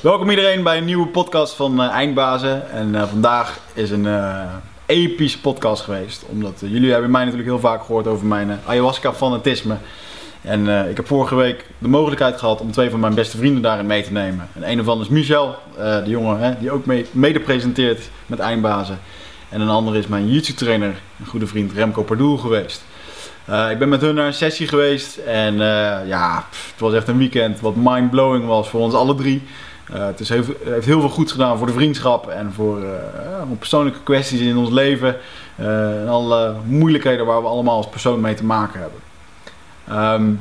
Welkom iedereen bij een nieuwe podcast van uh, Eindbazen. En uh, vandaag is een uh, epische podcast geweest. Omdat jullie hebben mij natuurlijk heel vaak gehoord over mijn ayahuasca-fanatisme. En ik heb vorige week de mogelijkheid gehad om twee van mijn beste vrienden daarin mee te nemen. En een van is Michel, de jongen hè, die ook mee, mede presenteert met Eindbazen. En een ander is mijn jiu trainer, een goede vriend Remco Pardoel geweest. Ik ben met hun naar een sessie geweest en ja, het was echt een weekend wat mind-blowing was voor ons alle drie. Uh, het is heeft heel veel goed gedaan voor de vriendschap en voor persoonlijke kwesties in ons leven. en alle moeilijkheden waar we allemaal als persoon mee te maken hebben. Um,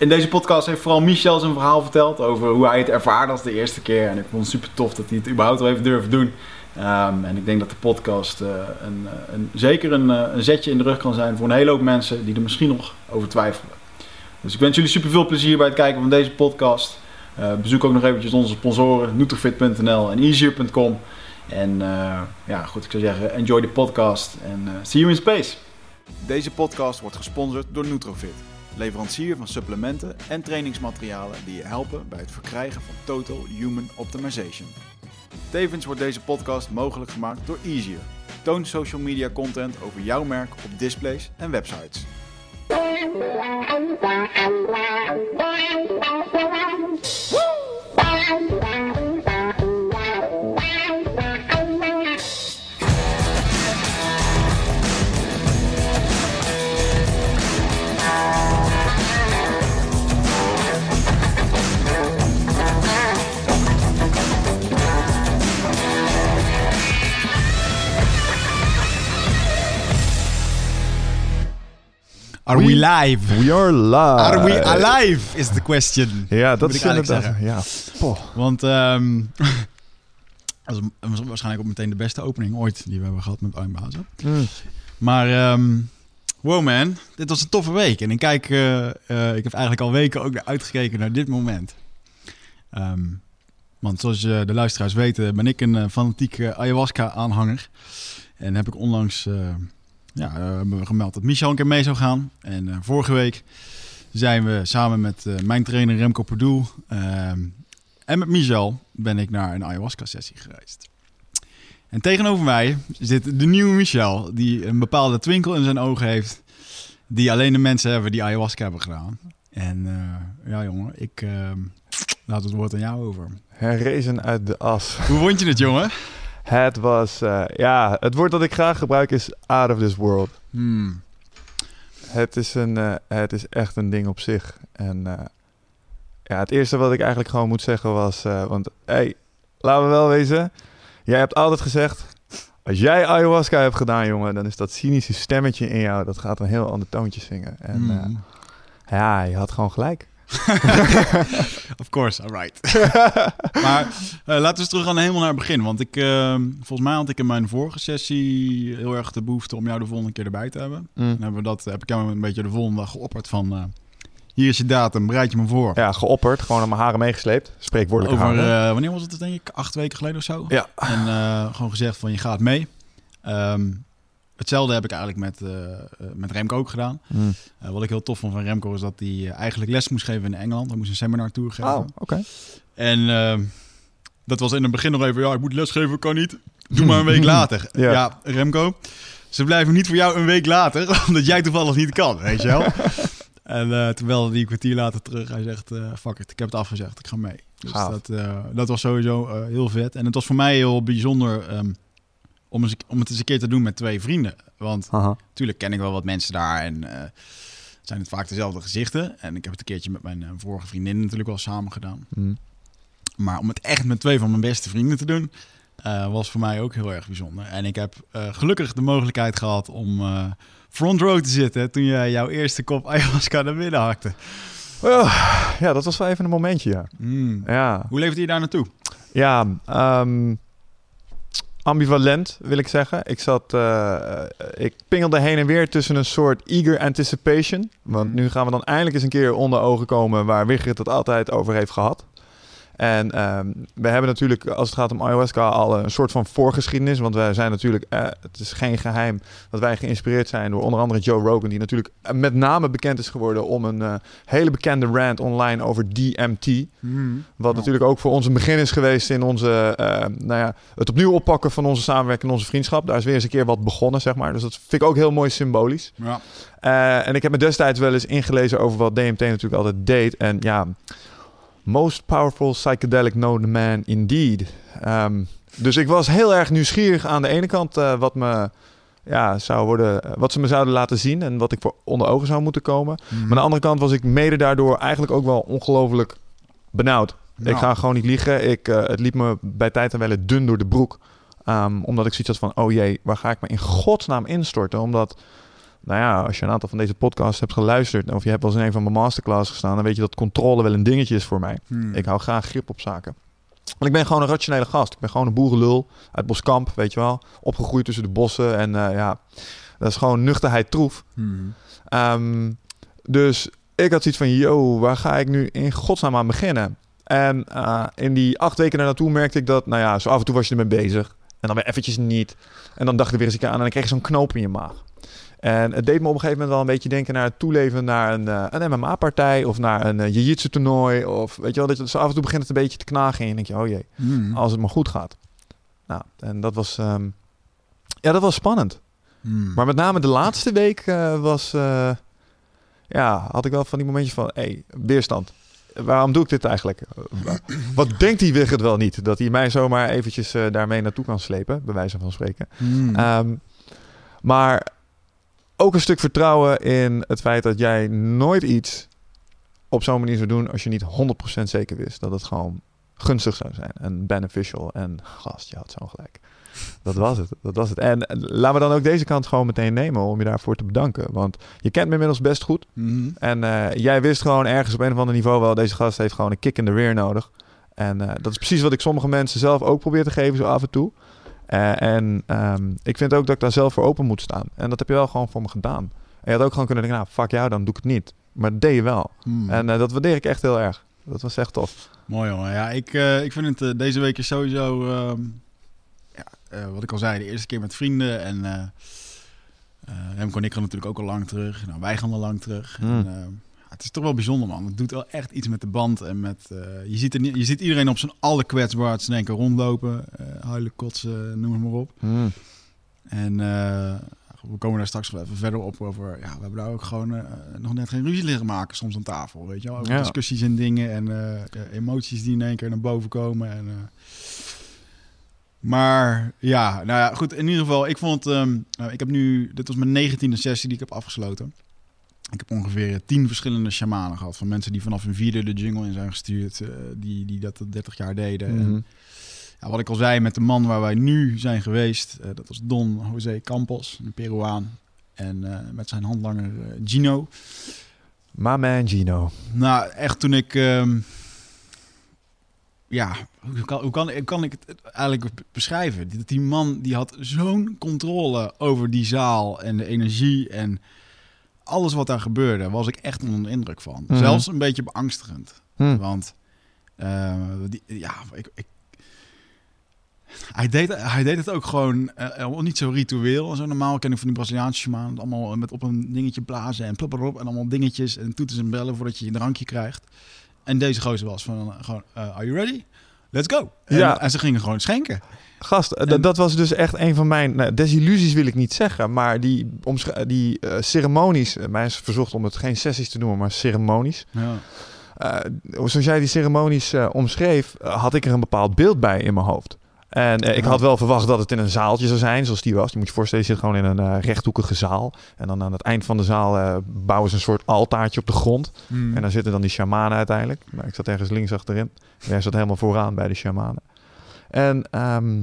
in deze podcast heeft vooral Michel zijn verhaal verteld over hoe hij het ervaarde als de eerste keer. En ik vond het super tof dat hij het überhaupt wel heeft durven doen. Um, en ik denk dat de podcast uh, een, een, zeker een, een, zetje in de rug kan zijn voor een hele hoop mensen die er misschien nog over twijfelen. Dus ik wens jullie super veel plezier bij het kijken van deze podcast. Uh, bezoek ook nog eventjes onze sponsoren nutrifit.nl en easier.com. En uh, ja, goed, ik zou zeggen, enjoy de podcast en see you in space. Deze podcast wordt gesponsord door Nutrofit, leverancier van supplementen en trainingsmaterialen die je helpen bij het verkrijgen van Total Human Optimization. Tevens wordt deze podcast mogelijk gemaakt door Easier. Toon social media content over jouw merk op displays en websites. Bye. Are we, we live? We are live. Are we alive is the question. Ja, dat is inderdaad. Ja. Want um, dat was waarschijnlijk ook meteen de beste opening ooit die we hebben gehad met Armbazen. Mm. Maar um, wow man, dit was een toffe week. En ik kijk, uh, uh, ik heb eigenlijk al weken ook naar uitgekeken naar dit moment. Um, want zoals uh, de luisteraars weten ben ik een fanatieke ayahuasca-aanhanger. En heb ik onlangs ja, we hebben gemeld dat Michel een keer mee zou gaan. En uh, vorige week zijn we samen met uh, mijn trainer Remco Perdoel uh, en met Michel ben ik naar een ayahuasca-sessie gereisd. En tegenover mij zit de nieuwe Michel, die een bepaalde twinkel in zijn ogen heeft, die alleen de mensen hebben die ayahuasca hebben gedaan. En ja, jongen, ik laat het woord aan jou over. Herrezen uit de as. Hoe vond je het, jongen? Het was, uh, ja, het woord dat ik graag gebruik is out of this world. Hmm. Het, is een, uh, het is echt een ding op zich. En uh, ja, het eerste wat ik eigenlijk gewoon moet zeggen was, want hey, laten we wel wezen, jij hebt altijd gezegd, als jij ayahuasca hebt gedaan, jongen, dan is dat cynische stemmetje in jou, dat gaat een heel ander toontje zingen. En hmm. ja, je had gewoon gelijk. of course, alright. maar uh, laten we eens terug gaan helemaal naar het begin. Want ik, uh, volgens mij had ik in mijn vorige sessie heel erg de behoefte om jou de volgende keer erbij te hebben. Mm. Dan hebben we dat, heb ik jou een beetje de volgende dag geopperd van... Uh, hier is je datum, bereid je me voor. Ja, geopperd. Gewoon aan mijn haren meegesleept. Spreekwoordelijk Over, haren. wanneer was het denk ik? Acht weken geleden of zo? Ja. En gewoon gezegd van je gaat mee. Um, Hetzelfde heb ik eigenlijk met, uh, met Remco ook gedaan. Mm. Uh, wat ik heel tof vond van Remco is dat hij eigenlijk les moest geven in Engeland. Hij moest een seminar tour geven. Oh, oké. Okay. En dat was in het begin nog even, ja, ik moet lesgeven, kan niet. Doe maar een week later. ja. ja, Remco, ze blijven niet voor jou een week later, omdat jij toevallig niet kan, weet je wel. en terwijl die kwartier later terug, hij zegt, fuck it, ik heb het afgezegd, ik ga mee. Dus dat, dat was sowieso heel vet. En het was voor mij heel bijzonder... Um, om, eens, om het eens een keer te doen met twee vrienden. Want natuurlijk ken ik wel wat mensen daar en uh, zijn het vaak dezelfde gezichten. En ik heb het een keertje met mijn uh, vorige vriendin natuurlijk wel samen gedaan. Mm. Maar om het echt met twee van mijn beste vrienden te doen, uh, was voor mij ook heel erg bijzonder. En ik heb gelukkig de mogelijkheid gehad om front row te zitten toen jij jouw eerste kop ayahuasca naar binnen hakte. Oh, ja, dat was wel even een momentje, ja. Mm. ja. Hoe leefde je daar naartoe? Ja, um, ambivalent, wil ik zeggen. Ik zat, uh, ik pingelde heen en weer tussen een soort eager anticipation. Want nu gaan we dan eindelijk eens een keer onder ogen komen waar Wigert het altijd over heeft gehad. En ehm, we hebben natuurlijk, als het gaat om ayahuasca, al een soort van voorgeschiedenis. Want wij zijn natuurlijk, eh, het is geen geheim dat wij geïnspireerd zijn door onder andere Joe Rogan, die natuurlijk met name bekend is geworden om een eh, hele bekende rant online over DMT. Hmm. Wat natuurlijk ook voor ons een begin is geweest in onze, eh, nou ja, het opnieuw oppakken van onze samenwerking en onze vriendschap. Daar is weer eens een keer wat begonnen, zeg maar. Dus dat vind ik ook heel mooi symbolisch. Ja. Eh, en ik heb me destijds wel eens ingelezen over wat DMT natuurlijk altijd deed. En ja, most powerful psychedelic known man indeed. Ehm, dus ik was heel erg nieuwsgierig aan de ene kant eh, wat me ja, zou worden, wat ze me zouden laten zien en wat ik voor onder ogen zou moeten komen. Hmm. Maar aan de andere kant was ik mede daardoor eigenlijk ook wel ongelooflijk benauwd. Ik ga gewoon niet liegen. Ik, eh, het liep me bij tijd en welle dun door de broek. Ehm, omdat ik zoiets had van, oh jee, waar ga ik me in godsnaam instorten? Omdat, nou ja, als je een aantal van deze podcasts hebt geluisterd... of je hebt wel eens in een van mijn masterclass gestaan... dan weet je dat controle wel een dingetje is voor mij. Hmm. Ik hou graag grip op zaken. Want ik ben gewoon een rationele gast. Ik ben gewoon een boerenlul uit Boskamp, weet je wel. Opgegroeid tussen de bossen en eh, ja... Dat is gewoon nuchterheid troef. Hmm. Ehm, dus ik had zoiets van, yo, waar ga ik nu in godsnaam aan beginnen? En eh, in die acht weken daarnaartoe merkte ik dat, nou ja, zo af en toe was je ermee bezig. En dan weer eventjes niet. En dan dacht ik weer eens een keer aan en dan kreeg je zo'n knoop in je maag. En het deed me op een gegeven moment wel een beetje denken naar het toeleven naar een, eh, een MMA-partij of naar een uh, jiu-jitsu toernooi. Of weet je wel, dat je, zo af en toe begint het een beetje te knagen en je denkt je, oh jee, Hmm. als het maar goed gaat. Nou, en dat was, ehm, ja, dat was spannend. Hmm. Maar met name de laatste week eh, was, ja, had ik wel van die momentjes van, hé, hey, weerstand. Waarom doe ik dit eigenlijk? Wat denkt die Wigert wel niet? Dat hij mij zomaar eventjes daarmee naartoe kan slepen, bij wijze van spreken. Hmm. Ehm, maar ook een stuk vertrouwen in het feit dat jij nooit iets op zo'n manier zou doen als je niet 100% zeker wist dat het gewoon gunstig zou zijn en beneficial. En gast, je had zo gelijk. Dat was het. Dat was het. En laten we dan ook deze kant gewoon meteen nemen om je daarvoor te bedanken. Want je kent me inmiddels best goed. Hmm. En eh, jij wist gewoon ergens op een of ander niveau wel, deze gast heeft gewoon een kick in de rear nodig. En eh, dat is precies wat ik sommige mensen zelf ook probeer te geven, zo af en toe. Eh, en ehm, ik vind ook dat ik daar zelf voor open moet staan. En dat heb je wel gewoon voor me gedaan. En je had ook gewoon kunnen denken, nou, fuck jou, dan doe ik het niet. Maar dat deed je wel. Hmm. En eh, dat waardeer ik echt heel erg. Dat was echt tof. Mooi jongen. Ja, ik, eh, ik vind het deze week is sowieso, ehm, ja, wat ik al zei, de eerste keer met vrienden. En Remco en ik gaan natuurlijk ook al lang terug. Nou, wij gaan al lang terug. Hmm. En, eh, ja, het is toch wel bijzonder man. Het doet wel echt iets met de band. En met, eh, je, ziet er je ziet iedereen op zijn allerkwetsbaarste denken rondlopen. eh huilen, kotsen, noem het maar op. Hmm. En eh, we komen daar straks wel even verder op over. Ja, we hebben daar ook gewoon nog net geen ruzie liggen maken soms aan tafel. Weet je wel? Over Ja. discussies en dingen en emoties die in één keer naar boven komen. En, maar ja, nou ja, goed. In ieder geval, ik vond. nou, ik heb nu. Dit was mijn negentiende sessie die ik heb afgesloten. Ik heb ongeveer tien verschillende shamanen gehad. Van mensen die vanaf hun vierde de jungle in zijn gestuurd. eh, die, die dat al 30 jaar deden. En, Mhm. ja, wat ik al zei met de man waar wij nu zijn geweest, eh, dat was Don José Campos, een Peruaan. En eh, met zijn handlanger Gino. My man Gino. Nou, echt toen ik... ehm, ja, hoe kan, hoe, kan, kan ik het eigenlijk be- beschrijven? Die, die man die had zo'n controle over die zaal en de energie en alles wat daar gebeurde, was ik echt onder de indruk van. Mhm. Zelfs een beetje beangstigend. Hmm. Want eh, die, ja, ik, ik, hij, deed, hij deed het ook gewoon eh, eh, niet zo ritueel. Zo normaal ken ik van die Braziliaanse shamanen. Allemaal met op een dingetje blazen en plopperop. En allemaal dingetjes en toeters en bellen voordat je je drankje krijgt. En deze gozer was van gewoon, are you ready? Let's go. En, Ja. en ze gingen gewoon schenken. Gast, eh, En- dat was dus echt een van mijn nou, desillusies wil ik niet zeggen, maar die, die eh, ceremonies, eh, mij is verzocht om het geen sessies te noemen, maar ceremonies. Ja. Zoals jij die ceremonies omschreef, had ik er een bepaald beeld bij in mijn hoofd. En eh, ik had wel verwacht dat het in een zaaltje zou zijn, zoals die was. Je moet je voorstellen, je zit gewoon in een eh, rechthoekige zaal. En dan aan het eind van de zaal eh, bouwen ze een soort altaartje op de grond. Hmm. En daar zitten dan die shamanen uiteindelijk. Maar ik zat ergens links achterin. Jij zat helemaal vooraan bij de shamanen. En ehm,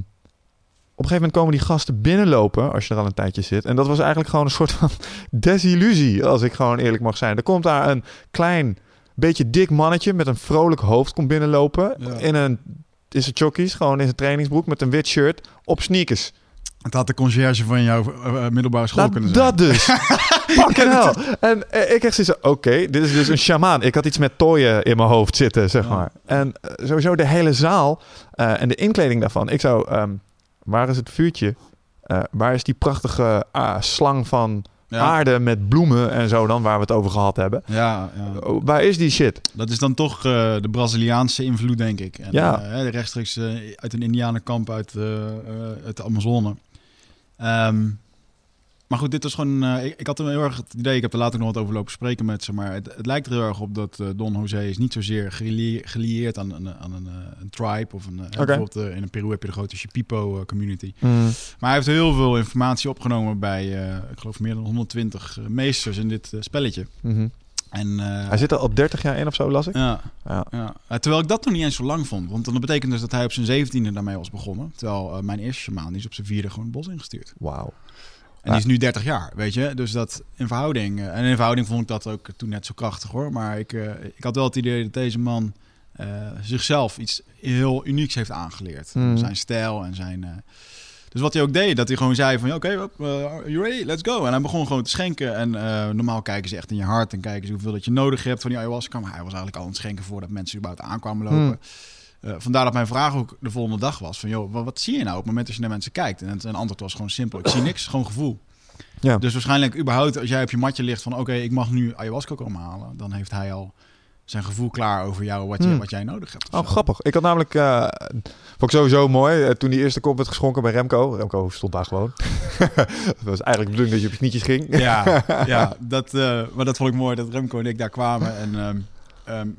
op een gegeven moment komen die gasten binnenlopen als je er al een tijdje zit. En dat was eigenlijk gewoon een soort van desillusie, als ik gewoon eerlijk mag zijn. Er komt daar een klein, beetje dik mannetje met een vrolijk hoofd komt binnenlopen. Ja. In een, is het chockies, gewoon in zijn trainingsbroek met een wit shirt op sneakers. Het had de conciërge van jouw uh, middelbare school Nou, kunnen zijn. dat dus. Fucking hell. En eh, ik echt zoiets van, oké, dit is dus een shamaan. Ik had iets met tooien in mijn hoofd zitten, zeg maar. En eh, sowieso de hele zaal eh, en de inkleding daarvan. Ik zou, ehm, waar is het vuurtje? Eh, waar is die prachtige ah, slang van Ja, aarde met bloemen en zo dan, waar we het over gehad hebben? ja, ja. Oh, waar is die shit? dat is dan toch eh, de Braziliaanse invloed, denk ik. En, Ja. de rechtstreeks eh, uit een indianenkamp uit, uit de Amazone. Ehm, maar goed, dit was gewoon... eh, ik, ik had er heel erg het idee, ik heb er later nog wat over lopen spreken met ze, maar het, het lijkt er heel erg op dat eh, Don José is niet zozeer gelie- gelieerd aan, een- aan een, eh, een tribe of een... Bijvoorbeeld in Peru heb je de grote Shipipo community. Mm. Maar hij heeft heel veel informatie opgenomen bij, ik geloof, meer dan 120 meesters in dit spelletje. Mhm. En, Hij zit er al 30 jaar in of zo, las ik. ja, Ja. ja. Terwijl ik dat nog niet eens zo lang vond. Want dan betekent dus dat hij op zijn zeventiende daarmee was begonnen. Terwijl mijn eerste shamaan, die is op zijn vierde gewoon het bos ingestuurd. Wauw. En die is nu 30 jaar, weet je. Dus dat in verhouding... eh, en in verhouding vond ik dat ook toen net zo krachtig, hoor. Maar ik, eh, ik had wel het idee dat deze man eh, zichzelf iets heel unieks heeft aangeleerd. Mhm. Zijn stijl en zijn... dus wat hij ook deed, dat hij gewoon zei van... ja, Oké, okay, you ready? Let's go. En hij begon gewoon te schenken. En normaal kijken ze echt in je hart... en kijken ze hoeveel dat je nodig hebt van die ayahuasca. Maar hij was eigenlijk al aan het schenken voordat mensen überhaupt aankwamen lopen. Hmm. Eh, vandaar dat mijn vraag ook de volgende dag was: van joh, wat, zie je nou op het moment dat je naar mensen kijkt? En het een antwoord was gewoon simpel: ik zie niks, gewoon gevoel. Ja. Dus waarschijnlijk überhaupt als jij op je matje ligt van oké, ik mag nu ayahuasca komen halen, dan heeft hij al zijn gevoel klaar over jou wat, je, Hmm. wat jij nodig hebt. Oh, zo. grappig. Ik had namelijk, eh vond ik sowieso mooi, eh, toen die eerste kop werd geschonken bij Remco. Remco stond daar gewoon. Het was eigenlijk de bedoeling dat je op je knietjes ging. Ja, ja dat, maar dat vond ik mooi dat Remco en ik daar kwamen. En, ehm, ehm,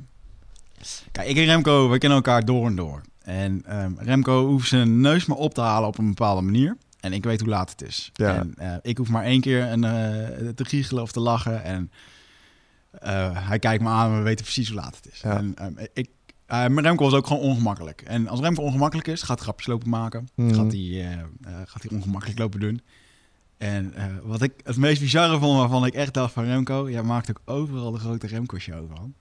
kijk, ik en Remco, we kennen elkaar door en door. En ehm, Remco hoeft zijn neus maar op te halen op een bepaalde manier. En ik weet hoe laat het is. Ja. En eh, ik hoef maar één keer een, eh, te giechelen of te lachen. En eh, hij kijkt me aan en we weten precies hoe laat het is. Ja. En ehm, ik, maar Remco was ook gewoon ongemakkelijk. En als Remco ongemakkelijk is, gaat hij grapjes lopen maken. Mhm. Gaat, hij, gaat hij ongemakkelijk lopen doen. En wat ik het meest bizarre vond, waarvan ik echt dacht van Remco, jij maakt ook overal de grote Remco-show van.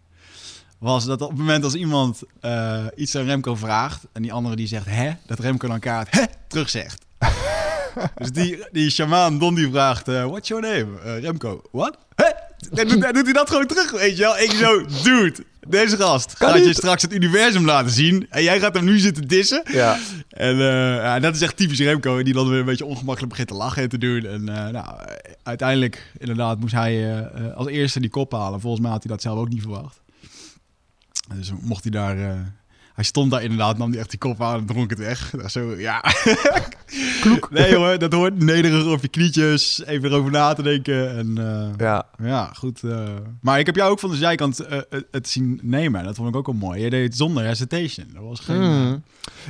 Was dat op het moment als iemand eh, iets aan Remco vraagt en die andere die zegt hè, dat Remco dan kaart hè terug zegt. dus die, die shamaan Don die vraagt, eh, what's your name? Eh, Remco, what? Hè? Dan doet, dan doet hij dat gewoon terug, weet je wel? Ik zo, dude, deze gast gaat je straks het universum laten zien en jij gaat hem nu zitten dissen. Ja. En ja, dat is echt typisch Remco, die dan weer een beetje ongemakkelijk begint te lachen en te doen. En nou, uiteindelijk, inderdaad, moest hij als eerste die kop halen. Volgens mij had hij dat zelf ook niet verwacht. Dus mocht hij daar... hij stond daar inderdaad, nam hij echt die kop aan en dronk het weg. Zo, ja. Kloek. Nee jongen, dat hoort nederig op je knietjes, even erover na te denken. En eh, Ja. ja, goed. eh. Maar ik heb jou ook van de zijkant eh, het- zien nemen. Dat vond ik ook wel mooi. Je deed het zonder hesitation. Dat was geen... Mm.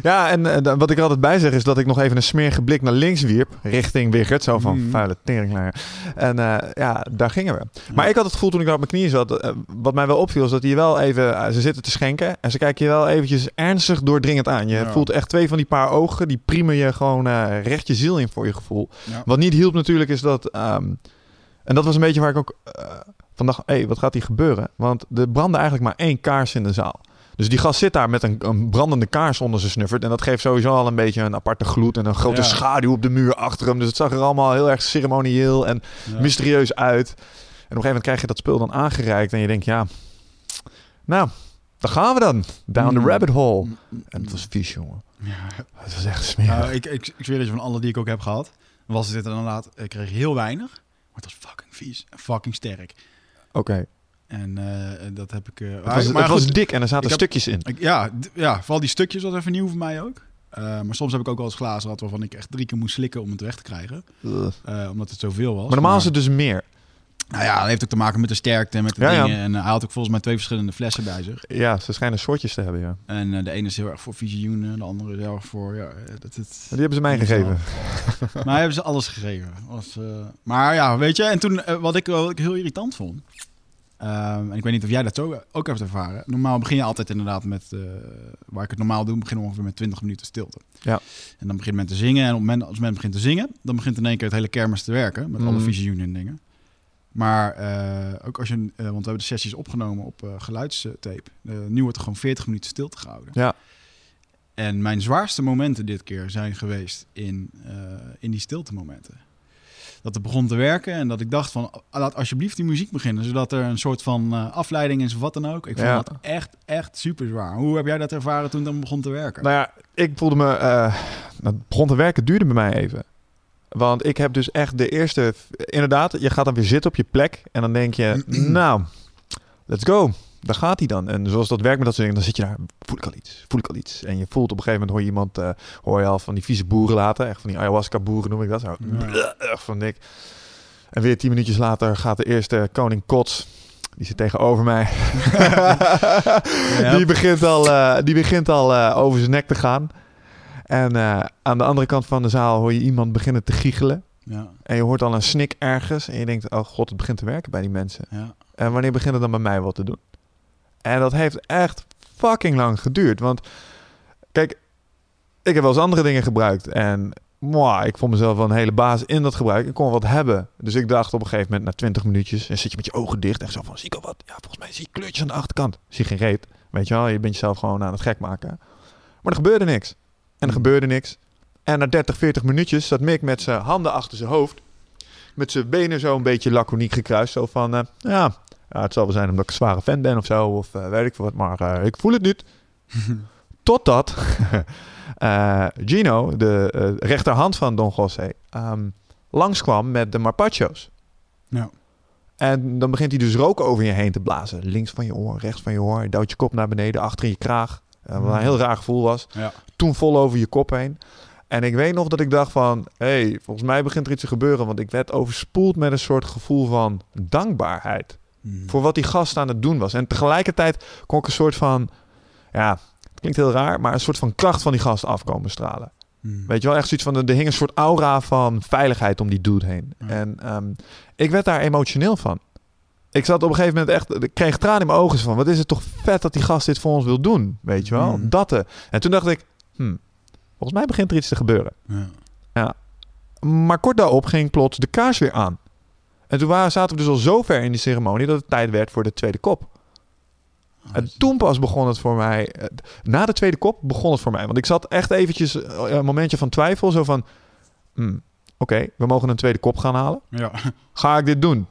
Ja, en wat ik er altijd bij zeg is dat ik nog even een smerige blik naar links wierp. Richting Wiggert. Zo van Mm. vuile teringlaar. En ja, daar gingen we. Maar ik had het gevoel toen ik daar op mijn knieën zat. wat mij wel opviel is dat je wel even... ze zitten te schenken. En ze kijken je wel eventjes ernstig doordringend aan. Je Ja. voelt echt twee van die paar ogen. Die priemen je gewoon eh, recht je ziel in voor je gevoel. Ja. Wat niet hielp natuurlijk is dat... ehm, en dat was een beetje waar ik ook eh, van dacht... Hé, hey, wat gaat hier gebeuren? Want er brandde eigenlijk maar één kaars in de zaal. Dus die gast zit daar met een, een brandende kaars onder zijn snuffert. En dat geeft sowieso al een beetje een aparte gloed en een grote Ja. schaduw op de muur achter hem. Dus het zag er allemaal heel erg ceremonieel en Ja. mysterieus uit. En op een gegeven moment krijg je dat spul dan aangereikt. En je denkt, ja, nou, daar gaan we dan. Down the Mm. rabbit hole. Mm, mm, En het was vies, jongen. Ja. Het was echt smerig. Nou, ik, ik, ik zweer dat je van alle die ik ook heb gehad, was dit inderdaad, ik kreeg heel weinig, maar het was fucking vies en fucking sterk. Oké. En eh, dat heb ik... eh, Het was, maar het was goed, dik en er zaten heb- stukjes in. ik- ja, ja, vooral die stukjes was even nieuw voor mij ook. Eh, maar soms heb ik ook wel eens glazen gehad waarvan ik echt drie keer moest slikken om het weg te krijgen. Omdat het zoveel was. Maar normaal is het dus meer. Nou ja, dat heeft ook te maken met de sterkte en met de Ja, ja. dingen. En eh, hij had ook volgens mij twee verschillende flessen bij zich. Ja, ze schijnen soortjes te hebben, ja. En eh, de ene is heel erg voor visioenen, de andere is heel erg voor... Ja, eh, dat, het, Die hebben ze mij gegeven. Maar hebben ze alles gegeven. Was, maar ja, weet je, en toen wat, ik, wat ik heel irritant vond. ehm, en ik weet niet of jij dat zo ook hebt ervaren. Normaal begin je altijd inderdaad met, waar ik het normaal doe, begin ongeveer met 20 minuten stilte. Ja. En dan begint men te zingen. En op het moment, als men begint te zingen, dan begint in één keer het hele kermis te werken. Met alle Mhm. visioenen en dingen. Maar eh, ook als je, eh, want we hebben de sessies opgenomen op eh, geluidstape. Nu wordt er gewoon 40 minuten stilte gehouden. Ja. En mijn zwaarste momenten dit keer zijn geweest in, in die stilte momenten. Dat het begon te werken en dat ik dacht van, laat alsjeblieft die muziek beginnen. Zodat er een soort van afleiding is of wat dan ook. Ik vond Ja. dat echt, echt super zwaar. Hoe heb jij dat ervaren toen het dan begon te werken? Nou ja, ik voelde me... het begon te werken, duurde bij mij even. Want ik heb dus echt de eerste... Inderdaad, je gaat dan weer zitten op je plek. En dan denk je, nou, let's go. Daar gaat hij dan. En zoals dat werkt met dat soort dingen, dan zit je daar, voel ik al iets, voel ik al iets. En je voelt op een gegeven moment, hoor je iemand, eh, hoor je al van die vieze boeren laten. Echt van die ayahuasca boeren noem ik dat zo. Ja. Echt van dik. En weer tien minuutjes later gaat de eerste koning Kots. Die zit tegenover mij. Die begint al, eh, die begint al eh, over zijn nek te gaan. En eh, aan de andere kant van de zaal hoor je iemand beginnen te giechelen. Ja, En je hoort al een snik ergens. En je denkt, oh god, het begint te werken bij die mensen. ja. En wanneer begint het dan bij mij wat te doen? En dat heeft echt fucking lang geduurd. Want kijk, ik heb wel eens andere dingen gebruikt. En mwah, ik vond mezelf wel een hele baas in dat gebruik. Ik kon wat hebben. Dus ik dacht op een gegeven moment, na 20 minuutjes, en zit je met je ogen dicht. En zo van, zie ik al wat? Ja, volgens mij zie ik kleurtjes aan de achterkant. Zie geen reet. Weet je wel, je bent jezelf gewoon aan het gek maken. Maar er gebeurde niks. En er gebeurde niks. En na 30, 40 minuutjes zat Mick met zijn handen achter zijn hoofd. Met zijn benen zo een beetje laconiek gekruist. Zo van, eh, ja, ja, het zal wel zijn omdat ik een zware fan ben of zo. Of eh, weet ik veel wat. Maar eh, ik voel het niet. Totdat Gino, de rechterhand van Don José, ehm, langskwam met de Marpacho's. Ja. En dan begint hij dus rook over je heen te blazen. Links van je oor, rechts van je oor. Je duwt je kop naar beneden, achter in je kraag. Wat een heel raar gevoel was. Ja. Toen vol over je kop heen. En ik weet nog dat ik dacht van... hé, hey, volgens mij begint er iets te gebeuren. Want ik werd overspoeld met een soort gevoel van dankbaarheid. Mm. Voor wat die gast aan het doen was. En tegelijkertijd kon ik een soort van... Ja, het klinkt heel raar, maar een soort van kracht van die gast afkomen stralen. Mm. Weet je wel, echt zoiets van... Er hing een soort aura van veiligheid om die dude heen. En ehm, ik werd daar emotioneel van. Ik zat op een gegeven moment echt... Ik kreeg tranen in mijn ogen van... Wat is het toch vet dat die gast dit voor ons wil doen. Weet je wel? Mm. Dat. En toen dacht ik... Hmm, volgens mij begint er iets te gebeuren. Ja. Maar kort daarop ging plots de kaars weer aan. En toen waren, zaten we dus al zo ver in die ceremonie... dat het tijd werd voor de tweede kop. Ah, En toen pas begon het voor mij. eh, Na de tweede kop begon het voor mij. Want ik zat echt eventjes eh, een momentje van twijfel. Zo van, hmm, oké, we mogen een tweede kop gaan halen. Ja. Ga ik dit doen?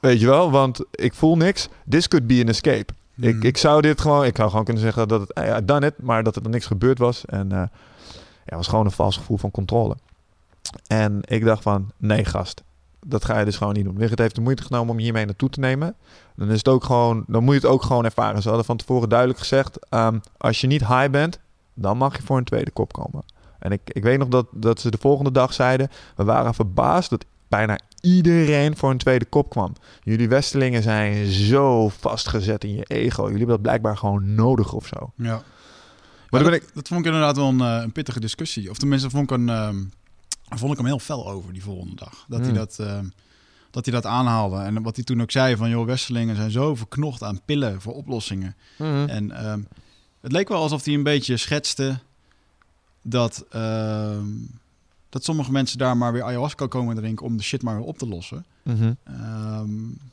Weet je wel, want ik voel niks. This could be an escape. Ik, Mm. ik zou dit gewoon, ik zou gewoon kunnen zeggen dat het, eh, ja, done it, maar dat er niks gebeurd was. En eh ja, het was gewoon een vals gevoel van controle. En ik dacht van, nee gast, dat ga je dus gewoon niet doen. Wigert heeft de moeite genomen om je hiermee naartoe te nemen. Dan is het ook gewoon, dan moet je het ook gewoon ervaren. Ze hadden van tevoren duidelijk gezegd, ehm, als je niet high bent, dan mag je voor een tweede kop komen. En ik, ik weet nog dat, dat ze de volgende dag zeiden, we waren verbaasd dat bijna iedereen voor een tweede kop kwam. Jullie Westelingen zijn zo vastgezet in je ego. Jullie hebben dat blijkbaar gewoon nodig of zo. Ja. Maar dan dat, ben ik... dat vond ik inderdaad wel een, eh, een pittige discussie. Of tenminste, vond ik, een, ehm, vond ik hem heel fel over die volgende dag. Dat, hij, Mm. dat, ehm, dat hij dat aanhaalde. En wat hij toen ook zei van... joh, Westerlingen zijn zo verknocht aan pillen voor oplossingen. Mhm. En ehm, het leek wel alsof hij een beetje schetste... dat, ehm, dat sommige mensen daar maar weer ayahuasca komen drinken... om de shit maar weer op te lossen. Mhm. Ehm,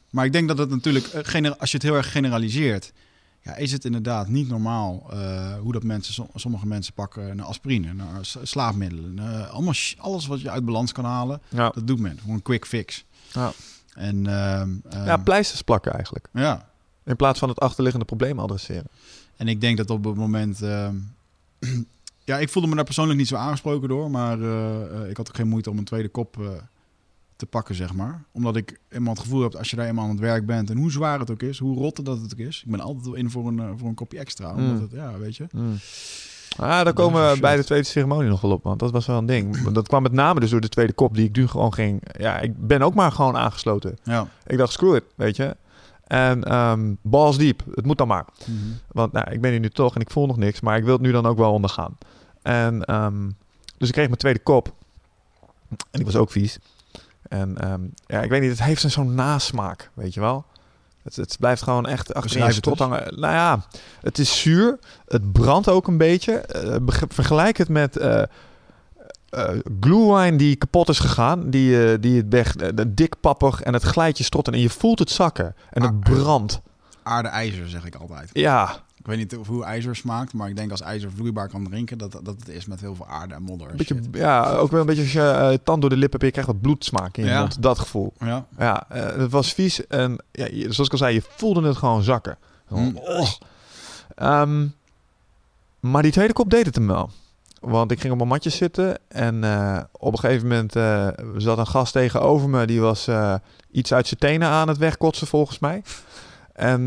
maar ik denk dat het natuurlijk, eh, als je het heel erg generaliseert, ja, is het inderdaad niet normaal eh, hoe dat mensen, som- sommige mensen pakken naar aspirine, naar slaapmiddelen, eh, allemaal alles wat je uit balans kan halen, Ja. dat doet men, gewoon een quick fix. Ja. En ehm, ehm, ja, pleisters plakken eigenlijk. ja. In plaats van het achterliggende probleem adresseren. En ik denk dat op het moment, ja, ik voelde me daar persoonlijk niet zo aangesproken door, maar eh, eh, ik had ook geen moeite om een tweede kop eh, te pakken, zeg maar. Omdat ik eenmaal het gevoel heb, als je daar eenmaal aan het werk bent en hoe zwaar het ook is, hoe rot dat het ook is. Ik ben altijd wel in voor een, voor een kopje extra, omdat Mm. het, ja, weet je. Ah, daar komen we bij de tweede ceremonie nog wel op, want dat was wel een ding. Dat kwam met name dus door de tweede kop die ik nu gewoon ging. Ja, ik ben ook maar gewoon aangesloten. Ja. Ik dacht, screw it, weet je. En ehm balls deep, het moet dan maar. Mhm. Want nou, ik ben hier nu toch en ik voel nog niks, maar ik wil het nu dan ook wel ondergaan. En ehm, dus ik kreeg mijn tweede kop. En die was ook vies. En ehm, ja, ik weet niet, het heeft een zo'n nasmaak, weet je wel. Het, het blijft gewoon echt achter je strot hangen. Nou ja, het is zuur. Het brandt ook een beetje. Eh, vergelijk het met eh eh, glue wine die kapot is gegaan. Die, eh, die het weg, eh, dik pappig en het glijdt je strot in. En je voelt het zakken. En het Ah. brandt. Aarde ijzer, zeg ik altijd. Ja, Ik weet niet of hoe ijzer smaakt, maar ik denk als ijzer vloeibaar kan drinken, dat, dat het is met heel veel aarde en modder. en Beetje, ja, ook wel een beetje als je tand door de lip hebt, je krijgt wat bloedsmaak in je Ja. mond. Dat gevoel. Ja. Ja, het was vies en ja, zoals ik al zei, je voelde het gewoon zakken. Mm. oh. Ehm, maar die tweede kop deed het hem wel. Want ik ging op mijn matje zitten en eh, op een gegeven moment eh, zat een gast tegenover me. Die was eh, iets uit zijn tenen aan het wegkotsen volgens mij. En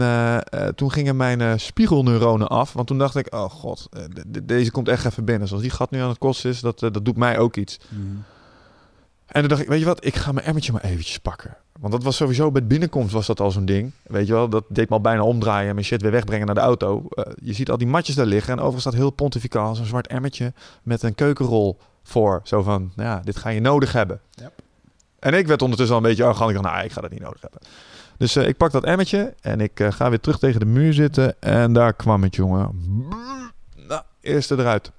toen gingen mijn spiegelneuronen af. Want toen dacht ik, oh god, de- de- deze komt echt even binnen. Zoals die gat nu aan het kotsen is, dat, dat doet mij ook iets. Mhm. En toen dacht ik, weet je wat, ik ga mijn emmertje maar eventjes pakken. Want dat was sowieso bij binnenkomst was dat al zo'n ding. Weet je wel, dat deed me al bijna omdraaien en mijn shit weer wegbrengen naar de auto. Eh, je ziet al die matjes daar liggen en overigens staat heel pontificaal zo'n zwart emmertje met een keukenrol voor. Zo van, nou ja, dit ga je nodig hebben. Yep. En ik werd ondertussen al een beetje arrogant. Ik dacht, nou, ik ga dat niet nodig hebben. Dus eh, ik pak dat emmertje en ik eh, ga weer terug tegen de muur zitten. En daar kwam het, jongen. Nou, eerste eruit.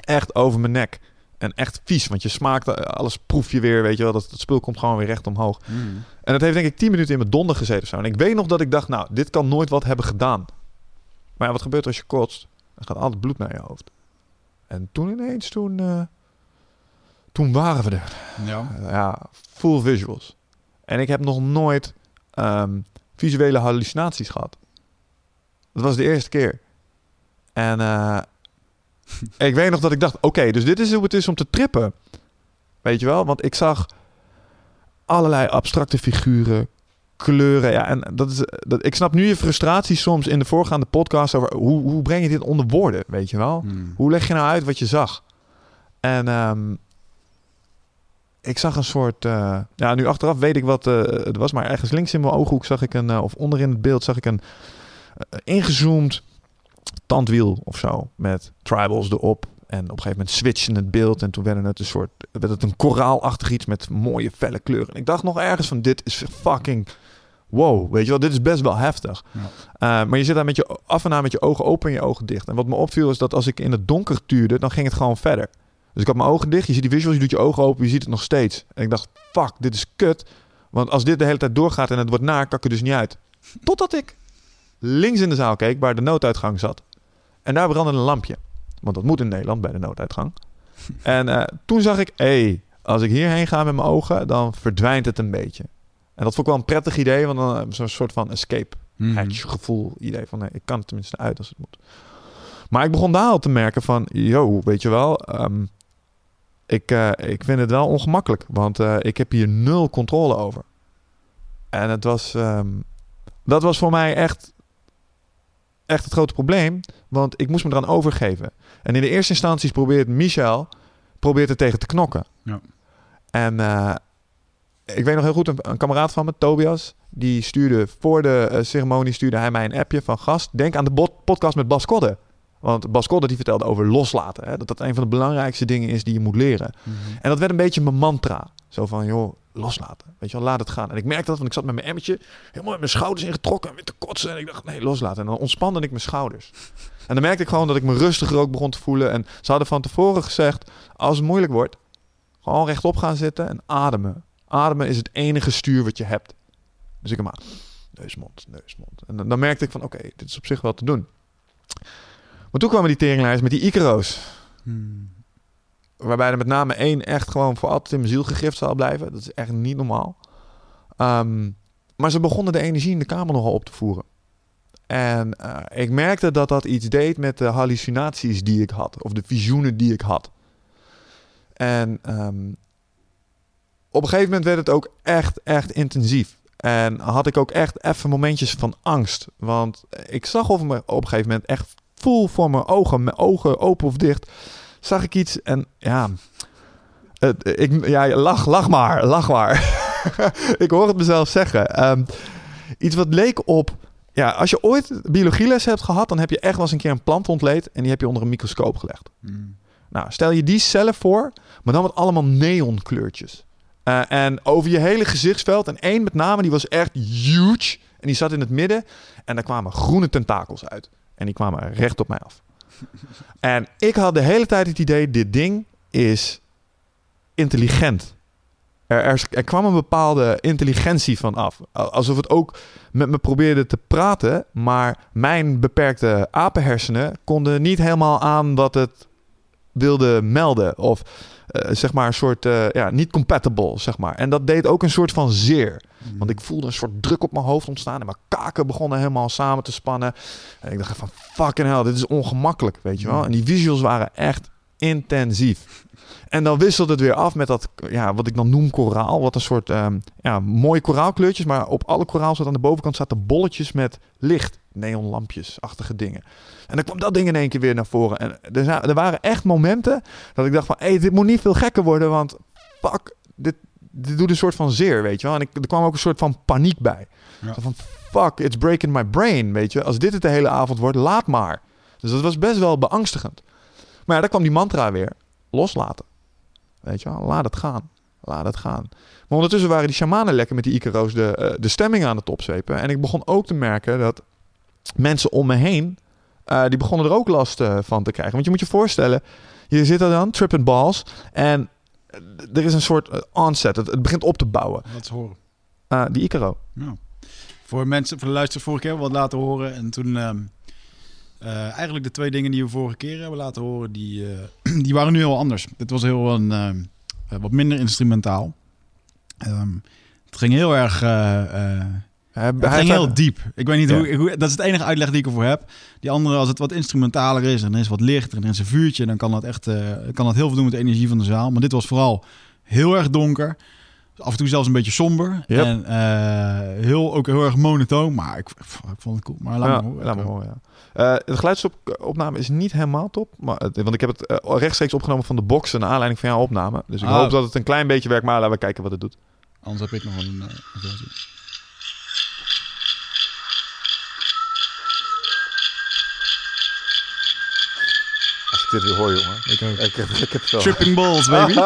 Echt over mijn nek. En echt vies, want je smaakt, alles proef je weer, weet je wel. Dat, dat spul komt gewoon weer recht omhoog. En dat heeft denk ik 10 minuten in mijn donder gezeten of zo. En ik weet nog dat ik dacht, nou, dit kan nooit wat hebben gedaan. Maar ja, wat gebeurt er als je kotst? Dan gaat al het bloed naar je hoofd. En toen ineens, toen, eh, toen waren we er. Ja. Uh, ja, full visuals. En ik heb nog nooit ehm, visuele hallucinaties gehad. Dat was de eerste keer. En eh, ik weet nog dat ik dacht, oké, dus dit is hoe het is om te trippen. Weet je wel? Want ik zag allerlei abstracte figuren, kleuren. Ja, en dat is, dat, ik snap nu je frustratie soms in de voorgaande podcast over hoe, hoe breng je dit onder woorden, weet je wel? Mhm. Hoe leg je nou uit wat je zag? En ehm, ik zag een soort. eh, ja, nu achteraf weet ik wat eh, het was, maar ergens links in mijn ooghoek zag ik een. eh, of onderin het beeld zag ik een ingezoomd tandwiel of zo. Met tribals erop. En op een gegeven moment switchen het beeld. En toen werd het een soort. werd het een koraalachtig iets met mooie felle kleuren. En ik dacht nog ergens van: dit is fucking. Wow, weet je wel, dit is best wel heftig. Ja. Uh, maar je zit daar met je af en aan met je ogen open en je ogen dicht. En wat me opviel is dat als ik in het donker tuurde, dan ging het gewoon verder. Dus ik had mijn ogen dicht, je ziet die visuals, je doet je ogen open, je ziet het nog steeds. En ik dacht, fuck, dit is kut. Want als dit de hele tijd doorgaat en het wordt naar, kan ik er dus niet uit. Totdat ik links in de zaal keek, waar de nooduitgang zat. En daar brandde een lampje. Want dat moet in Nederland bij de nooduitgang. en uh, toen zag ik, hé, hey, als ik hierheen ga met mijn ogen, dan verdwijnt het een beetje. En dat vond ik wel een prettig idee, want dan zo'n soort van escape Mhm. hatch gevoel, idee van nee, ik kan het tenminste uit als het moet. Maar ik begon daar al te merken van, yo, weet je wel, ehm, ik, uh, ik vind het wel ongemakkelijk, want uh, ik heb hier nul controle over. En het was, um, dat was voor mij echt, echt het grote probleem, want ik moest me eraan overgeven. En in de eerste instantie probeert Michel, probeert er tegen te knokken. Ja. En uh, ik weet nog heel goed, een, een kameraad van me, Tobias, die stuurde voor de uh, ceremonie stuurde hij mij een appje van gast. Denk aan de bot- podcast met Bas Kodde. Want Bas Kodde die vertelde over loslaten. Hè? Dat dat een van de belangrijkste dingen is die je moet leren. Mhm. En dat werd een beetje mijn mantra. Zo van, joh, loslaten. Weet je wel, laat het gaan. En ik merkte dat, want ik zat met mijn emmertje helemaal met mijn schouders ingetrokken en weer te kotsen. En ik dacht, nee, loslaten. En dan ontspande ik mijn schouders. En dan merkte ik gewoon dat ik me rustiger ook begon te voelen. En ze hadden van tevoren gezegd, als het moeilijk wordt, gewoon rechtop gaan zitten en ademen. Ademen is het enige stuur wat je hebt. Dus ik hem aan. Neusmond, neusmond. En dan, merkte ik van, oké, dit is op zich wel te doen. Maar toen kwamen die teringlijst met die Icaro's. Hmm. Waarbij er met name één echt gewoon voor altijd in mijn ziel gegrift zal blijven. Dat is echt niet normaal. Um, maar ze begonnen de energie in de kamer nogal op te voeren. En uh, ik merkte dat dat iets deed met de hallucinaties die ik had. Of de visioenen die ik had. En um, op een gegeven moment werd het ook echt, echt intensief. En had ik ook echt even momentjes van angst. Want ik zag of me op een gegeven moment echt vol voor mijn ogen, mijn ogen open of dicht, zag ik iets en ja, het, ik, ja lach, lach maar, lach maar. ik hoor het mezelf zeggen. Um, iets wat leek op, ja, als je ooit biologieles hebt gehad, dan heb je echt wel eens een keer een plant ontleed en die heb je onder een microscoop gelegd. Hmm. Nou, stel je die cellen voor, maar dan met allemaal neonkleurtjes. Uh, en over je hele gezichtsveld. En één met name, die was echt huge. En die zat in het midden. En daar kwamen groene tentakels uit. En die kwamen recht op mij af. en ik had de hele tijd het idee, dit ding is intelligent. er, er, er kwam een bepaalde intelligentie van af. Al- Alsof het ook met me probeerde te praten, maar mijn beperkte apenhersenen konden niet helemaal aan wat het wilde melden. Of eh, zeg maar een soort, eh, ja, niet compatible, zeg maar. En dat deed ook een soort van zeer. Want ik voelde een soort druk op mijn hoofd ontstaan. En mijn kaken begonnen helemaal samen te spannen. En ik dacht van, fucking hell, dit is ongemakkelijk, weet je wel. En die visuals waren echt intensief. En dan wisselt het weer af met dat, ja, wat ik dan noem koraal. Wat een soort, ehm, ja, mooie koraalkleurtjes. Maar op alle koraal zat aan de bovenkant zaten bolletjes met licht. Neonlampjes-achtige dingen. En dan kwam dat ding in één keer weer naar voren. En er, er waren echt momenten dat ik dacht van... Hé, dit moet niet veel gekker worden, want fuck, dit, dit doet een soort van zeer, weet je wel. En ik, er kwam ook een soort van paniek bij. Ja. Van, fuck, it's breaking my brain, weet je. Als dit het de hele avond wordt, laat maar. Dus dat was best wel beangstigend. Maar ja, daar kwam die mantra weer. Loslaten. Weet je wel, laat het gaan. Laat het gaan. Maar ondertussen waren die shamanen lekker met die Icaro's de, eh, de stemming aan het opzwepen. En ik begon ook te merken dat mensen om me heen... eh, die begonnen er ook last eh, van te krijgen. Want je moet je voorstellen, je zit er dan, tripping balls... en eh, er is een soort onset. Het, het begint op te bouwen. Laat eens horen. Die Icaro. Nou, voor mensen, voor de luisteraars, vorige keer hebben we wat laten horen. En toen, ehm, eh, eigenlijk de twee dingen die we vorige keer hebben laten horen, die, die waren nu heel anders. Dit was heel een, ehm, eh, wat minder instrumentaal. Ehm, het ging heel erg, Hij, het hij ging heel diep. Ik weet niet Ja. hoe, hoe, dat is het enige uitleg die ik ervoor heb. Die andere, als het wat instrumentaler is en er is wat licht en er is een vuurtje, dan kan dat echt, eh, kan dat heel veel doen met de energie van de zaal. Maar dit was vooral heel erg donker. Af en toe zelfs een beetje somber. Yep. En eh, heel, ook heel erg monotoon. Maar ik, pff, ik vond het cool. Maar laat ja, maar horen. laat maar horen, ja. Eh, de geluidsopname is niet helemaal top. Maar, het- want ik heb het rechtstreeks opgenomen van de box... naar aanleiding van jouw opname. Dus ik Ah. hoop dat het een klein beetje werkt. Maar laten we kijken wat het doet. Anders heb ik nog een, ik dit weer hoor, jongen. Ik ook. Ik heb, ik heb wel. Tripping balls, baby.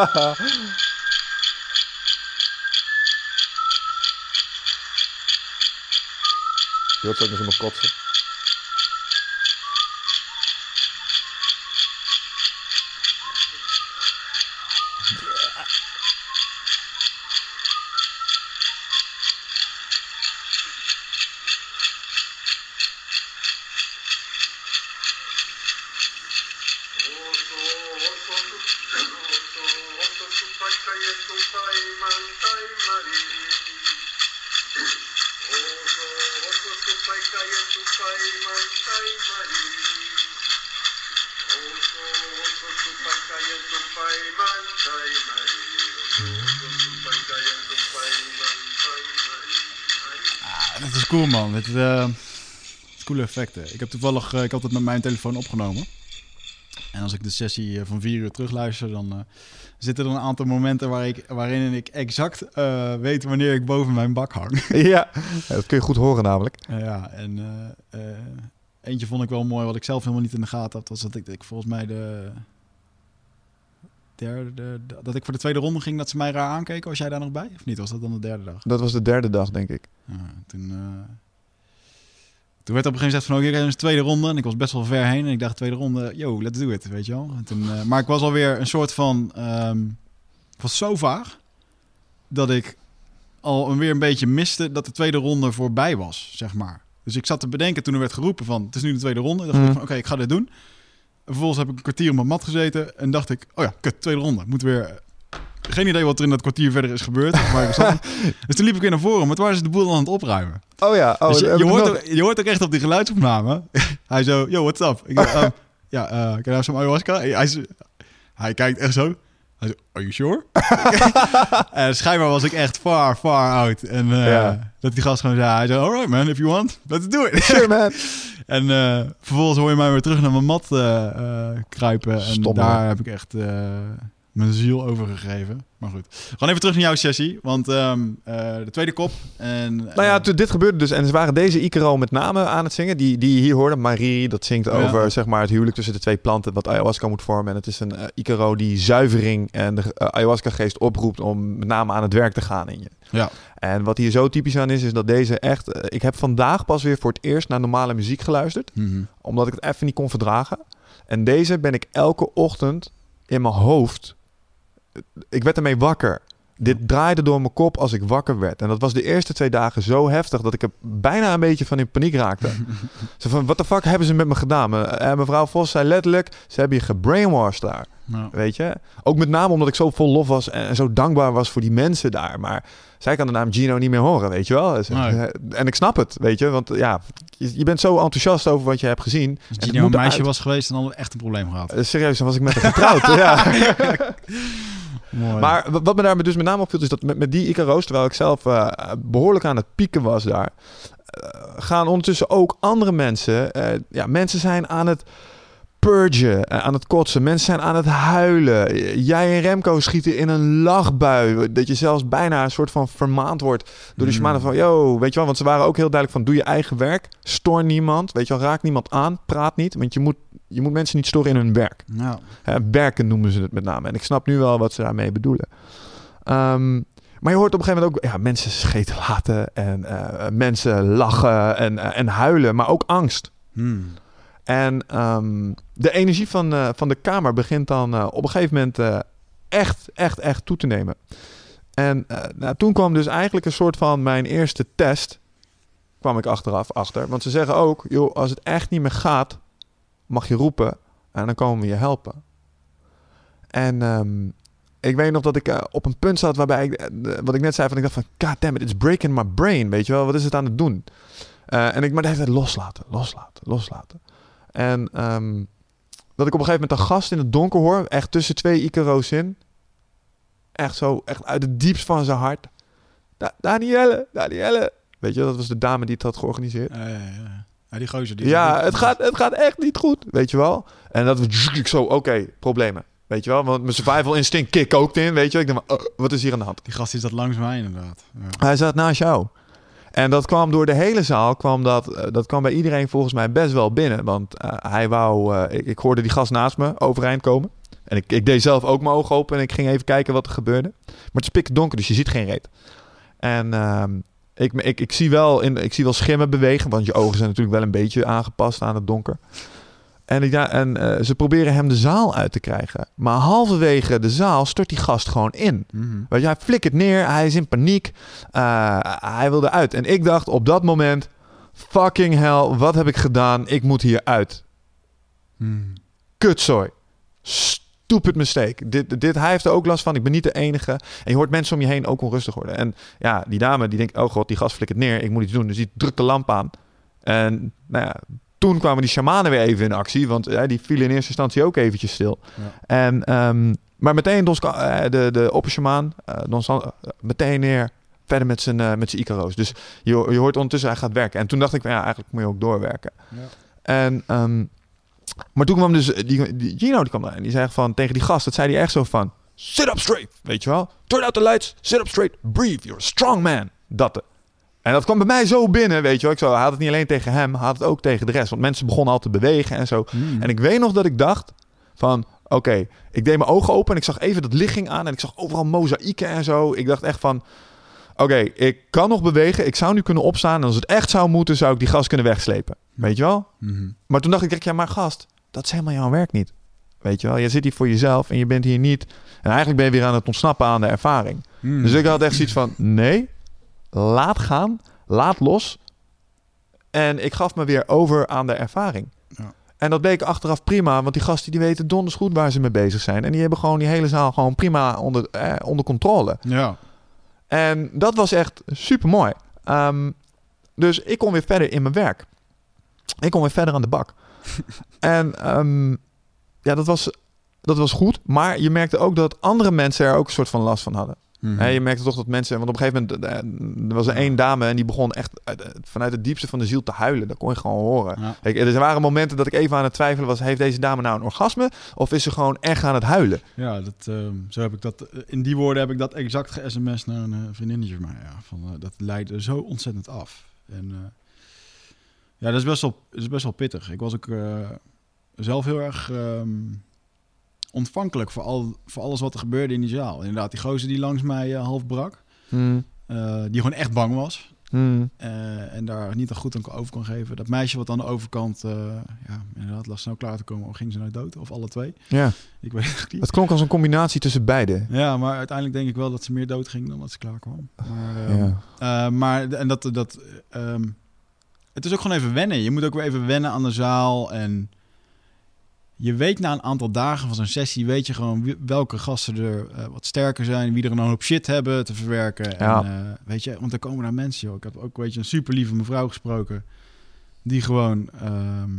Je hoort ook nog iemand kotsen. Het, eh, het is coole effecten. Ik heb toevallig, eh, ik had het met mijn telefoon opgenomen. En als ik de sessie eh, van vier uur terugluister, dan eh, zitten er een aantal momenten waar ik, waarin ik exact eh, weet wanneer ik boven mijn bak hang. ja. Dat kun je goed horen namelijk. ja, en eh, eh, eentje vond ik wel mooi, wat ik zelf helemaal niet in de gaten had, was dat ik, ik volgens mij de derde, de- dat ik voor de tweede ronde ging, dat ze mij raar aankeken. Was jij daar nog bij? Of niet? Was dat dan de derde dag? Dat was de derde dag, denk ik. Ja, toen, eh, toen werd op een gegeven moment gezegd van, oké, okay, is de tweede ronde. En ik was best wel ver heen. En ik dacht, tweede ronde, yo, let's do it, weet je wel. En toen, eh, maar ik was alweer een soort van, ehm het was zo vaag, dat ik al weer een beetje miste dat de tweede ronde voorbij was, zeg maar. Dus ik zat te bedenken toen er werd geroepen van, het is nu de tweede ronde. dacht Mhm. ik van, oké, ik ga dit doen. En vervolgens heb ik een kwartier op mijn mat gezeten en dacht ik, oh ja, kut, tweede ronde. Ik moet weer... Geen idee wat er in dat kwartier verder is gebeurd. Maar ik dus toen liep ik weer naar voren, maar toen waren ze de boel aan het opruimen. Oh ja. Oh, Dus je, heb je, ik hoort nog- ook, je hoort ook echt op die geluidsopname. hij zo, yo, what's up? Ik dacht, um, ja, eh can I have some ayahuasca? Hij, hij, zo- hij kijkt echt zo. Hij zo, are you sure? en schijnbaar was ik echt far, far out. En eh, Ja. dat die gast gewoon zei, hij zei, alright man, if you want, let's do it. Sure, man. en eh, vervolgens hoor je mij weer terug naar mijn mat eh, kruipen. En daar heb ik echt mijn ziel overgegeven. Maar goed, gewoon even terug naar jouw sessie. Want ehm, eh, de tweede kop. En, Nou ja, toen dit gebeurde dus, en ze waren deze Icaro met name aan het zingen, die, die je hier hoorde. Marie, dat zingt ja. over zeg maar, het huwelijk tussen de twee planten, wat ayahuasca moet vormen. En het is een eh, Icaro die zuivering en de eh, ayahuasca-geest oproept om met name aan het werk te gaan in je. Ja. En wat hier zo typisch aan is, is dat deze echt... eh, ik heb vandaag pas weer voor het eerst naar normale muziek geluisterd, Mhm. omdat ik het even niet kon verdragen. En deze ben ik elke ochtend in mijn hoofd... Ik werd ermee wakker. Dit draaide door mijn kop als ik wakker werd. En dat was de eerste twee dagen zo heftig dat ik er bijna een beetje van in paniek raakte. Zo van, wat de fuck hebben ze met me gedaan? Me- eh, mevrouw Vos zei letterlijk, ze hebben je gebrainwashed daar. Weet je? Ook met name omdat ik zo vol lof was en, en zo dankbaar was voor die mensen daar. Maar zij kan de naam Gino niet meer horen, weet je wel? Ze- Nee. En ik snap het, weet je? Want ja, je, je bent zo enthousiast over wat je hebt gezien. als het Gino een meisje was geweest, dan hadden we echt een probleem gehad. Eh, Serieus, dan was ik met haar getrouwd. ja. Maar wa- wat me daar dus met name opviel, is dat met, met die Icaro's, terwijl ik zelf eh, behoorlijk aan het pieken was daar, eh, gaan ondertussen ook andere mensen, eh, ja, mensen zijn aan het purgen, eh, aan het kotsen, mensen zijn aan het huilen. Jij en Remco schieten in een lachbui, dat je zelfs bijna een soort van vermaand wordt door de Mm. shamanen van, yo, weet je wel, want ze waren ook heel duidelijk van, doe je eigen werk, stoor niemand, weet je wel, raak niemand aan, praat niet, want je moet, je moet mensen niet storen in hun werk. nou, Hè, werken noemen ze het met name. En ik snap nu wel wat ze daarmee bedoelen. Ehm, maar je hoort op een gegeven moment ook ja, mensen scheten laten en eh, mensen lachen en, eh, en huilen, maar ook angst. hmm. En ehm, de energie van, eh, van de kamer begint dan eh, op een gegeven moment eh, echt, echt, echt toe te nemen. En nou, toen kwam dus eigenlijk een soort van mijn eerste test. Kwam ik achteraf achter. Want ze zeggen ook, joh, als het echt niet meer gaat, mag je roepen en dan komen we je helpen. En ehm, ik weet nog dat ik op een punt zat waarbij ik, wat ik net zei, van ik dacht van, god damn it, it's breaking my brain, weet je wel, wat is het aan het doen? En ik maar de hele loslaten, loslaten, loslaten. En ehm, dat ik op een gegeven moment een gast in het donker hoor, echt tussen twee Icaro's in. Echt zo, echt uit het diepst van zijn hart. Da Danielle, Danielle. Weet je, dat was de dame die het had georganiseerd. Ja, ja, ja. Ja, die gozer. Die Ja, het gaat, het gaat echt niet goed, weet je wel. En dat we ik zo, oké, problemen. Weet je wel, want mijn survival instinct kick ook in, weet je wel. Ik denk van, uh, wat is hier aan de hand? Die gast is dat langs mij inderdaad. Ja. Hij zat naast jou. En dat kwam door de hele zaal, kwam dat, eh, dat kwam bij iedereen volgens mij best wel binnen. Want eh, hij wou, eh, ik, ik hoorde die gast naast me overeind komen. En ik, ik deed zelf ook mijn ogen open en ik ging even kijken wat er gebeurde. Maar het is pikken donker, dus je ziet geen reet. En ehm, ik, ik, ik, zie wel in, ik zie wel schimmen bewegen, want je ogen zijn natuurlijk wel een beetje aangepast aan het donker. En, ik, ja, en eh, ze proberen hem de zaal uit te krijgen. Maar halverwege de zaal stort die gast gewoon in. Weet je, hij flikkert neer, hij is in paniek, eh, hij wil eruit. En ik dacht op dat moment, fucking hell, wat heb ik gedaan? Ik moet hier uit. Hmm. Kutzooi. Stupid mistake. Dit, dit, hij heeft er ook last van, ik ben niet de enige. En je hoort mensen om je heen ook onrustig worden. En ja, die dame die denkt, oh god, die gas flikkert neer, ik moet iets doen. Dus die drukt de lamp aan. En nou ja, toen kwamen die shamanen weer even in actie, want eh, die vielen in eerste instantie ook eventjes stil. Ja. En, ehm, maar meteen Don eh, de, de oppersjamaan, eh Don San- meteen neer, verder met zijn, met zijn Icaro's. Dus je, je hoort ondertussen, hij gaat werken. En toen dacht ik, ja, eigenlijk moet je ook doorwerken. Ja. En, ehm, maar toen kwam dus, die, die Gino die kwam daar en die zei van, tegen die gast, dat zei hij echt zo van, sit up straight, weet je wel. Turn out the lights, sit up straight, breathe, you're a strong man. Dat. En dat kwam bij mij zo binnen, weet je wel. Ik zo, hij had het niet alleen tegen hem, had het ook tegen de rest. Want mensen begonnen al te bewegen en zo. Hmm. En ik weet nog dat ik dacht van, oké, ik deed mijn ogen open en ik zag even dat licht ging aan en ik zag overal mozaïeken en zo. Ik dacht echt van, oké, ik kan nog bewegen, ik zou nu kunnen opstaan en als het echt zou moeten, zou ik die gast kunnen wegslepen. Weet je wel? Mhm. Maar toen dacht ik, ja, maar gast, dat is helemaal jouw werk niet. Weet je wel, je zit hier voor jezelf en je bent hier niet. En eigenlijk ben je weer aan het ontsnappen aan de ervaring. Hmm. Dus ik had echt zoiets van: nee, laat gaan, laat los. En ik gaf me weer over aan de ervaring. Ja. En dat bleek achteraf prima, want die gasten die weten donders goed waar ze mee bezig zijn. En die hebben gewoon die hele zaal gewoon prima onder, eh, onder controle. Ja. En dat was echt super mooi. dus ik kon weer verder in mijn werk. Ik kon weer verder aan de bak. en ehm, ja, dat was, dat was goed. Maar je merkte ook dat andere mensen er ook een soort van last van hadden. Hè, je merkte toch dat mensen... Want op een gegeven moment... eh, Er was er één dame en die begon echt uit- vanuit het diepste van de ziel te huilen. Dat kon je gewoon horen. Ja. Kijk, er waren momenten dat ik even aan het twijfelen was... Heeft deze dame nou een orgasme? Of is ze gewoon echt aan het huilen? Ja, dat, ehm, zo heb ik dat, eh, in die woorden heb ik dat exact ge-sms naar een eh, vriendinnetje van mij. Ja, van, eh, dat leidt er zo ontzettend af. En eh, ja, dat is, best wel, dat is best wel pittig. Ik was ook eh, zelf heel erg ehm, ontvankelijk voor, al, voor alles wat er gebeurde in die zaal. Inderdaad, die gozer die langs mij eh, half brak. Hmm. eh, die gewoon echt bang was. Hmm. eh, en daar niet een goed aan over kon geven. Dat meisje wat aan de overkant, eh, ja, inderdaad, lag snel klaar te komen. Of ging ze nou dood? Of alle twee? Ja, Ik weet het niet. het klonk als een combinatie tussen beide. Ja, maar uiteindelijk denk ik wel dat ze meer dood ging dan dat ze klaar kwam. Maar, ehm, Ja. maar en dat, dat ehm, het is ook gewoon even wennen. Je moet ook weer even wennen aan de zaal. En je weet na een aantal dagen van zo'n sessie, weet je gewoon welke gasten er eh, wat sterker zijn, wie er een hoop shit hebben te verwerken. Ja. En, eh, weet je, want er komen daar mensen, joh. Ik heb ook weet je, een super lieve mevrouw gesproken, die gewoon ehm,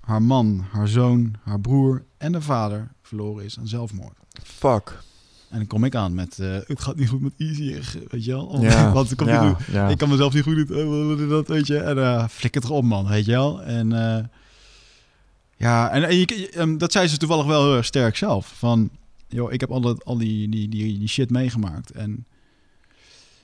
haar man, haar zoon, haar broer en de vader verloren is aan zelfmoord. Fuck. En dan kom ik aan met, eh, het gaat niet goed met Easy, weet je wel. Ja, Want het komt ja, niet goed. ja. Ik kan mezelf niet goed doen, dat weet je. En flikker toch op, man, weet je wel. En ja, en, en je, ehm, dat zei ze toevallig wel heel erg sterk zelf. Van, joh, ik heb al, dat, al die, die, die, die shit meegemaakt. En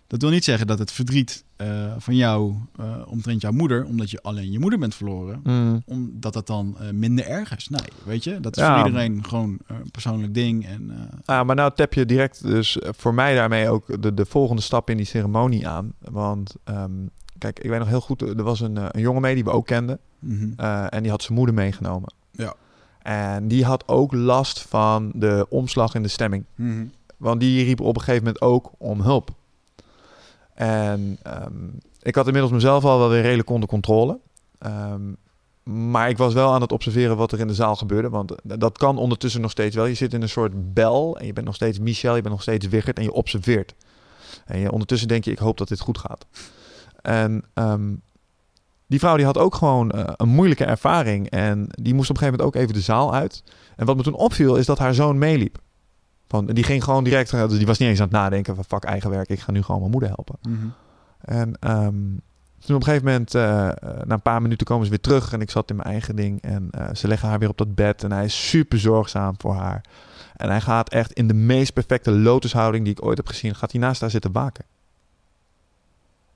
dat wil niet zeggen dat het verdriet eh, van jou eh, omtrent jouw moeder, omdat je alleen je moeder bent verloren, Hmm. omdat dat dan eh, minder erg is. Nee, weet je, dat is Ja. voor iedereen gewoon een persoonlijk ding. En, Ah, maar nou tap je direct dus voor mij daarmee ook de, de volgende stap in die ceremonie aan. Want ehm, kijk, ik weet nog heel goed, er was een, een jongen mee die we ook kenden. Mhm. eh, en die had zijn moeder meegenomen. Ja. En die had ook last van de omslag in de stemming. Mhm. Want die riep op een gegeven moment ook om hulp. En ehm, ik had inmiddels mezelf al wel weer redelijk onder controle. Ehm, maar ik was wel aan het observeren wat er in de zaal gebeurde. Want dat kan ondertussen nog steeds wel. Je zit in een soort bel en je bent nog steeds Michel, je bent nog steeds Wiggert en je observeert. En je, ondertussen denk je, ik hoop dat dit goed gaat. En ehm, die vrouw die had ook gewoon eh, een moeilijke ervaring. En die moest op een gegeven moment ook even de zaal uit. En wat me toen opviel is dat haar zoon meeliep. Van, die ging gewoon direct, eh, die was niet eens aan het nadenken van fuck eigen werk, ik ga nu gewoon mijn moeder helpen. Mhm. En ehm, toen op een gegeven moment, eh, na een paar minuten komen ze weer terug en ik zat in mijn eigen ding. En ze leggen haar weer op dat bed en hij is super zorgzaam voor haar. En hij gaat echt in de meest perfecte lotushouding die ik ooit heb gezien, gaat hij naast haar zitten waken.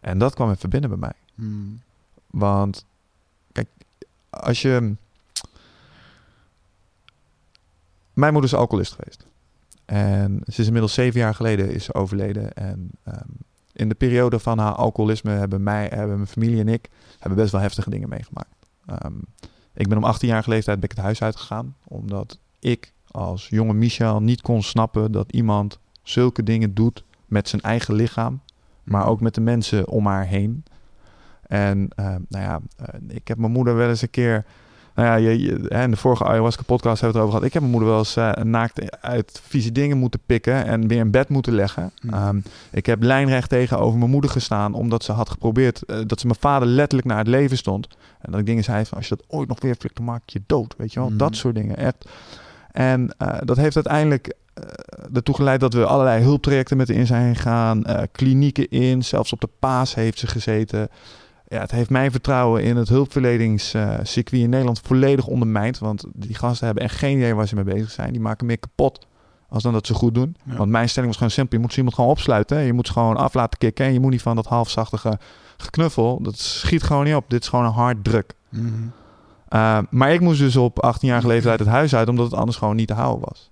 En dat kwam even binnen bij mij. Mhm. Want, kijk, als je... Mijn moeder is alcoholist geweest. En ze is inmiddels zeven jaar geleden is overleden. En ehm, in de periode van haar alcoholisme hebben, mij, hebben mijn familie en ik hebben best wel heftige dingen meegemaakt. Ehm, ik ben om 18 jaar leeftijd ben ik het huis uitgegaan. Omdat ik als jonge Michel niet kon snappen dat iemand zulke dingen doet met zijn eigen lichaam. Maar ook met de mensen om haar heen. En eh, nou ja, eh, ik heb mijn moeder wel eens een keer. Nou ja, je, in de vorige ayahuasca podcast hebben we het erover gehad. Ik heb mijn moeder wel eens eh, naakt uit vieze dingen moeten pikken en weer in bed moeten leggen. Hmm. Ehm, ik heb lijnrecht tegenover mijn moeder gestaan omdat ze had geprobeerd eh, dat ze mijn vader letterlijk naar het leven stond. En dat ik dingen zei van als je dat ooit nog weer flikt, dan maak ik je dood. Weet je wel, Mhm. dat soort dingen. Echt. En dat heeft uiteindelijk ertoe geleid dat we allerlei hulptrajecten met haar in zijn gegaan, klinieken in, zelfs op de paas heeft ze gezeten. Ja, het heeft mijn vertrouwen in het hulpverleningscircuit in Nederland volledig ondermijnd. Want die gasten hebben echt geen idee waar ze mee bezig zijn. Die maken meer kapot als dan dat ze goed doen. Ja. Want mijn stelling was gewoon simpel. Je moet zo iemand gewoon opsluiten. hè. Je moet ze gewoon af laten kicken. En je moet niet van dat halfzachtige geknuffel. Dat schiet gewoon niet op. Dit is gewoon een hard druk. Mhm. Uh, maar ik moest dus op 18-jarige leeftijd het huis uit, omdat het anders gewoon niet te houden was.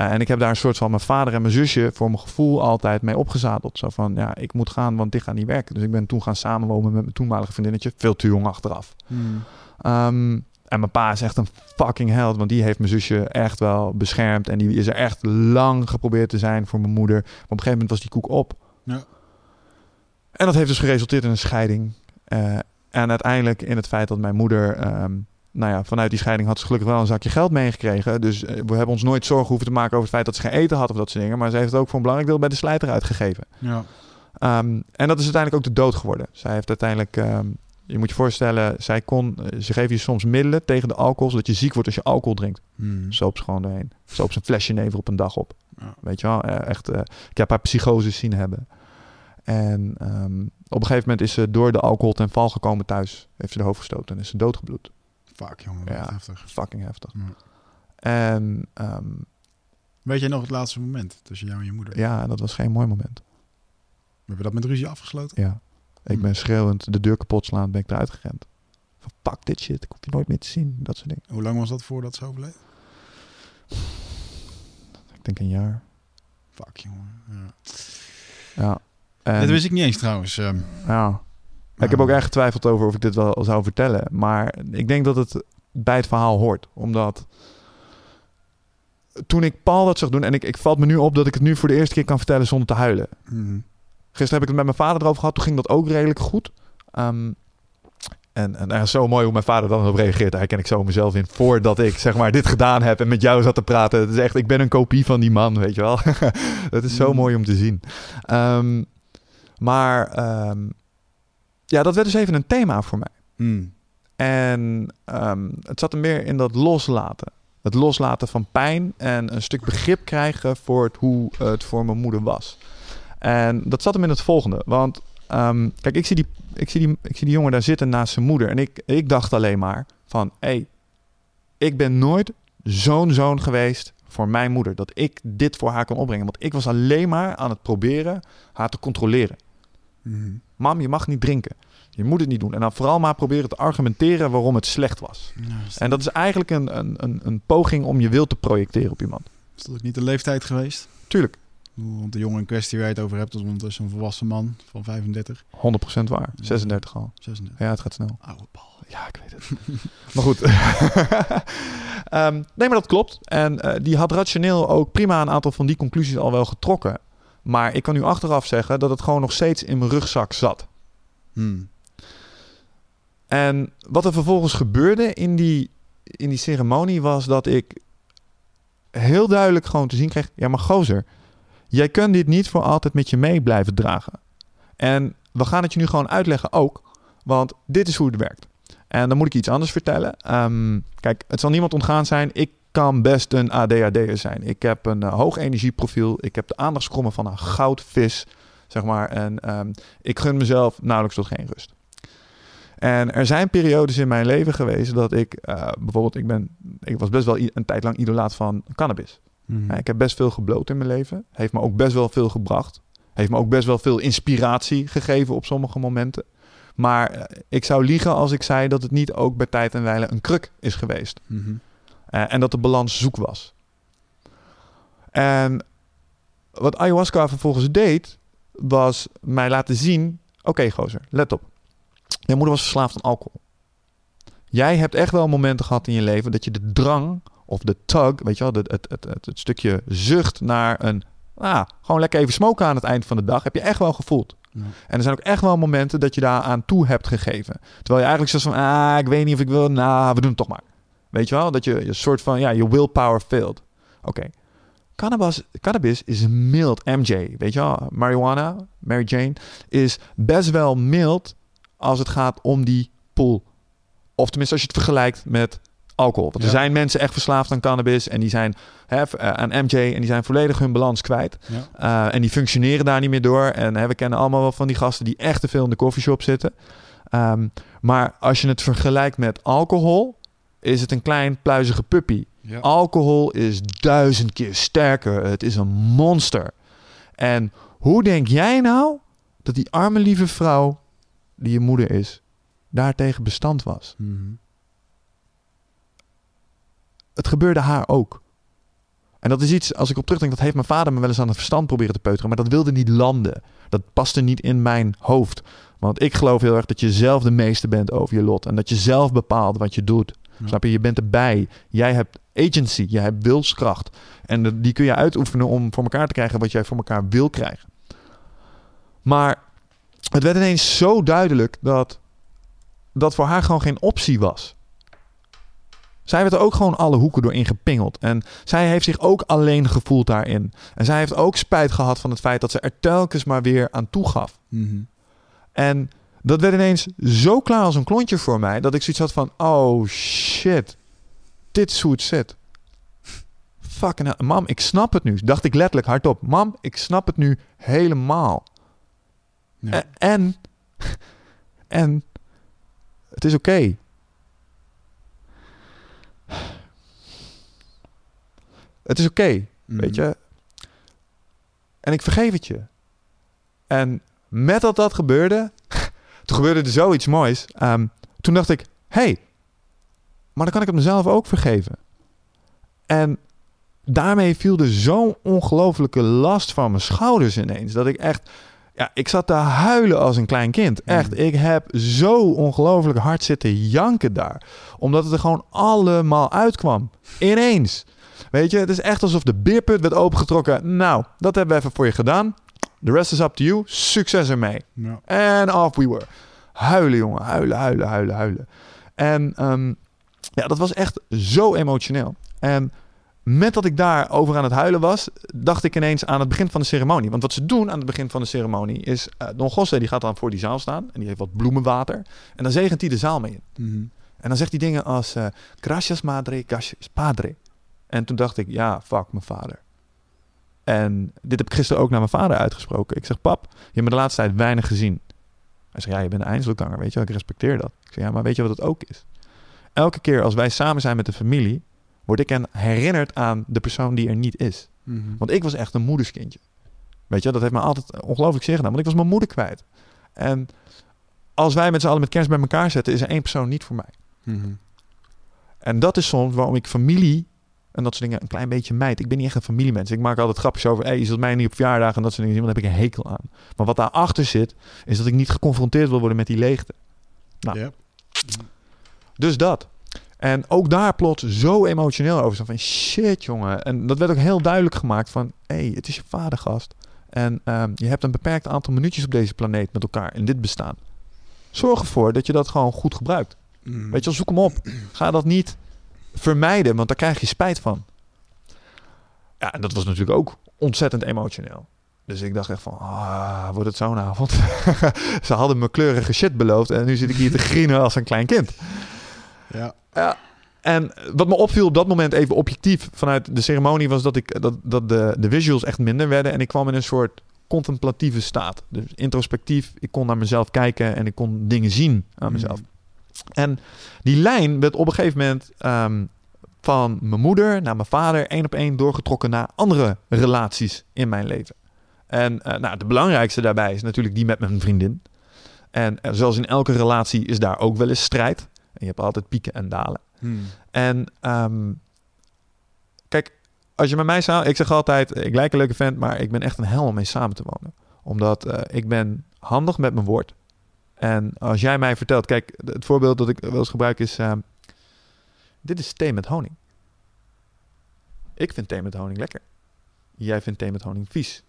Uh, en ik heb daar een soort van mijn vader en mijn zusje voor mijn gevoel altijd mee opgezadeld. Zo van, ja, ik moet gaan, want dit gaat niet werken. Dus ik ben toen gaan samenwonen met mijn toenmalige vriendinnetje. Veel te jong achteraf. Mhm. Um, en mijn pa is echt een fucking held, want die heeft mijn zusje echt wel beschermd. En die is er echt lang geprobeerd te zijn voor mijn moeder. Maar op een gegeven moment was die koek op. Ja. En dat heeft dus geresulteerd in een scheiding. Uh, en uiteindelijk in het feit dat mijn moeder... Um, nou ja, vanuit die scheiding had ze gelukkig wel een zakje geld meegekregen. Dus we hebben ons nooit zorgen hoeven te maken over het feit dat ze geen eten had of dat soort dingen. Maar ze heeft het ook voor een belangrijk deel bij de slijter uitgegeven. Ja. Um, en dat is uiteindelijk ook de dood geworden. Zij heeft uiteindelijk... Um, je moet je voorstellen, zij kon, ze geven je soms middelen tegen de alcohol, zodat je ziek wordt als je alcohol drinkt. Hmm. Soop ze gewoon doorheen. Soop ze een flesje never op een dag op. Ja. Weet je wel, echt. Uh, ik heb haar psychoses zien hebben. En um, op een gegeven moment is ze door de alcohol ten val gekomen thuis. Heeft ze de hoofd gestoten en is ze doodgebloed. Fuck, jongen, ja, heftig. Fucking heftig. En um, weet jij nog het laatste moment tussen jou en je moeder? Ja, dat was geen mooi moment. We hebben dat met ruzie afgesloten? Ja. Ik ben schreeuwend de deur kapot slaan, ben ik eruit gerend. Van pak dit shit, ik hoef je nooit meer te zien. Dat soort dingen. Hoe lang was dat voordat ze overleed? Ik denk een jaar. Fuck, jongen. Ja. Ja. En, Dit wist ik niet eens trouwens. ehm. ja. Ik heb ook echt getwijfeld over of ik dit wel zou vertellen. Maar ik denk dat het bij het verhaal hoort. Omdat toen ik Paul dat zag doen... en ik, ik valt me nu op dat ik het nu voor de eerste keer kan vertellen zonder te huilen. Mhm. Gisteren heb ik het met mijn vader erover gehad. Toen ging dat ook redelijk goed. Ehm, en, en is zo mooi hoe mijn vader dan op reageert. Daar herken ik zo mezelf in. Voordat ik zeg maar dit gedaan heb en met jou zat te praten. Het is echt, ik ben een kopie van die man, weet je wel. dat is zo Mm. mooi om te zien. Ehm, maar ehm, ja, dat werd dus even een thema voor mij. Mhm. En ehm, het zat er meer in dat loslaten. Het loslaten van pijn en een stuk begrip krijgen voor het, hoe het voor mijn moeder was. En dat zat hem in het volgende. Want ehm, kijk, ik zie, die, ik, zie die, ik zie die jongen daar zitten naast zijn moeder. En ik, ik dacht alleen maar van... hé, hey, ik ben nooit zo'n zoon geweest voor mijn moeder. Dat ik dit voor haar kon opbrengen. Want ik was alleen maar aan het proberen haar te controleren. Mhm. Mam, je mag niet drinken. Je moet het niet doen. En dan vooral maar proberen te argumenteren waarom het slecht was. Ja, is, dat, En dat is eigenlijk een, een, een, een poging om je wil te projecteren op iemand. is dat ook niet de leeftijd geweest? Tuurlijk, Want de jongen in kwestie waar je het over hebt, is ondertussen een volwassen man van 35, 100% waar. 36 al. 36. Ja, het gaat snel. Oude bal. Ja, ik weet het. maar goed. Ehm, nee, maar dat klopt. En eh, die had rationeel ook prima een aantal van die conclusies al wel getrokken. Maar ik kan nu achteraf zeggen dat het gewoon nog steeds in mijn rugzak zat. Mhm. En wat er vervolgens gebeurde in die, in die ceremonie was dat ik heel duidelijk gewoon te zien kreeg: ja, maar gozer, jij kunt dit niet voor altijd met je mee blijven dragen. En we gaan het je nu gewoon uitleggen ook, want dit is hoe het werkt. En dan moet ik iets anders vertellen. Ehm, kijk, het zal niemand ontgaan zijn. Ik kan best een ADHD'er zijn. Ik heb een eh, hoog energieprofiel. Ik heb de aandachtskrommen van een goudvis, zeg maar. En ehm, ik gun mezelf nauwelijks tot geen rust. En er zijn periodes in mijn leven geweest dat ik eh, bijvoorbeeld, ik, ben, ik was best wel een tijd lang idolaat van cannabis. Mhm. Ik heb best veel gebloot in mijn leven. Heeft me ook best wel veel gebracht. Heeft me ook best wel veel inspiratie gegeven op sommige momenten. Maar eh, ik zou liegen als ik zei dat het niet ook bij tijd en wijle een kruk is geweest. Mhm. Eh, en dat de balans zoek was. En wat ayahuasca vervolgens deed, was mij laten zien: oké, gozer, let op. Mijn moeder was verslaafd aan alcohol. Jij hebt echt wel momenten gehad in je leven dat je de drang of de tug, weet je wel, het, het, het, stukje zucht naar een, ah, gewoon lekker even smoken aan het eind van de dag, heb je echt wel gevoeld. Ja. En er zijn ook echt wel momenten dat je daar aan toe hebt gegeven. Terwijl je eigenlijk zegt van, ah, ik weet niet of ik wil, nou, we doen het toch maar. Weet je wel, dat je een soort van, ja, je willpower failed. Oké. Cannabis, cannabis is mild, MJ, weet je wel. Marijuana, Mary Jane, is best wel mild als het gaat om die pool. Of tenminste als je het vergelijkt met alcohol. Want er zijn mensen echt verslaafd aan cannabis en die zijn hè, eh, aan MJ en die zijn volledig hun balans kwijt. Ja. Uh, en die functioneren daar niet meer door. En hè, we kennen allemaal wel van die gasten die echt te veel in de coffeeshop zitten. Um, maar als je het vergelijkt met alcohol, is het een klein pluizige puppy. Ja. Alcohol is duizend keer sterker. Het is een monster. En hoe denk jij nou dat die arme lieve vrouw, die je moeder is, daartegen bestand was? Mhm. Het gebeurde haar ook. En dat is iets, als ik op terugdenk, dat heeft mijn vader me wel eens aan het verstand proberen te peuteren. Maar dat wilde niet landen. Dat paste niet in mijn hoofd. Want ik geloof heel erg dat je zelf de meeste bent over je lot. En dat je zelf bepaalt wat je doet. Ja. Snap je? Je bent erbij. Jij hebt agency. Je hebt wilskracht. En die kun je uitoefenen om voor elkaar te krijgen wat jij voor elkaar wil krijgen. Maar het werd ineens zo duidelijk dat dat voor haar gewoon geen optie was. Zij werd er ook gewoon alle hoeken door ingepingeld. En zij heeft zich ook alleen gevoeld daarin. En zij heeft ook spijt gehad van het feit dat ze er telkens maar weer aan toegaf. Mhm. En dat werd ineens zo klaar als een klontje voor mij... dat ik zoiets had van... oh shit, dit is hoe het zit. Fucking hell. Mam, ik snap het nu. Dacht ik letterlijk hardop. Mam, ik snap het nu helemaal. Ja. En... En... Het is oké. Het is oké. Mhm. Weet je? En ik vergeef het je. En met dat dat gebeurde, toen gebeurde er zoiets moois. Ehm, toen dacht ik, hey, maar dan kan ik het mezelf ook vergeven. En daarmee viel er zo'n ongelofelijke last van mijn schouders ineens. Dat ik echt Ja, ik zat te huilen als een klein kind. Echt, ik heb zo ongelooflijk hard zitten janken daar. Omdat het er gewoon allemaal uitkwam. Ineens. Weet je, het is echt alsof de beerput werd opengetrokken. Nou, dat hebben we even voor je gedaan. The rest is up to you. Succes ermee. Ja. En off we were. Huilen, jongen. Huilen, huilen, huilen, huilen. En ehm, ja, dat was echt zo emotioneel. En met dat ik daar over aan het huilen was, dacht ik ineens aan het begin van de ceremonie. Want wat ze doen aan het begin van de ceremonie is... eh, Don José die gaat dan voor die zaal staan en die heeft wat bloemenwater. En dan zegent hij de zaal mee in. Mhm. En dan zegt hij dingen als... eh, gracias madre, gracias padre. En toen dacht ik, ja, fuck mijn vader. En dit heb ik gisteren ook naar mijn vader uitgesproken. Ik zeg, pap, je hebt me de laatste tijd weinig gezien. Hij zegt, ja, je bent een eindselganger, weet je wel. Ik respecteer dat. Ik zeg, ja, maar weet je wat het ook is? Elke keer als wij samen zijn met de familie... word ik herinnerd aan de persoon die er niet is. Mhm. Want ik was echt een moederskindje. Weet je, dat heeft me altijd ongelooflijk zeer gedaan. Want ik was mijn moeder kwijt. En als wij met z'n allen met kerst bij elkaar zetten... is er één persoon niet voor mij. Mhm. En dat is soms waarom ik familie en dat soort dingen een klein beetje mijd. Ik ben niet echt een familiemens. Ik maak altijd grapjes over, hey, je zult mij niet op verjaardagen en dat soort dingen zien, want daar heb ik een hekel aan. Maar wat daarachter zit, is dat ik niet geconfronteerd wil worden met die leegte. Nou. Ja. Dus dat. En ook daar plots zo emotioneel over. Zo van shit, jongen. En dat werd ook heel duidelijk gemaakt van... hé, hey, het is je vadergast. En ehm, je hebt een beperkt aantal minuutjes op deze planeet met elkaar in dit bestaan. Zorg ervoor dat je dat gewoon goed gebruikt. Mhm. Weet je zoek hem op. Ga dat niet vermijden, want daar krijg je spijt van. Ja, en dat was natuurlijk ook ontzettend emotioneel. Dus ik dacht echt van, ah, wordt het zo'n avond? Ze hadden me kleurige shit beloofd en nu zit ik hier te grienen als een klein kind. Ja. Ja. En wat me opviel op dat moment even objectief vanuit de ceremonie was dat, ik, dat, dat de, de visuals echt minder werden. En ik kwam in een soort contemplatieve staat. Dus introspectief. Ik kon naar mezelf kijken en ik kon dingen zien aan mezelf. Mhm. En die lijn werd op een gegeven moment ehm, van mijn moeder naar mijn vader één op één doorgetrokken naar andere relaties in mijn leven. En eh, nou, de belangrijkste daarbij is natuurlijk die met mijn vriendin. En eh, zoals in elke relatie is daar ook wel eens strijd. En je hebt altijd pieken en dalen. Mhm. En ehm, kijk, als je met mij samen... Ik zeg altijd, ik lijk een leuke vent, maar ik ben echt een hel om mee samen te wonen. Omdat eh, ik ben handig met mijn woord. En als jij mij vertelt... Kijk, het voorbeeld dat ik wel eens gebruik is... ehm, dit is thee met honing. Ik vind thee met honing lekker. Jij vindt thee met honing vies.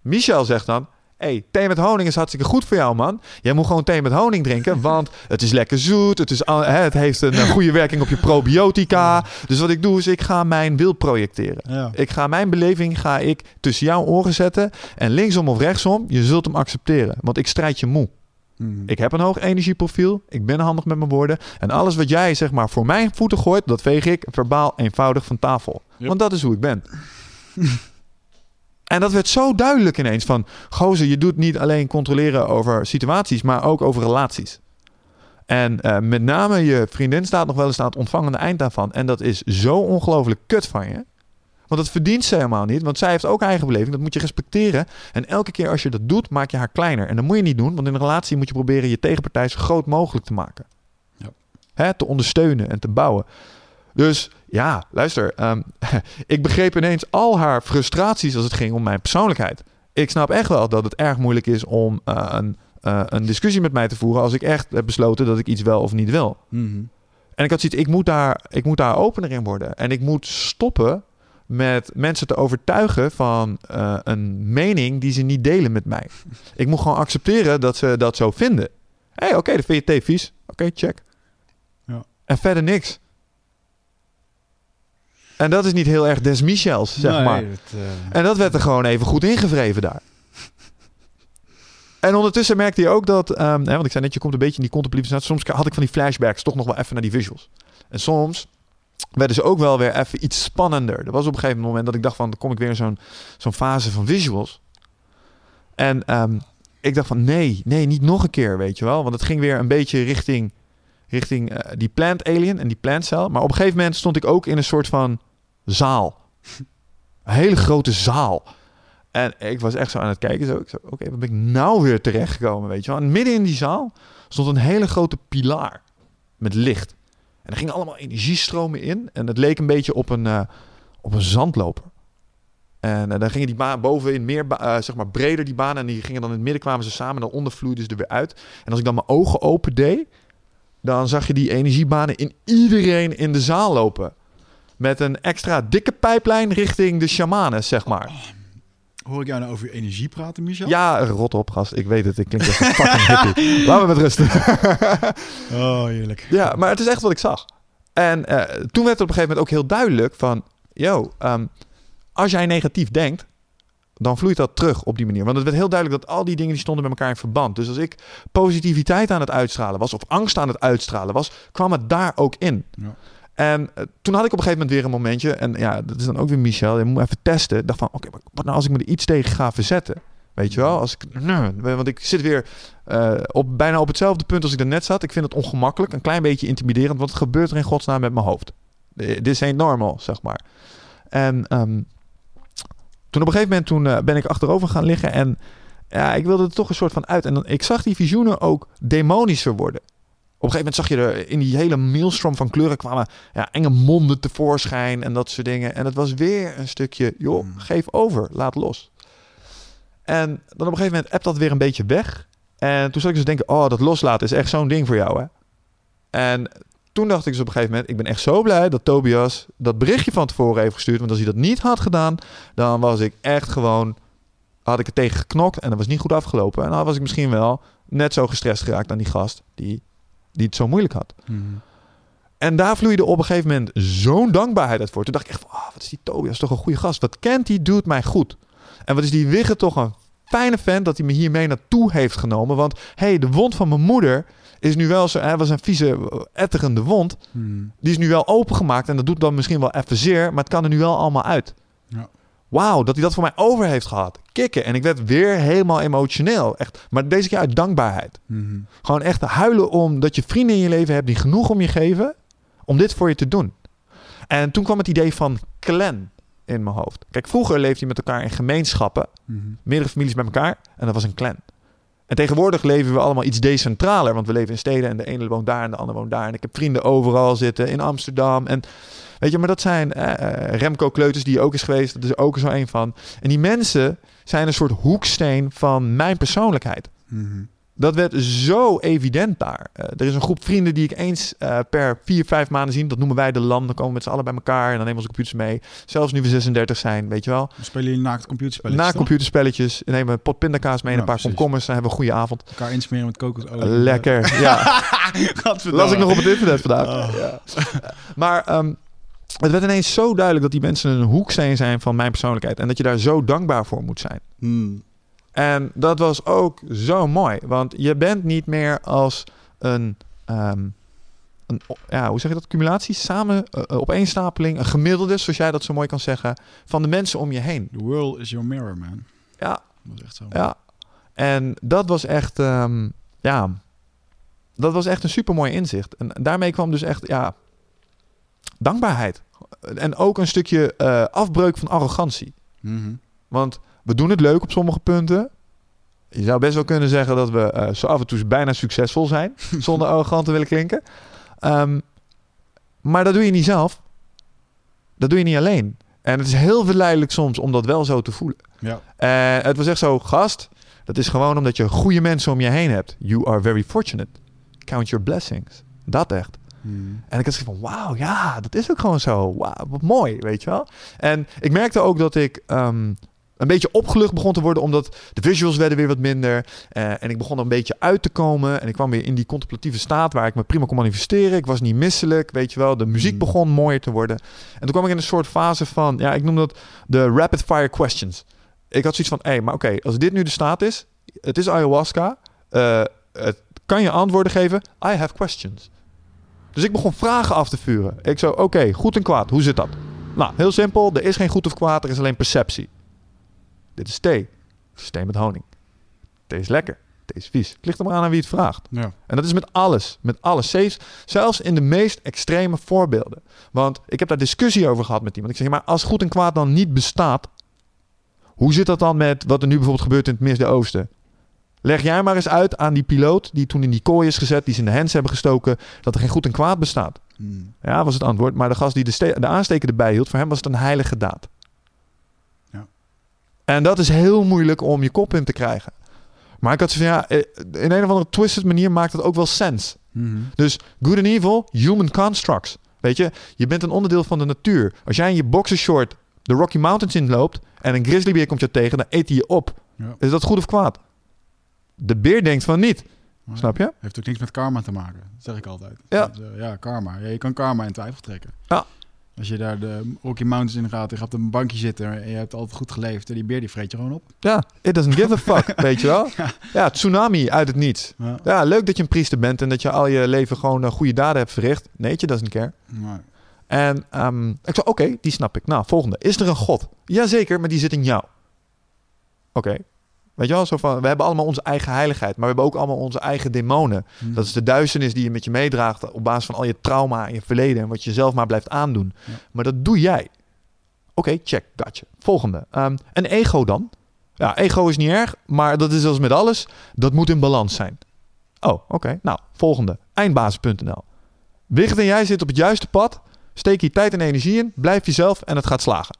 Michel zegt dan... hey, thee met honing is hartstikke goed voor jou, man. Jij moet gewoon thee met honing drinken, want het is lekker zoet. Het, is, het heeft een eh, goede werking op je probiotica. Dus wat ik doe, is ik ga mijn wil projecteren. Ja. Ik ga mijn beleving ga ik tussen jouw oren zetten. En linksom of rechtsom, je zult hem accepteren. Want ik strijd je moe. Mhm. Ik heb een hoog energieprofiel. Ik ben handig met mijn woorden. En alles wat jij zeg maar voor mijn voeten gooit, dat veeg ik verbaal eenvoudig van tafel. Yep. Want dat is hoe ik ben. en dat werd zo duidelijk ineens van... Gozer, je doet niet alleen controleren over situaties, maar ook over relaties. En eh, met name je vriendin staat nog wel eens aan het ontvangende eind daarvan. En dat is zo ongelooflijk kut van je. Want dat verdient ze helemaal niet. Want zij heeft ook eigen beleving. Dat moet je respecteren. En elke keer als je dat doet, maak je haar kleiner. En dat moet je niet doen. Want in een relatie moet je proberen je tegenpartij zo groot mogelijk te maken. Ja. Hè, te ondersteunen en te bouwen. Dus ja, luister. ehm, ik begreep ineens al haar frustraties als het ging om mijn persoonlijkheid. Ik snap echt wel dat het erg moeilijk is om eh, een, eh, een discussie met mij te voeren... als ik echt heb besloten dat ik iets wel of niet wil. Mhm. En ik had zoiets, ik moet, daar, ik moet daar opener in worden. En ik moet stoppen met mensen te overtuigen van eh, een mening die ze niet delen met mij. Ik moet gewoon accepteren dat ze dat zo vinden. Hé, hey, oké, dan vind je thee vies. Oké, check. Ja. En verder niks. En dat is niet heel erg des Michels, zeg Nee, maar. dat, eh, En dat werd er gewoon even goed ingevreven daar. En ondertussen merkte je ook dat, ehm, hè, want ik zei net, je komt een beetje in die contemplatieve staat. Soms had ik van die flashbacks toch nog wel even naar die visuals. En soms werden ze ook wel weer even iets spannender. Er was op een gegeven moment dat ik dacht van, dan kom ik weer in zo'n zo'n fase van visuals. En ehm, ik dacht van, nee, nee, niet nog een keer, weet je wel. Want het ging weer een beetje richting, richting eh, die plant alien en die plant cell. Maar op een gegeven moment stond ik ook in een soort van zaal. Een hele grote zaal. En ik was echt zo aan het kijken. Zo, ik oké, waar ben ik nou weer terechtgekomen, weet je wel. En midden in die zaal stond een hele grote pilaar met licht. En er gingen allemaal energiestromen in. En het leek een beetje op een, eh, op een zandloper. En eh, dan gingen die baan bovenin meer, eh, zeg maar breder die banen. En die gingen dan in het midden kwamen ze samen. En dan onder vloeiden ze er weer uit. En als ik dan mijn ogen open deed, dan zag je die energiebanen in iedereen in de zaal lopen. Met een extra dikke pijplijn richting de shamanen, zeg maar. Hoor ik jou nou over je energie praten, Michel? Ja, rot op, gast. Ik weet het. Ik klink echt een fucking hippie. Laten we met rust. Oh, heerlijk. Ja, maar het is echt wat ik zag. En eh, toen werd het op een gegeven moment ook heel duidelijk van... Yo, ehm, als jij negatief denkt, dan vloeit dat terug op die manier. Want het werd heel duidelijk dat al die dingen die stonden met elkaar in verband. Dus als ik positiviteit aan het uitstralen was... of angst aan het uitstralen was, kwam het daar ook in. Ja. En eh, toen had ik op een gegeven moment weer een momentje... en ja, dat is dan ook weer Michel. Je moet even testen. Ik dacht van, oké, maar wat nou als ik me er iets tegen ga verzetten? Weet je wel? Als ik, want ik zit weer eh, op, bijna op hetzelfde punt als ik er net zat. Ik vind het ongemakkelijk, een klein beetje intimiderend, het gebeurt er in godsnaam met mijn hoofd. Eh, Dit is ain't normal, zeg maar. En ehm, toen op een gegeven moment toen, ben ik achterover gaan liggen en ja, ik wilde er toch een soort van uit. En dan, ik zag die visioenen ook demonischer worden. Op een gegeven moment zag je er in die hele maelstrom van kleuren kwamen ja, enge monden tevoorschijn en dat soort dingen. En het was weer een stukje, joh, Mm. geef over, laat los. En dan op een gegeven moment appt dat weer een beetje weg. En toen zat ik dus denken, oh, dat loslaten is echt zo'n ding voor jou, hè? En toen dacht ik dus op een gegeven moment, ik ben echt zo blij dat Tobias dat berichtje van tevoren heeft gestuurd. Want als hij dat niet had gedaan, dan was ik echt gewoon, had ik het tegen geknokt en dat was niet goed afgelopen. En dan was ik misschien wel net zo gestrest geraakt aan die gast die, die het zo moeilijk had. Mhm. En daar vloeide op een gegeven moment zo'n dankbaarheid uit voor. Toen dacht ik echt van, ah, wat is die Tobias toch een goede gast. Wat kent die doet mij goed. En wat is die Wigge toch een fijne vent dat hij me hiermee naartoe heeft genomen. Want hey, de wond van mijn moeder is nu wel zo... Hij was een vieze, etterende wond. Mhm. Die is nu wel opengemaakt en dat doet dan misschien wel even zeer. Maar het kan er nu wel allemaal uit. Wauw, dat hij dat voor mij over heeft gehad. Kikken. En ik werd weer helemaal emotioneel. Echt. Maar deze keer uit dankbaarheid. Mhm. Gewoon echt huilen om dat je vrienden in je leven hebt die genoeg om je geven om dit voor je te doen. En toen kwam het idee van clan in mijn hoofd. Kijk, vroeger leefde je met elkaar in gemeenschappen, Mhm. meerdere families bij elkaar, en dat was een clan. En tegenwoordig leven we allemaal iets decentraler, want we leven in steden en de ene woont daar en de ander woont daar. En ik heb vrienden overal zitten, in Amsterdam. En weet je, maar dat zijn eh, eh, Remco Kleuters, die ook is geweest, dat is ook zo een van. En die mensen zijn een soort hoeksteen van mijn persoonlijkheid. Mhm. Dat werd zo evident daar. Eh, er is een groep vrienden die ik eens eh, per vier, vijf maanden zie. Dat noemen wij de land. Dan komen we met z'n allen bij elkaar en dan nemen we onze computers mee. Zelfs nu we 36 zijn, weet je wel. We spelen jullie naakt computerspelletjes, Na computerspelletjes nemen we een pot pindakaas mee en Ja, een paar precies. komkommers. Dan hebben we een goede avond. Elkaar insmeren met kokosolie. Lekker, ja. Gadverdamme. Las ik nog op het internet vandaag. Oh. Ja. Maar ehm, het werd ineens zo duidelijk dat die mensen een hoeksteen zijn van mijn persoonlijkheid. En dat je daar zo dankbaar voor moet zijn. Mhm. En dat was ook zo mooi. Want je bent niet meer als een... ehm, een ja, hoe zeg je dat? Cumulatie? Samen, eh, opeenstapeling, een gemiddelde, zoals jij dat zo mooi kan zeggen, van de mensen om je heen. The world is your mirror, man. Ja, Dat is echt zo. ja. En dat was echt, ehm, ja, dat was echt een supermooi inzicht. En daarmee kwam dus echt, ja, dankbaarheid. En ook een stukje eh, afbreuk van arrogantie. Mhm. Want we doen het leuk op sommige punten. Je zou best wel kunnen zeggen dat we eh, zo af en toe bijna succesvol zijn. zonder arrogant te willen klinken. Ehm, maar dat doe je niet zelf. Dat doe je niet alleen. En het is heel verleidelijk soms om dat wel zo te voelen. Ja. En het was echt zo, gast. Dat is gewoon omdat je goede mensen om je heen hebt. You are very fortunate. Count your blessings. Dat echt. Mhm. En ik had zoiets van, wauw, ja, dat is ook gewoon zo. Wauw, wat mooi, weet je wel. En ik merkte ook dat ik ehm, een beetje opgelucht begon te worden, omdat de visuals werden weer wat minder. Eh, en ik begon er een beetje uit te komen. En ik kwam weer in die contemplatieve staat waar ik me prima kon manifesteren. Ik was niet misselijk, weet je wel. De muziek Mm. begon mooier te worden. En toen kwam ik in een soort fase van, ja, ik noem dat de rapid fire questions. Ik had zoiets van, hé, maar oké, als dit nu de staat is, het is ayahuasca, eh, het kan je antwoorden geven. I have questions. Dus ik begon vragen af te vuren. Ik zo, oké, goed en kwaad, hoe zit dat? Nou, heel simpel, er is geen goed of kwaad, er is alleen perceptie. Dit is thee. Het is thee met honing. Thee is lekker, thee is vies. Het ligt er maar aan aan wie het vraagt. Ja. En dat is met alles, met alles. Zelfs, zelfs in de meest extreme voorbeelden. Want ik heb daar discussie over gehad met iemand. Ik zeg, maar als goed en kwaad dan niet bestaat, hoe zit dat dan met wat er nu bijvoorbeeld gebeurt in het Midden-Oosten? Leg jij maar eens uit aan die piloot die toen in die kooi is gezet, die ze in de hands hebben gestoken, dat er geen goed en kwaad bestaat. Mhm. Ja, was het antwoord. Maar de gast die de, de aansteker erbij hield, voor hem was het een heilige daad. En dat is heel moeilijk om je kop in te krijgen. Maar ik had zo van ja, eh, in een of andere twisted manier maakt het ook wel sens. Mhm. Dus good and evil, human constructs. Weet je, je bent een onderdeel van de natuur. Als jij in je boxershort de Rocky Mountains inloopt en een grizzlybeer komt je tegen, dan eet hij je op. Ja. Is dat goed of kwaad? De beer denkt van niet. Maar Snap je? Heeft ook niks met karma te maken. Dat zeg ik altijd. Ja. Dat, eh, ja, karma. Ja, je kan karma in twijfel trekken. Ja. Als je daar de Rocky Mountains in gaat, je gaat op een bankje zitten en je hebt altijd goed geleefd. En die beer die vreet je gewoon op. Ja, it doesn't give a fuck, weet je wel? Ja, tsunami uit het niets. Ja. Ja, leuk dat je een priester bent en dat je al je leven gewoon eh, goede daden hebt verricht. Nee, je doesn't care. Maar, En ehm, ik zei, oké, die snap ik. Nou, volgende. Is er een God? Jazeker, maar die zit in jou. Oké. Weet je wel, zo van, we hebben allemaal onze eigen heiligheid, maar we hebben ook allemaal onze eigen demonen. hm. Dat is de duisternis die je met je meedraagt op basis van al je trauma en je verleden en wat je zelf maar blijft aandoen. Ja. Maar dat doe jij. Oké, check, gotcha. Volgende. Ehm, een ego dan? Ja, ego is niet erg, maar dat is als met alles. Dat moet in balans zijn. Oh, oké. Nou, volgende. Eindbasis.nl. Wigert en jij zitten op het juiste pad. Steek je tijd en energie in. Blijf jezelf en het gaat slagen.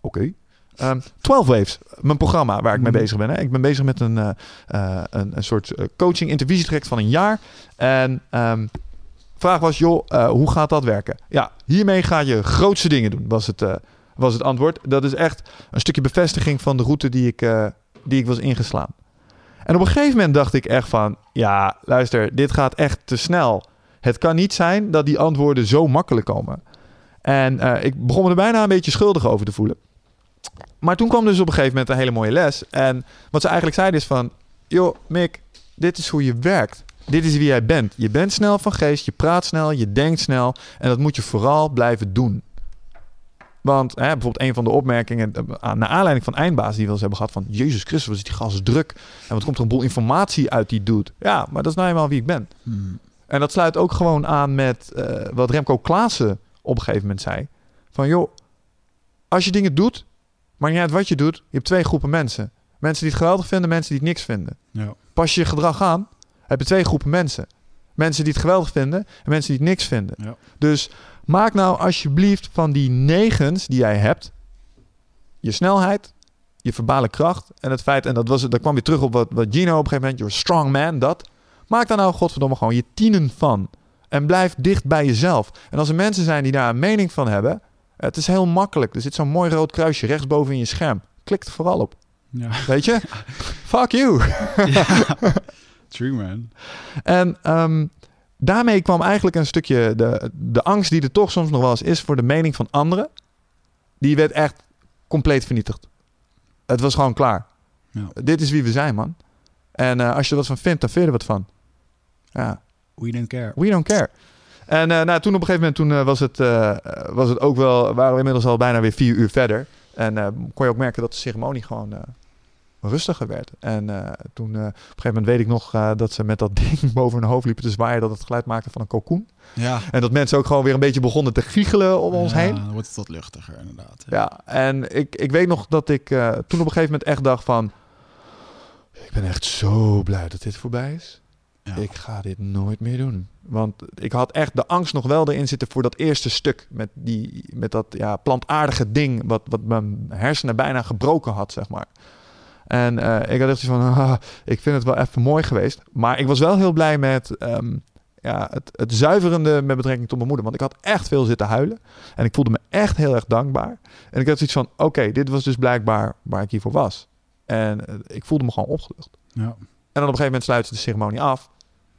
Oké. Ehm 12 Waves, mijn programma waar ik mee Mhm. bezig ben. Hè. Ik ben bezig met een, eh, eh, een, een soort eh, coaching intervisietraject van een jaar. En ehm vraag was, joh, hoe gaat dat werken? Ja, hiermee ga je grootste dingen doen, was het, was het antwoord. Dat is echt een stukje bevestiging van de route die ik, die ik was ingeslaan. En op een gegeven moment dacht ik echt van, ja, luister, dit gaat echt te snel. Het kan niet zijn dat die antwoorden zo makkelijk komen. En ik begon me er bijna een beetje schuldig over te voelen. Maar toen kwam dus op een gegeven moment een hele mooie les. En wat ze eigenlijk zeiden is van... joh, Mick, dit is hoe je werkt. Dit is wie jij bent. Je bent snel van geest, je praat snel, je denkt snel. En dat moet je vooral blijven doen. Want hè, bijvoorbeeld een van de opmerkingen... eh, aan- naar aanleiding van eindbaas die we eens hebben gehad... van Jezus Christus, wat is die gast druk. En wat komt er een boel informatie uit die doet. Ja, maar dat is nou eenmaal wie ik ben. hm. En dat sluit ook gewoon aan met eh, wat Remco Klaassen op een gegeven moment zei. Van joh, als je dingen doet, maar niet uit wat je doet, je hebt twee groepen mensen. Mensen die het geweldig vinden, mensen die het niks vinden. Ja. Pas je je gedrag aan, heb je twee groepen mensen. Mensen die het geweldig vinden en mensen die het niks vinden. Ja. Dus maak nou alsjeblieft van die negens die jij hebt, je snelheid, je verbale kracht en het feit, en dat, was, dat kwam weer terug op wat, wat Gino op een gegeven moment, you're a strong man, dat. Maak daar nou godverdomme gewoon je tienen van. En blijf dicht bij jezelf. En als er mensen zijn die daar een mening van hebben, het is heel makkelijk. Er zit zo'n mooi rood kruisje rechtsboven in je scherm. Klik er vooral op. Ja. Weet je? Fuck you. True, man. En ehm, daarmee kwam eigenlijk een stukje de, de angst die er toch soms nog wel eens is voor de mening van anderen. Die werd echt compleet vernietigd. Het was gewoon klaar. Ja. Dit is wie we zijn, man. En eh, als je er wat van vindt, dan vind je er wat van. Ja, We don't care. we don't care. En eh, nou, toen op een gegeven moment toen, eh, was, het, eh, was het ook wel... waren we inmiddels al bijna weer vier uur verder. En kon je ook merken dat de ceremonie gewoon rustiger werd. En toen op een gegeven moment weet ik nog dat ze met dat ding boven hun hoofd liepen te zwaaien... dat het geluid maakte van een kalkoen. Ja. En dat mensen ook gewoon weer een beetje begonnen te giechelen om ons Ja, heen. Dan wordt het wat luchtiger, inderdaad. Ja, en ik, ik weet nog dat ik toen op een gegeven moment echt dacht van... Ik ben echt zo blij dat dit voorbij is. Ja. Ik ga dit nooit meer doen. Want ik had echt de angst nog wel erin zitten voor dat eerste stuk. Met, die, met dat ja, plantaardige ding wat, wat mijn hersenen bijna gebroken had, zeg maar. En eh, ik had echt zoiets van, ah, ik vind het wel even mooi geweest. Maar ik was wel heel blij met ehm, ja, het, het zuiverende met betrekking tot mijn moeder. Want ik had echt veel zitten huilen. En ik voelde me echt heel erg dankbaar. En ik had zoiets van, oké, dit was dus blijkbaar waar ik hiervoor was. En eh, ik voelde me gewoon opgelucht. Ja. En dan op een gegeven moment sluiten ze de ceremonie af.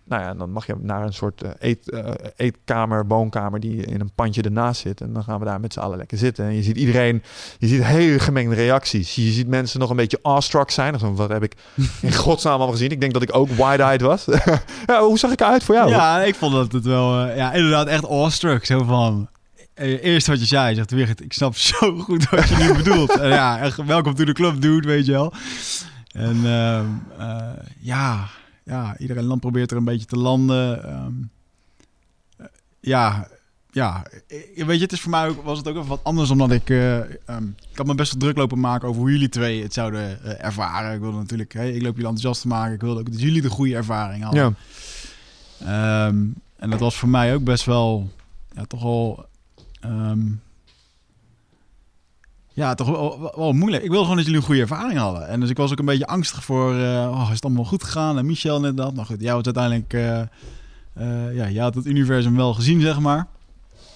Nou ja, dan mag je naar een soort eh, eet, eh, eetkamer, woonkamer die in een pandje ernaast zit. En dan gaan we daar met z'n allen lekker zitten. En je ziet iedereen, je ziet hele gemengde reacties. Je ziet mensen nog een beetje awestruck zijn. Of zo, wat heb ik in godsnaam allemaal gezien? Ik denk dat ik ook wide-eyed was. ja, hoe zag ik eruit voor jou? Ja, ik vond dat het wel, eh, ja, inderdaad echt awestruck. Zo van, eerst wat je zei, je zegt Wigert, ik snap zo goed wat je nu bedoelt. En ja, welkom to the club, dude, weet je wel. En ehm, eh, ja, ja, iedereen land probeert er een beetje te landen. Eh, ja, ja, eh, weet je, het is voor mij ook, was het ook even wat anders, omdat ik, ehm, ik had me best wel druk lopen maken over hoe jullie twee het zouden ervaren. Ik wilde natuurlijk, hey, ik loop jullie enthousiast te maken. Ik wilde ook dat jullie de goede ervaring hadden. Ja. Ehm, en dat was voor mij ook best wel, ja, toch ehm, ja, toch wel, wel, moeilijk. Ik wilde gewoon dat jullie een goede ervaring hadden. En dus ik was ook een beetje angstig voor, uh, oh, is het allemaal goed gegaan? En Michel net dat. Nou goed, jij had uiteindelijk, uh, ja, jij had het universum wel gezien, zeg maar.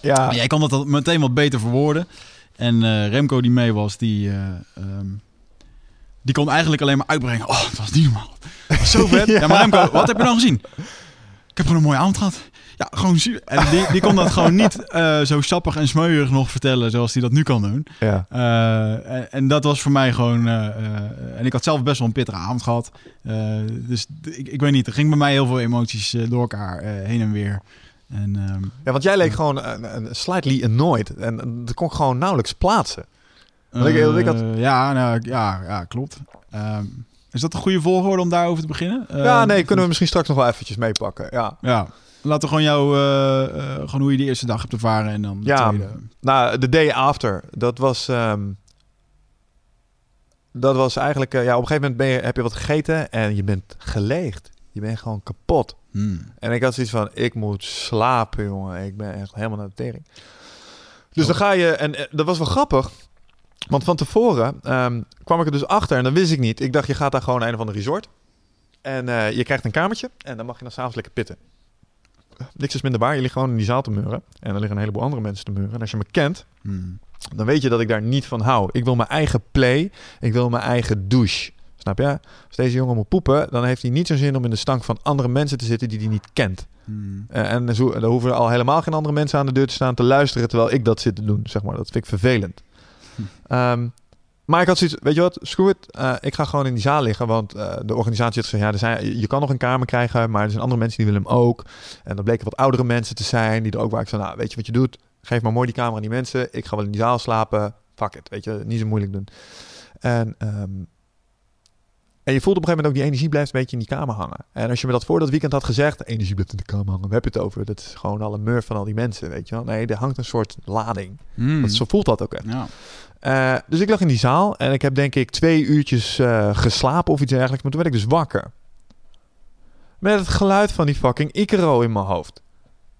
Ja. Maar jij kan dat meteen wat beter verwoorden. En Remco die mee was, die, um, die kon eigenlijk alleen maar uitbrengen. Oh, het was niet normaal. Was zo vet. ja. ja, maar Remco, wat heb je nou gezien? Ik heb gewoon een mooie avond gehad. Ja, gewoon En die, die kon dat gewoon niet uh, zo sappig en smeuig nog vertellen zoals hij dat nu kan doen. Ja. Uh, en, dat was voor mij gewoon... Uh, en ik had zelf best wel een pittige avond gehad. dus ik, ik weet niet, er ging bij mij heel veel emoties door elkaar heen en weer. En, um, ja, want jij leek gewoon slightly annoyed. En dat kon ik gewoon nauwelijks plaatsen. Ik, ik had... ja, nou, ja, ja, klopt. Um, is dat een goede volgorde om daarover te beginnen? Ja, nee, kunnen we misschien straks nog wel eventjes meepakken. Ja. ja. Laten we gewoon jou, uh, uh, gewoon hoe je die eerste dag hebt ervaren en dan de ja, tweede. Nou, de day after, dat was, um, dat was eigenlijk, uh, ja, op een gegeven moment ben je, heb je wat gegeten en je bent geleegd. Je bent gewoon kapot. Hmm. En ik had zoiets van, ik moet slapen, jongen. Ik ben echt helemaal naar de tering. Dus dan ga je, en dat was wel grappig. Want van tevoren um, kwam ik er dus achter en dan wist ik niet. Ik dacht, je gaat daar gewoon naar een van de resort. En je krijgt een kamertje en dan mag je dan s'avonds lekker pitten niks is minder waar. Je ligt gewoon in die zaal te muren. En er liggen een heleboel andere mensen te muren. En als je me kent, hmm. dan weet je dat ik daar niet van hou. Ik wil mijn eigen play. Ik wil mijn eigen douche. Snap je? Als deze jongen moet poepen, dan heeft hij niet zo'n zin om in de stank van andere mensen te zitten die hij niet kent. Hmm. Uh, en zo, dan hoeven er al helemaal geen andere mensen aan de deur te staan te luisteren terwijl ik dat zit te doen. Zeg maar. Dat vind ik vervelend. Hm. Maar ik had zoiets, weet je wat, screw it. Uh, ik ga gewoon in die zaal liggen, want uh, de organisatie had gezegd, ja, er zijn, je kan nog een kamer krijgen, maar er zijn andere mensen die willen hem ook. En dan bleken wat oudere mensen te zijn, die er ook waar ik zei, nou, weet je wat je doet? Geef maar mooi die kamer aan die mensen. Ik ga wel in die zaal slapen. Fuck it, weet je, niet zo moeilijk doen. En, um, en je voelt op een gegeven moment ook die energie blijft een beetje in die kamer hangen. En als je me dat voor dat weekend had gezegd, energie blijft in de kamer hangen, we heb je het over? Dat is gewoon alle murf van al die mensen, weet je wel? Nee, er hangt een soort lading. Mm. Dat, zo voelt dat ook echt. Ja. Uh, dus ik lag in die zaal en ik heb denk ik twee uurtjes uh, geslapen of iets dergelijks. Maar toen werd ik dus wakker. Met het geluid van die fucking Icaro in mijn hoofd.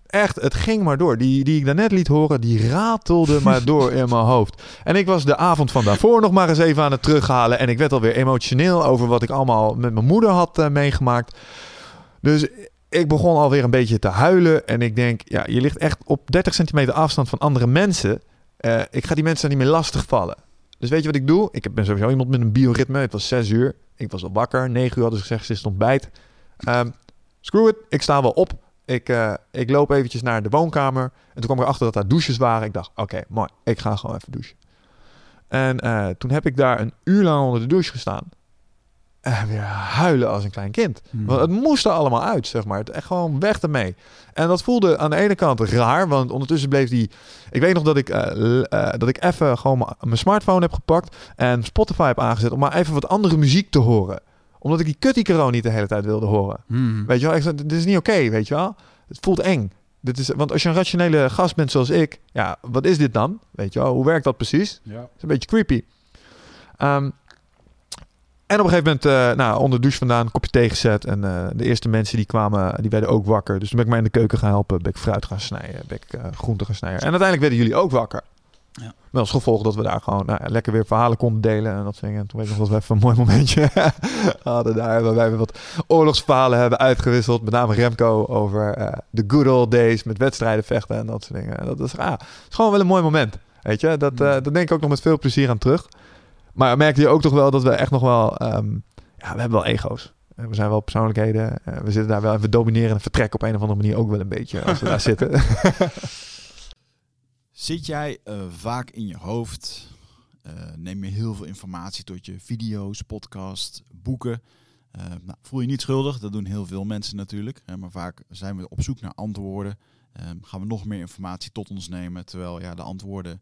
Echt, het ging maar door. Die, die ik daarnet liet horen, die ratelde maar door in mijn hoofd. En ik was de avond van daarvoor nog maar eens even aan het terughalen. En ik werd alweer emotioneel over wat ik allemaal met mijn moeder had uh, meegemaakt. Dus ik begon alweer een beetje te huilen. En ik denk, ja, je ligt echt op 30 centimeter afstand van andere mensen. Uh, ik ga die mensen niet meer lastig vallen. Dus weet je wat ik doe? Ik ben sowieso iemand met een bioritme. Het was 6 uur. Ik was al wakker. 9 uur hadden ze gezegd, ze is ontbijt. Um, screw it. Ik sta wel op. Ik, uh, ik loop eventjes naar de woonkamer. En toen kwam ik erachter dat daar douches waren. Ik dacht, oké, mooi. Ik ga gewoon even douchen. En uh, toen heb ik daar een uur lang onder de douche gestaan. En weer huilen als een klein kind. Hmm. Want het moest er allemaal uit, zeg maar. Het echt gewoon weg ermee. En dat voelde aan de ene kant raar, want ondertussen bleef die... Ik weet nog dat ik, uh, uh, dat ik even gewoon mijn smartphone heb gepakt en Spotify heb aangezet om maar even wat andere muziek te horen. Omdat ik die kutty niet de hele tijd wilde horen. Hmm. Weet je wel, ik zei, dit is niet oké, weet je wel. Het voelt eng. Dit is, want als je een rationele gast bent zoals ik, ja, wat is dit dan? Weet je wel, hoe werkt dat precies? Ja. Het is een beetje creepy. Um, en op een gegeven moment, uh, nou, onder de douche vandaan, een kopje thee gezet. En uh, de eerste mensen die kwamen, die werden ook wakker. Dus toen ben ik mij in de keuken gaan helpen. Ben ik fruit gaan snijden, ben ik uh, groenten gaan snijden. En uiteindelijk werden jullie ook wakker. Ja. Met als gevolg dat we daar gewoon nou, lekker weer verhalen konden delen en dat soort En toen weet ik nog dat we even een mooi momentje hadden daar. Waarbij we wat oorlogsverhalen hebben uitgewisseld. Met name Remco over de good old days met wedstrijden vechten en dat soort dingen. En dat is, ah, is gewoon wel een mooi moment. Weet je, dat, dat denk ik ook nog met veel plezier aan terug. Maar merkte je ook toch wel dat we echt nog wel... Um, ja, we hebben wel ego's. Eh, we zijn wel persoonlijkheden. Uh, we zitten daar wel en we domineren en vertrekken op een of andere manier ook wel een beetje als we daar zitten. Zit jij uh, vaak in je hoofd? neem je heel veel informatie tot je video's, podcast, boeken? Nou, voel je niet schuldig, dat doen heel veel mensen natuurlijk. maar vaak zijn we op zoek naar antwoorden. Ehm, gaan we nog meer informatie tot ons nemen, terwijl ja, de antwoorden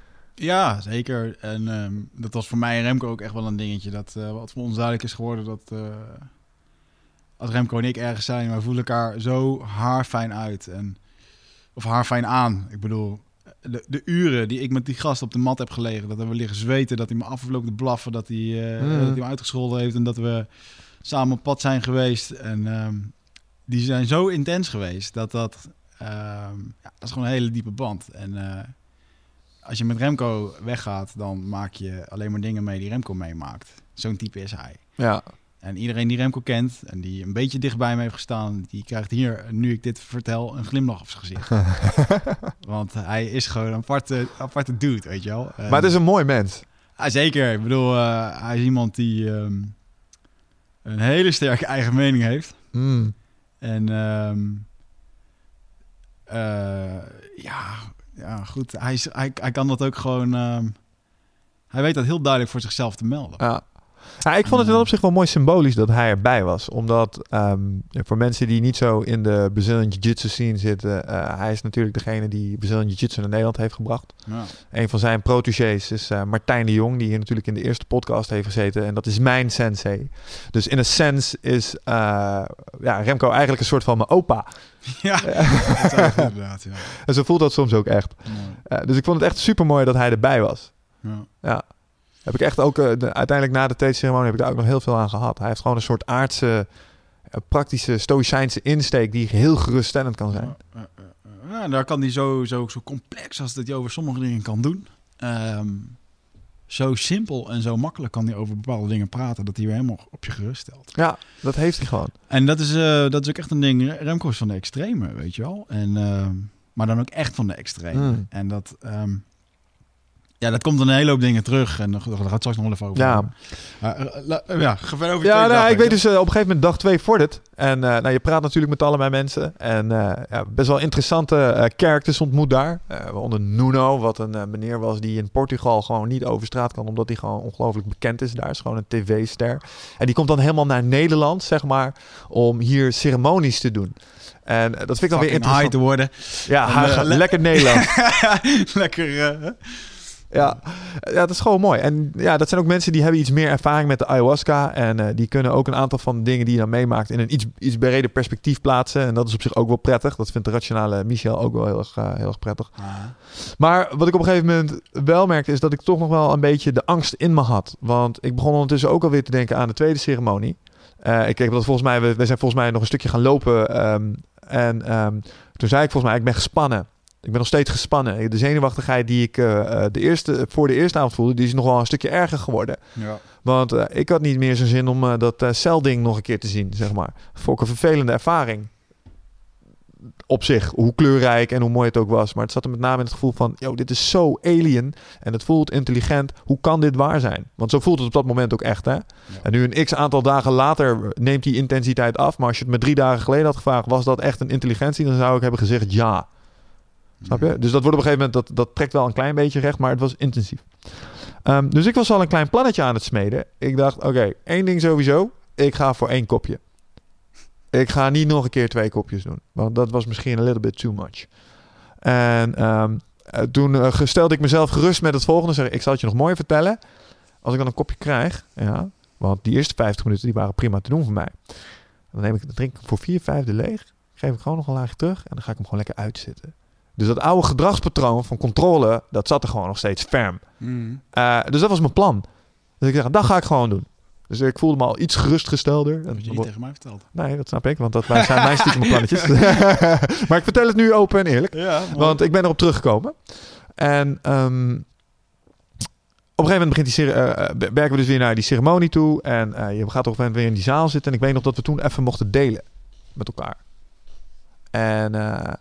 Ja, zeker. En um, dat was voor mij en Remco ook echt wel een dingetje. Dat, uh, wat voor ons duidelijk is geworden, dat uh, als Remco en ik ergens zijn, wij voelen elkaar zo haarfijn uit. En, of haarfijn aan. Ik bedoel, de, de, uren die ik met die gast op de mat heb gelegen, dat we liggen zweten, dat hij me afloopt te blaffen, dat hij, uh, mm. dat hij me uitgescholden heeft en dat we samen op pad zijn geweest. En um, die zijn zo intens geweest dat dat, um, ja, dat is gewoon een hele diepe band. En als je met Remco weggaat, dan maak je alleen maar dingen mee die Remco meemaakt. Zo'n type is hij. Ja. En iedereen die Remco kent en die een beetje dichtbij me heeft gestaan, die krijgt hier, nu ik dit vertel, een glimlach op zijn gezicht. Want hij is gewoon een aparte, aparte dude, weet je wel. Maar het is een mooi mens. Ja, zeker. Ik bedoel, uh, hij is iemand die um, een hele sterke eigen mening heeft. Mm. En um, uh, ja, ja, goed. Hij, hij, hij kan dat ook gewoon. Um, hij weet dat heel duidelijk voor zichzelf te melden. Ja. Ja, ik vond het wel op zich wel mooi symbolisch dat hij erbij was. Omdat um, voor mensen die niet zo in de Brazilian Jiu-Jitsu scene zitten... Uh, hij is natuurlijk degene die Brazilian Jiu-Jitsu naar Nederland heeft gebracht. Ja. Een van zijn protégés is uh, Martijn de Jong... die hier natuurlijk in de eerste podcast heeft gezeten. En dat is mijn sensei. Dus in een sense is uh, ja, Remco eigenlijk een soort van mijn opa. Ja, dat inderdaad, ja. En zo voelt dat soms ook echt. dus ik vond het echt super mooi dat hij erbij was. Ja. Heb ik echt ook, uh, de, uiteindelijk na de theeceremonie heb ik daar ook nog heel veel aan gehad. Hij heeft gewoon een soort aardse, uh, praktische, stoïcijnse insteek die heel geruststellend kan zijn. Ja, ja, daar kan hij zo, zo, zo complex als dat hij over sommige dingen kan doen. Um, zo simpel en zo makkelijk kan hij over bepaalde dingen praten dat hij weer helemaal op je gerust stelt. Ja, dat heeft hij gewoon. En dat is, uh, dat is ook echt een ding. Remco is van de extreme, weet je wel. En, uh, maar dan ook echt van de extreme. Mm. En dat, um, ja, dat komt een hele hoop dingen terug. En daar gaat straks nog wel even over. Ja, uh, ja ga verder over Ja, nou, dag, ik weet dus uh, op een gegeven moment dag twee vordert. En uh, nou, je praat natuurlijk met allebei mensen. En ja, best wel interessante characters ontmoet daar. onder Nuno, wat een meneer was die in Portugal gewoon niet over straat kan. Omdat hij gewoon ongelooflijk bekend is. Daar is gewoon een tv-ster. En die komt dan helemaal naar Nederland, zeg maar, om hier ceremonies te doen. En dat vind ik dan weer interessant. high te worden. Ja, en, lekker Nederland. lekker... Ja, ja, dat is gewoon mooi. En ja, dat zijn ook mensen die hebben iets meer ervaring met de ayahuasca. En uh, die kunnen ook een aantal van de dingen die je dan meemaakt in een iets, iets breder perspectief plaatsen. En dat is op zich ook wel prettig. Dat vindt de rationale Michel ook wel heel erg, uh, heel erg prettig. Ah. Maar wat ik op een gegeven moment wel merkte, is dat ik toch nog wel een beetje de angst in me had. Want ik begon ondertussen ook alweer te denken aan de tweede ceremonie. Uh, ik heb dat volgens mij, we, we, zijn volgens mij nog een stukje gaan lopen. Um, en um, toen zei ik volgens mij, ik ben gespannen. Ik ben nog steeds gespannen. De zenuwachtigheid die ik uh, de eerste, voor de eerste avond voelde, die is nog wel een stukje erger geworden. Ja. Want uh, ik had niet meer zo'n zin om uh, dat celding nog een keer te zien, zeg maar. Vond ik een vervelende ervaring. Op zich, hoe kleurrijk en hoe mooi het ook was. Maar het zat er met name in het gevoel van, yo, dit is zo alien en het voelt intelligent. Hoe kan dit waar zijn? Want zo voelt het op dat moment ook echt, hè? Ja. En nu een x aantal dagen later neemt die intensiteit af. Maar als je het me drie dagen geleden had gevraagd, was dat echt een intelligentie? Dan zou ik hebben gezegd ja. Snap je? Dus dat wordt op een gegeven moment, dat, dat trekt wel een klein beetje recht, maar het was intensief. Um, dus ik was al een klein plannetje aan het smeden. Ik dacht, oké, één ding sowieso. Ik ga voor één kopje. Ik ga niet nog een keer twee kopjes doen. Want dat was misschien een little bit too much. En um, toen uh, stelde ik mezelf gerust met het volgende. Zeg, ik zal het je nog mooi vertellen. Als ik dan een kopje krijg, ja, want die eerste 50 minuten die waren prima te doen voor mij. Dan neem ik, dan drink ik voor vier vijfde leeg. Geef ik gewoon nog een laagje terug. En dan ga ik hem gewoon lekker uitzitten. Dus dat oude gedragspatroon van controle, dat zat er gewoon nog steeds ferm. Mm. Uh, dus dat was mijn plan. Dus ik zeg, dat ga ik gewoon doen. Dus ik voelde me al iets gerustgestelder. Dat heb je niet tegen mij verteld. Nee, dat snap ik, want dat zijn mijn stiekem plannetjes. maar ik vertel het nu open en eerlijk. Ja, Want ik ben erop teruggekomen. En ehm, op een gegeven moment begint die eh, eh, werken we dus weer naar die ceremonie toe. En eh, je gaat op een gegeven moment weer in die zaal zitten. En ik weet nog dat we toen even mochten delen met elkaar. En eh,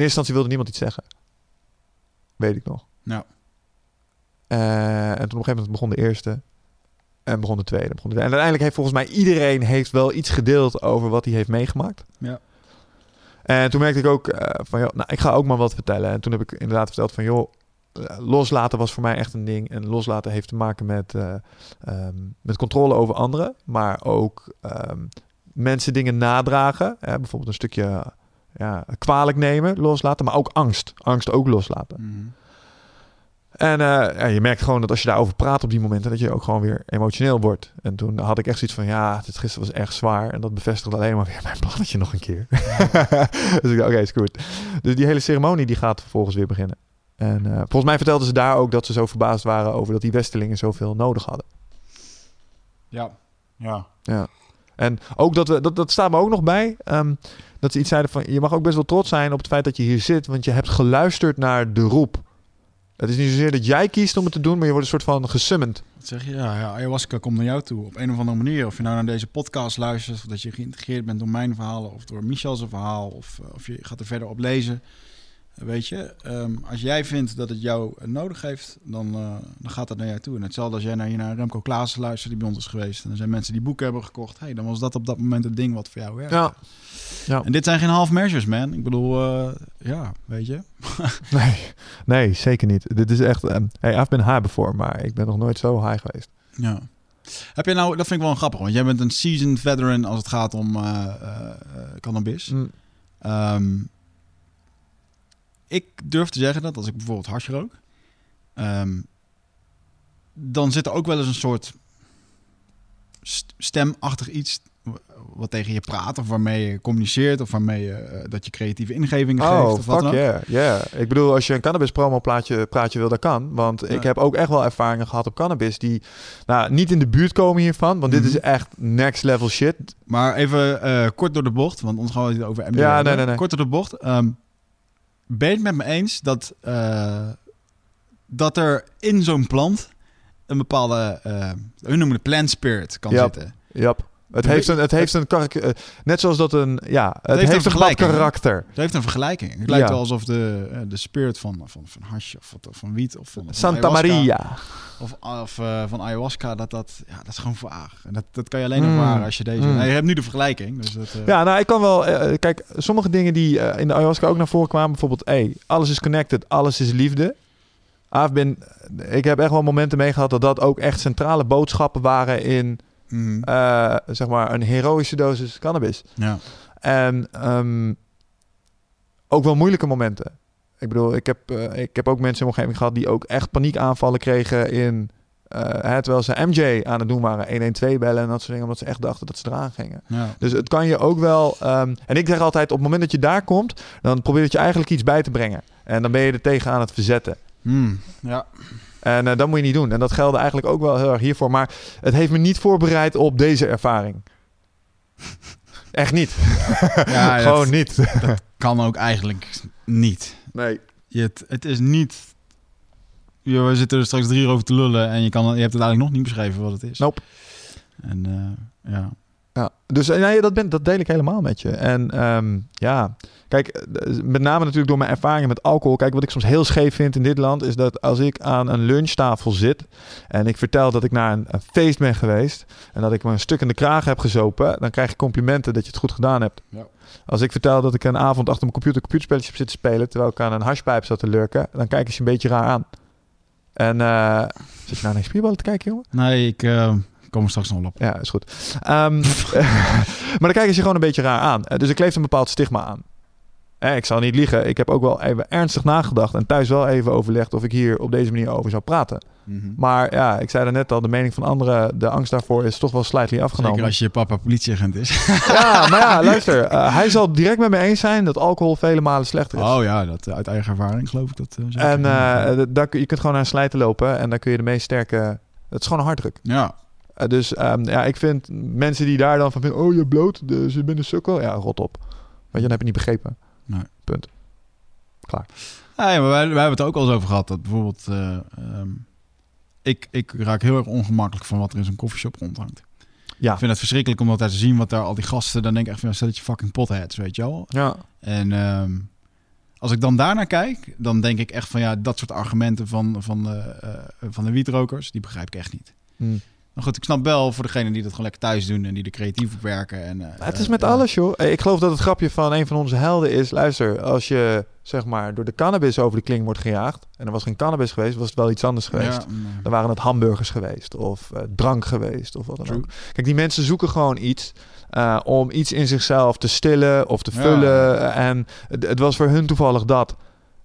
eerste instantie wilde niemand iets zeggen. Weet ik nog. Ja. Eh, en toen op een gegeven moment begon de eerste. En begon de tweede. Begon de derde. En uiteindelijk heeft volgens mij iedereen heeft wel iets gedeeld over wat hij heeft meegemaakt. Ja. En toen merkte ik ook eh, van, joh, nou, ik ga ook maar wat vertellen. En toen heb ik inderdaad verteld van, joh, eh, loslaten was voor mij echt een ding. En loslaten heeft te maken met, eh, ehm, met controle over anderen. Maar ook ehm, mensen dingen nadragen. Hè, bijvoorbeeld een stukje ja, kwalijk nemen, loslaten. Maar ook angst. Angst ook loslaten. Mhm. En eh, ja, je merkt gewoon dat als je daarover praat op die momenten, dat je ook gewoon weer emotioneel wordt. En toen had ik echt zoiets van, ja, dit gisteren was echt zwaar. En dat bevestigde alleen maar weer mijn plannetje nog een keer. dus ik dacht, oké, is goed. Dus die hele ceremonie die gaat vervolgens weer beginnen. En eh, volgens mij vertelden ze daar ook dat ze zo verbaasd waren over dat die Westelingen zoveel nodig hadden. Ja. Ja. Ja. En ook dat we, dat, dat staat me ook nog bij, ehm, dat ze iets zeiden van, je mag ook best wel trots zijn op het feit dat je hier zit, want je hebt geluisterd naar de roep. Het is niet zozeer dat jij kiest om het te doen, maar je wordt een soort van gesummend. Wat zeg je? Ja, ja, ayahuasca komt naar jou toe op een of andere manier. Of je nou naar deze podcast luistert, of dat je geïntegreerd bent door mijn verhalen of door Michel's verhaal, of, eh, of je gaat er verder op lezen. Eh, Weet je, ehm, als jij vindt dat het jou nodig heeft, dan, eh, dan gaat dat naar jou toe. En hetzelfde als jij naar, naar Remco Klaassen luistert, die bij ons is geweest. En er zijn mensen die boeken hebben gekocht. Hey, dan was dat op dat moment het ding wat voor jou werkt. Ja. Ja. En dit zijn geen half measures, man. Ik bedoel, eh, ja, weet je. Nee, nee, zeker niet. Dit is echt, um, hey, I've been high before, maar ik ben nog nooit zo high geweest. Ja. Heb je nou, dat vind ik wel grappig, want jij bent een seasoned veteran als het gaat om eh, cannabis. Mm. Ehm, ik durf te zeggen dat als ik bijvoorbeeld hash rook, ehm, dan zit er ook wel eens een soort st- stemachtig iets wat tegen je praat of waarmee je communiceert of waarmee je eh, dat je creatieve ingevingen geeft Oh, of wat dan ook. yeah, yeah. Ik bedoel, als je een cannabis promo plaatje, praatje wil, dat kan. Want ik Ja. heb ook echt wel ervaringen gehad op cannabis die nou, niet in de buurt komen hiervan. Want dit Mhm. is echt next level shit. Maar even eh, kort door de bocht, want ons gaan we het over MDMA Ja, nee, nee, nee. Kort door de bocht. ehm, ben je het met me eens dat, eh, dat er in zo'n plant een bepaalde, eh hun noemen het plant spirit, kan Ja. zitten? Yep. Het heeft een, het heeft een net zoals dat een, ja, het, heeft heeft, een een karakter. Het heeft een vergelijking. Het lijkt Ja. wel alsof de, eh, de spirit van, van, van hash of wat- van wiet of van, van Santa Maria. of, of eh, van ayahuasca, dat, dat, ja, dat is gewoon vaag. En dat, dat kan je alleen Mm. ervaren als je deze... Mm. Nou, je hebt nu de vergelijking. Dus dat, eh, Ja, nou, ik kan wel. kijk, sommige dingen die in de ayahuasca ook naar voren kwamen, bijvoorbeeld, hey, alles is connected, alles is liefde. Ik heb echt wel momenten meegehad dat dat ook echt centrale boodschappen waren in, mhm. eh, zeg maar, een heroïsche dosis cannabis. ja. En ehm, ook wel moeilijke momenten. Ik bedoel, ik heb, eh, ik heb ook mensen in mijn omgeving gehad die ook echt paniekaanvallen kregen in. eh, hè, terwijl ze MJ aan het doen waren, 112 bellen en dat soort dingen, omdat ze echt dachten dat ze eraan gingen. Ja. Dus het kan je ook wel. ehm, en ik zeg altijd: op het moment dat je daar komt, dan probeer je eigenlijk iets bij te brengen. En dan ben je er tegen aan het verzetten. Hmm. ja. En eh, dat moet je niet doen. En dat geldt eigenlijk ook wel heel erg hiervoor. Maar het heeft me niet voorbereid op deze ervaring. Echt niet. Ja, dat- Gewoon niet. kan ook eigenlijk niet. Nee. Je, het, het is niet... We zitten er straks drie uur over te lullen en je, kan, je hebt het eigenlijk nog niet beschreven wat het is. Nope. En eh, ja. Ja, dus eh, nee, dat, ben, dat deel ik helemaal met je. En ehm, ja, kijk, eh, met name natuurlijk door mijn ervaringen met alcohol. Kijk, wat ik soms heel scheef vind in dit land is dat als ik aan een lunchtafel zit en ik vertel dat ik naar een, een feest ben geweest en dat ik me een stuk in de kraag heb gezopen, dan krijg je complimenten dat je het goed gedaan hebt. Ja. Als ik vertel dat ik een avond achter mijn computer computerspelletjes heb zitten spelen terwijl ik aan een hashpijp zat te lurken, dan kijken ze een beetje raar aan. En eh zit je nou naar spierballen te kijken, jongen? Nee, ik eh, kom er straks nog op. Ja, is goed. Ehm, maar dan kijken ze gewoon een beetje raar aan. Eh, Dus ik leef een bepaald stigma aan. Eh, ik zal niet liegen. Ik heb ook wel even ernstig nagedacht. En thuis wel even overlegd of ik hier op deze manier over zou praten. Mhm. Maar ja, ik zei er net al, de mening van anderen, de angst daarvoor is toch wel slightly afgenomen. Zeker als je papa politieagent is. Ja, maar ja, luister. eh, hij zal direct met me eens zijn dat alcohol vele malen slechter is. Oh ja, dat, uit eigen ervaring geloof ik dat. zeker. En d- daar, je kunt gewoon naar een slijten lopen en dan kun je de meest sterke Het is gewoon een harddruk. Ja. Eh, dus ehm, ja, ik vind mensen die daar dan van vinden... oh, je bloot, dus je bent een sukkel. Ja, rot op. Weet je, dan heb je niet begrepen. Nee. Punt. Ja, ja, maar wij, wij hebben het ook al eens over gehad. Dat bijvoorbeeld, eh, ehm, ik, ik raak heel erg ongemakkelijk van wat er in zo'n koffieshop rondhangt. Ja. Ik vind het verschrikkelijk om dat daar te zien, wat daar al die gasten, dan denk ik echt van, stel dat je fucking potheads, weet je wel. Ja. En ehm, als ik dan daarnaar kijk, dan denk ik echt van, ja, dat soort argumenten van, van, de, eh, van de wietrokers, die begrijp ik echt niet. Hm. Maar goed, ik snap wel voor degenen die dat gewoon lekker thuis doen en die er creatief op werken. En, eh, het is eh, met ja. alles, joh. Eh, Ik geloof dat het grapje van een van onze helden is... luister, als je zeg maar door de cannabis over de kling wordt gejaagd... en er was geen cannabis geweest, was het wel iets anders geweest. Ja, mm. Dan waren het hamburgers geweest of eh, drank geweest of wat dan True. ook. Kijk, die mensen zoeken gewoon iets eh, om iets in zichzelf te stillen of te vullen. Eh, En het, het was voor hun toevallig dat.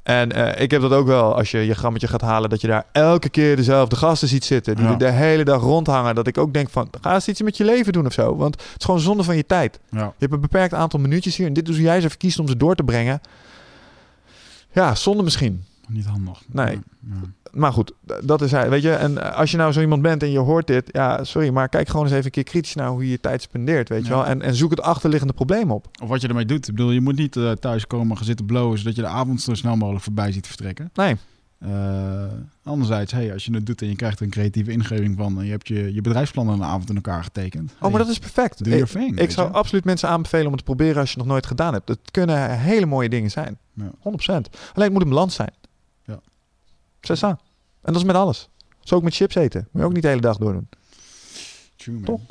En eh, ik heb dat ook wel als je je grammetje gaat halen, dat je daar elke keer dezelfde gasten ziet zitten, die Ja. de hele dag rondhangen. Dat ik ook denk van, ga eens iets met je leven doen of zo. Want het is gewoon zonde van je tijd. ja. Je hebt een beperkt aantal minuutjes hier en dit is hoe jij ze verkiest om ze door te brengen. Ja, zonde misschien. Niet handig. Nee. Ja. Maar goed, dat is hij. Weet je, en eh, als je nou zo iemand bent en je hoort dit, ja, sorry, maar kijk gewoon eens even een keer kritisch naar hoe je je tijd spendeert, weet je wel. En, en zoek het achterliggende probleem op. Of wat je ermee doet. Ik bedoel, je moet niet eh, thuis komen gaan zitten blowen, zodat je de avond zo snel mogelijk voorbij ziet vertrekken. Nee, Eh, anderzijds, hey, als je het doet en je krijgt er een creatieve ingeving van, en je hebt je, je bedrijfsplan aan de avond in elkaar getekend. oh, maar dat is perfect. Doe your thing. ik zou je. absoluut mensen aanbevelen om het te proberen als je het nog nooit gedaan hebt. Het kunnen hele mooie dingen zijn. Ja. 100%. Alleen het moet een balans zijn. Zes aan. En dat is met alles. Zo ook met chips eten. Moet je ook niet de hele dag doordoen. True, man. Top.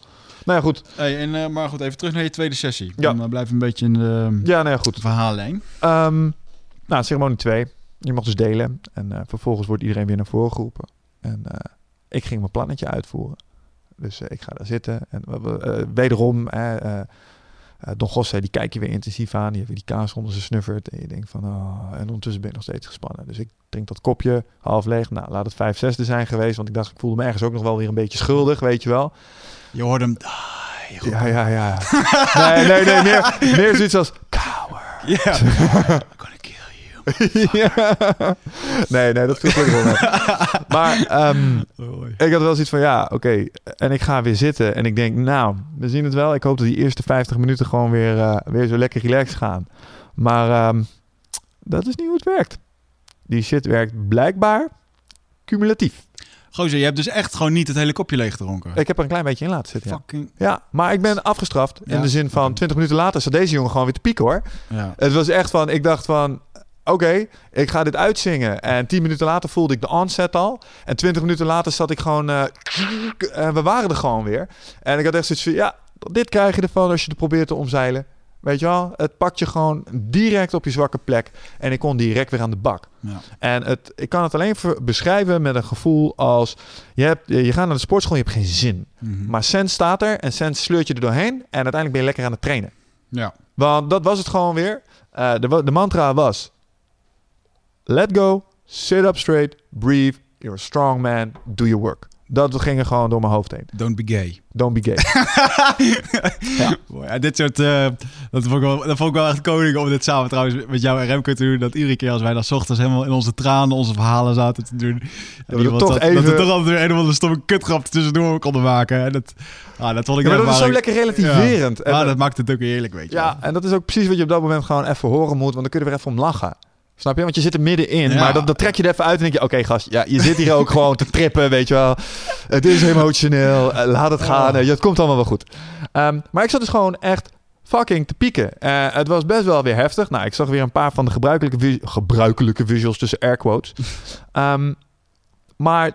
Nou ja, goed. Hey, en, eh, maar goed, even terug naar je tweede sessie. Ja. Dan uh, blijf een beetje in de Ja, nou ja, goed. verhaallijn. Ehm, nou, ceremonie 2. Je mag dus delen. En eh, vervolgens wordt iedereen weer naar voren geroepen. En eh, ik ging mijn plannetje uitvoeren. Dus eh, ik ga daar zitten. En we- we- eh, wederom, eh, Don José, die kijk je weer intensief aan. Die heeft weer die kaas onder zijn snuffert. En je denkt van, oh. En ondertussen ben ik nog steeds gespannen. Dus ik drink dat kopje half leeg. Nou, laat het vijf zesde zijn geweest. Want ik dacht, ik voelde me ergens ook nog wel weer een beetje schuldig, weet je wel. Je hoorde hem. Ah, Ja, ja, ja. nee, nee, nee. Meer, meer zoiets als, coward. Ja. ja. Nee, nee, dat viel goed wel. Maar ehm, ik had wel zoiets van, ja, oké. En ik ga weer zitten en ik denk, nou, we zien het wel. Ik hoop dat die eerste 50 minuten gewoon weer, eh, weer zo lekker relaxed gaan. Maar ehm, dat is niet hoe het werkt. Die shit werkt blijkbaar cumulatief. Gozer, je hebt dus echt gewoon niet het hele kopje leeg gedronken. Ik heb er een klein beetje in laten zitten, ja. Fucking. Ja, maar ik ben afgestraft. In de zin van 20 minuten later zat deze jongen gewoon weer te pieken, hoor. Ja. Het was echt van, ik dacht van, oké, ik ga dit uitzingen. En 10 minuten later voelde ik de onset al. En 20 minuten later zat ik gewoon, eh, en we waren er gewoon weer. En ik had echt zoiets van, ja, dit krijg je ervan als je het probeert te omzeilen. Weet je wel, het pakt je gewoon direct op je zwakke plek. En ik kon direct weer aan de bak. Ja. En het, ik kan het alleen beschrijven met een gevoel als... Je, hebt, je gaat naar de sportschool, je hebt geen zin. Mhm. Maar Sens staat er en Sens sleurt je er doorheen. En uiteindelijk ben je lekker aan het trainen. ja. Want dat was het gewoon weer. Eh, de, de mantra was... Let go, sit up straight, breathe, you're a strong man, do your work. Dat ging er gewoon door mijn hoofd heen. Don't be gay. Don't be gay. Ja, dit soort, eh, dat, vond ik wel, dat vond ik wel echt koning om dit samen trouwens met jou en Remco te doen. Dat iedere keer als wij dan 's ochtends helemaal in onze tranen onze verhalen zaten te doen. we en iemand toch dat, dat we toch altijd weer een of andere stomme kutgrap tussendoor konden maken. En dat, ah, dat vond ik Ja, maar dat is zo ik- lekker relativerend. Ja. En Maar dat- dat maakt het ook eerlijk, weet je ja, wel. en dat is ook precies wat je op dat moment gewoon even horen moet. Want dan kun je er weer even om lachen. Snap je? Want je zit er middenin. Ja. Maar dat, dat trek je er even uit en denk je... Oké gast, ja, je zit hier ook gewoon te trippen, weet je wel. Het is emotioneel. eh, laat het gaan. eh, het komt allemaal wel goed. Ehm, maar ik zat dus gewoon echt fucking te pieken. Eh, het was best wel weer heftig. Nou, ik zag weer een paar van de gebruikelijke, vis- gebruikelijke visuals tussen air quotes. Ehm, maar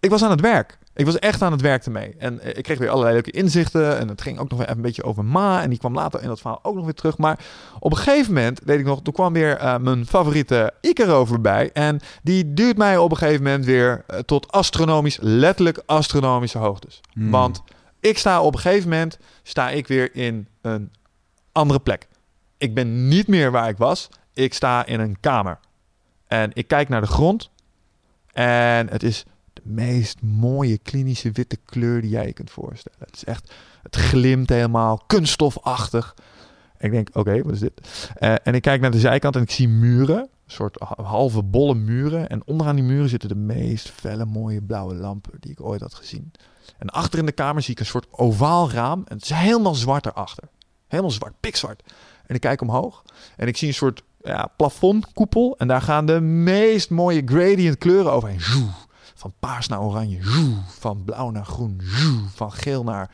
ik was aan het werk. Ik was echt aan het werk ermee. En eh, ik kreeg weer allerlei leuke inzichten. En het ging ook nog even een beetje over Ma. En die kwam later in dat verhaal ook nog weer terug. Maar op een gegeven moment, weet ik nog, toen kwam weer eh, mijn favoriete Icaro voorbij. En die duwt mij op een gegeven moment weer eh, tot astronomisch, letterlijk astronomische hoogtes. Hmm. Want ik sta op een gegeven moment, sta ik weer in een andere plek. Ik ben niet meer waar ik was. Ik sta in een kamer. En ik kijk naar de grond. En het is meest mooie klinische witte kleur die jij je kunt voorstellen. Het is echt, het glimt helemaal kunststofachtig. Ik denk, oké, wat is dit? Eh, en ik kijk naar de zijkant en ik zie muren. soort ha- halve bolle muren. En onderaan die muren zitten de meest felle, mooie blauwe lampen die ik ooit had gezien. En achter in de kamer zie ik een soort ovaal raam. En het is helemaal zwart erachter. Helemaal zwart, pikzwart. En ik kijk omhoog en ik zie een soort ja, plafondkoepel. En daar gaan de meest mooie gradient kleuren overheen. Van paars naar oranje. Van blauw naar groen. Van geel naar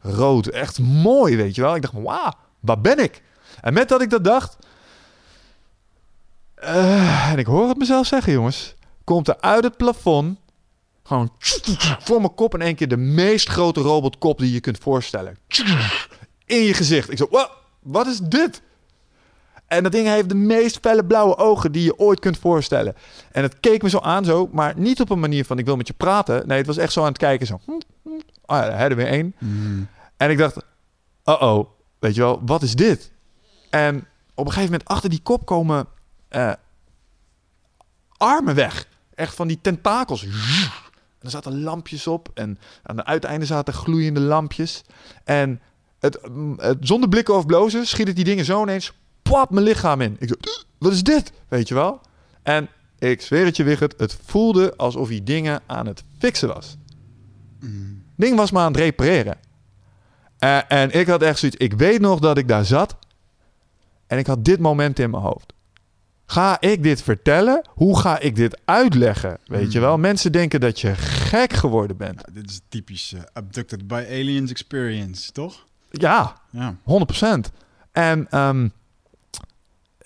rood. Echt mooi, weet je wel. Ik dacht, wauw, waar ben ik? En met dat ik dat dacht... eh, en ik hoor het mezelf zeggen, jongens. Komt er uit het plafond... Gewoon voor mijn kop in één keer de meest grote robotkop die je kunt voorstellen. In je gezicht. Ik zo, "Wa- wat is dit? En dat ding heeft de meest felle blauwe ogen die je ooit kunt voorstellen. En het keek me zo aan, zo, maar niet op een manier van ik wil met je praten. Nee, het was echt zo aan het kijken, zo. hm, hm. Ah ja, daar hebben we weer één. Mm. En ik dacht, uh-oh, weet je wel, wat is dit? En op een gegeven moment achter die kop komen eh, armen weg. Echt van die tentakels. En er zaten lampjes op en aan de uiteinden zaten gloeiende lampjes. En het, mm, het, zonder blikken of blozen schiet het die dingen zo ineens pap mijn lichaam in. Ik zo, wat is dit? Weet je wel? En ik zweer het je, Wigert, het voelde alsof hij dingen aan het fixen was. Ding was maar aan het repareren. Eh, en ik had echt zoiets. Ik weet nog dat ik daar zat. En ik had dit moment in mijn hoofd. Ga ik dit vertellen? Hoe ga ik dit uitleggen? Weet je wel? Mensen denken dat je gek geworden bent. Ja, dit is typisch eh, abducted by aliens experience, toch? Ja, Ja. 100%. En ehm,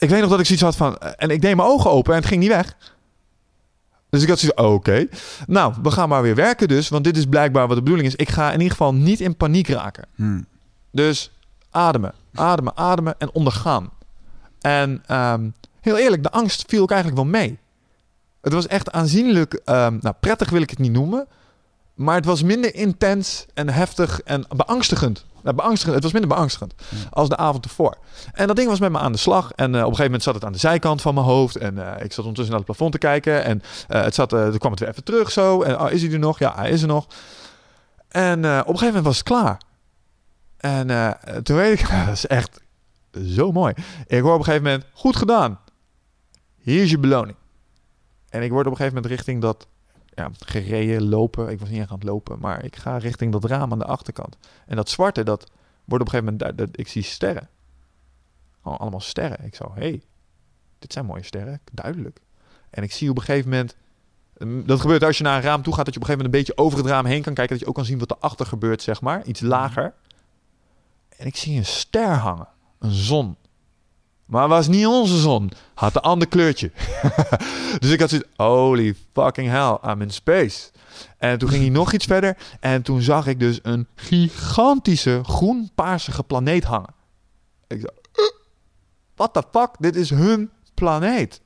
ik weet nog dat ik zoiets had van... En ik deed mijn ogen open en het ging niet weg. Dus ik had zoiets oké. Nou, we gaan maar weer werken dus. Want dit is blijkbaar wat de bedoeling is. Ik ga in ieder geval niet in paniek raken. Hm. Dus ademen, ademen, ademen en ondergaan. En ehm, heel eerlijk, de angst viel ook eigenlijk wel mee. Het was echt aanzienlijk, ehm, nou prettig wil ik het niet noemen, maar het was minder intens en heftig en beangstigend. Nou, beangstigend het was minder beangstigend als de avond ervoor. En dat ding was met me aan de slag. En eh, op een gegeven moment zat het aan de zijkant van mijn hoofd. En eh, ik zat ondertussen naar het plafond te kijken. En eh, het zat, toen kwam het weer even terug zo. En oh, is hij er nog? Ja, hij is er nog. En op een gegeven moment was het klaar. En toen weet ik, dat is echt zo mooi. Ik hoor op een gegeven moment, goed gedaan. Hier is je beloning. En ik word op een gegeven moment richting dat, gereden, lopen. Ik was niet echt aan het lopen, maar ik ga richting dat raam aan de achterkant. En dat zwarte, dat wordt op een gegeven moment, dat, ik zie sterren. Gewoon allemaal sterren. Ik zo, hey, dit zijn mooie sterren, duidelijk. En ik zie op een gegeven moment, mm, dat gebeurt als je naar een raam toe gaat, dat je op een gegeven moment een beetje over het raam heen kan kijken, dat je ook kan zien wat erachter gebeurt, zeg maar. Iets lager. En ik zie een ster hangen. Een zon. Maar was niet onze zon. Had een ander kleurtje. dus ik had zoiets, holy fucking hell, I'm in space. En toen ging hij nog iets verder. En toen zag ik dus een gigantische groen-paarsige planeet hangen. Ik dacht, what the fuck? Dit is hun planeet.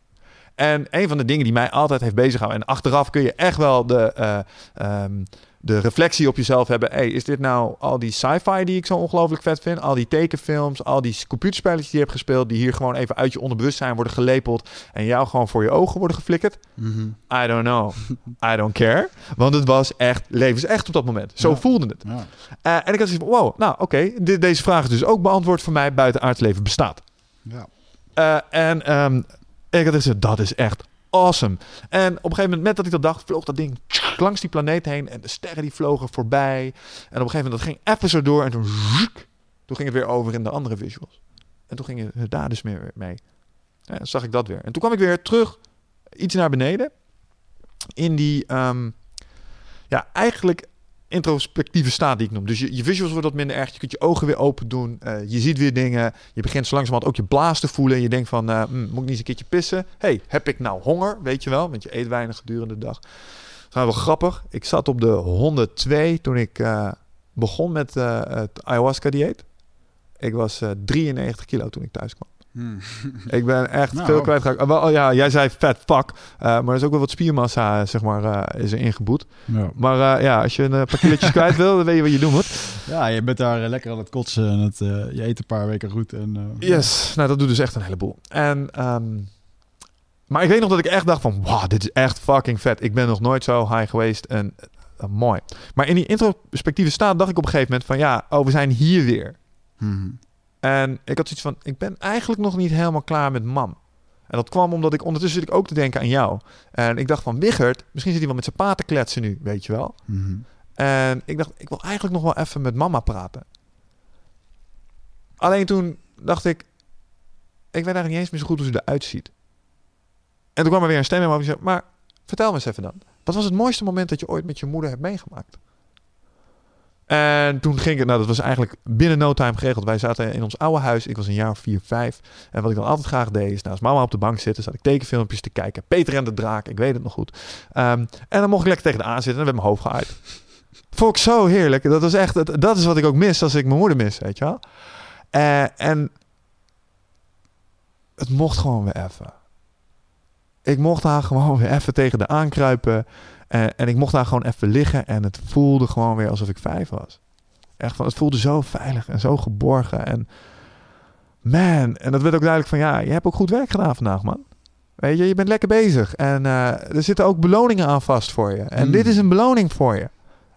En een van de dingen die mij altijd heeft bezighouden... en achteraf kun je echt wel de, eh, ehm, de reflectie op jezelf hebben... hey, is dit nou al die sci-fi die ik zo ongelooflijk vet vind? Al die tekenfilms, al die computerspelletjes die je hebt gespeeld... die hier gewoon even uit je onderbewustzijn worden gelepeld... en jou gewoon voor je ogen worden geflikkerd? Mhm. I don't know. I don't care. Want het was echt levensecht op dat moment. Zo Ja. voelde het. Ja. Eh, en ik had zoiets van, wow, nou oké, de- deze vraag is dus ook beantwoord voor mij. Buiten aardsleven bestaat. Ja. Eh, en ehm, ik had gezegd, dat is echt awesome. En op een gegeven moment, met dat ik dat dacht, vloog dat ding langs die planeet heen. En de sterren die vlogen voorbij. En op een gegeven moment, dat ging even zo door. En toen, toen ging het weer over in de andere visuals. En toen ging het daar dus meer mee. Dan zag ik dat weer. En toen kwam ik weer terug, iets naar beneden. In die, ehm, ja, eigenlijk introspectieve staat die ik noem. Dus je, visuals worden wat minder erg. Je kunt je ogen weer open doen. eh, je ziet weer dingen. Je begint zo langzamerhand ook je blaas te voelen. En je denkt van, eh, hm, moet ik niet eens een keertje pissen? hey, heb ik nou honger? Weet je wel, want je eet weinig gedurende de dag. Dat is wel grappig. Ik zat op de 102 toen ik eh, begon met het ayahuasca-dieet. Ik was eh, 93 kilo toen ik thuis kwam. Ik ben echt Nou. veel kwijtgeraakt. Wel, oh ja, jij zei vet fuck. Eh, maar er is ook wel wat spiermassa, zeg maar, eh, is er ingeboet. Ja. Maar eh, ja, als je een paar kilootjes kwijt wil, dan weet je wat je doen moet. ja, je bent daar lekker aan het kotsen en het, je eet een paar weken goed. En, Yes, nou dat doet dus echt een heleboel. En, ehm, maar ik weet nog dat ik echt dacht van, wow, dit is echt fucking vet. Ik ben nog nooit zo high geweest en mooi. Maar in die introspectieve staat dacht ik op een gegeven moment van, ja, oh, we zijn hier weer. Mhm. En ik had zoiets van, ik ben eigenlijk nog niet helemaal klaar met mam. En dat kwam omdat ik ondertussen zit ik ook te denken aan jou. En ik dacht van, Wichert, misschien zit hij wel met zijn pa te kletsen nu, weet je wel. Mhm. En ik dacht, ik wil eigenlijk nog wel even met mama praten. Alleen toen dacht ik, ik weet eigenlijk niet eens meer zo goed hoe ze eruit ziet. En toen kwam er weer een stem in me die zei, maar vertel me eens even dan. Wat was het mooiste moment dat je ooit met je moeder hebt meegemaakt? En toen ging het, nou dat was eigenlijk binnen no time geregeld. Wij zaten in ons oude huis, ik was een jaar of vier, vijf. En wat ik dan altijd graag deed, is naast mama op de bank zitten, zat ik tekenfilmpjes te kijken. Peter en de Draak, ik weet het nog goed. Ehm, en dan mocht ik lekker tegen de aan zitten en werd mijn hoofd gehaaid. Vond ik zo heerlijk. Dat was echt, dat is wat ik ook mis als ik mijn moeder mis, weet je wel. Eh, en het mocht gewoon weer even. Ik mocht haar gewoon weer even tegen de aankruipen. En, en ik mocht daar gewoon even liggen. En het voelde gewoon weer alsof ik vijf was. Echt van, het voelde zo veilig en zo geborgen. En man, en dat werd ook duidelijk van, ja, je hebt ook goed werk gedaan vandaag, man. Weet je, je bent lekker bezig. En eh, er zitten ook beloningen aan vast voor je. En Mm. dit is een beloning voor je.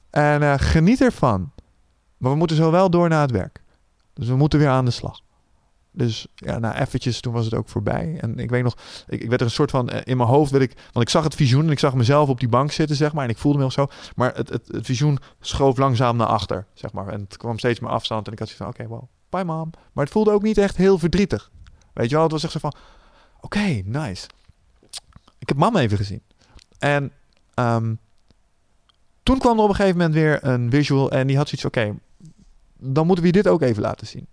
En eh, geniet ervan. Maar we moeten zo wel door naar het werk. Dus we moeten weer aan de slag. Dus ja, na eventjes, toen was het ook voorbij. En ik weet nog, ik, ik werd er een soort van, eh, in mijn hoofd ik, want ik zag het visioen en ik zag mezelf op die bank zitten, zeg maar. En ik voelde me ook zo. Maar het, het, visioen schoof langzaam naar achter, zeg maar. En het kwam steeds meer afstand. En ik had zoiets van, oké, wow, bye mom. Maar het voelde ook niet echt heel verdrietig. Weet je wel, het was echt zo van, oké, nice. Ik heb mama even gezien. En ehm, toen kwam er op een gegeven moment weer een visual en die had zoiets oké, dan moeten we dit ook even laten zien.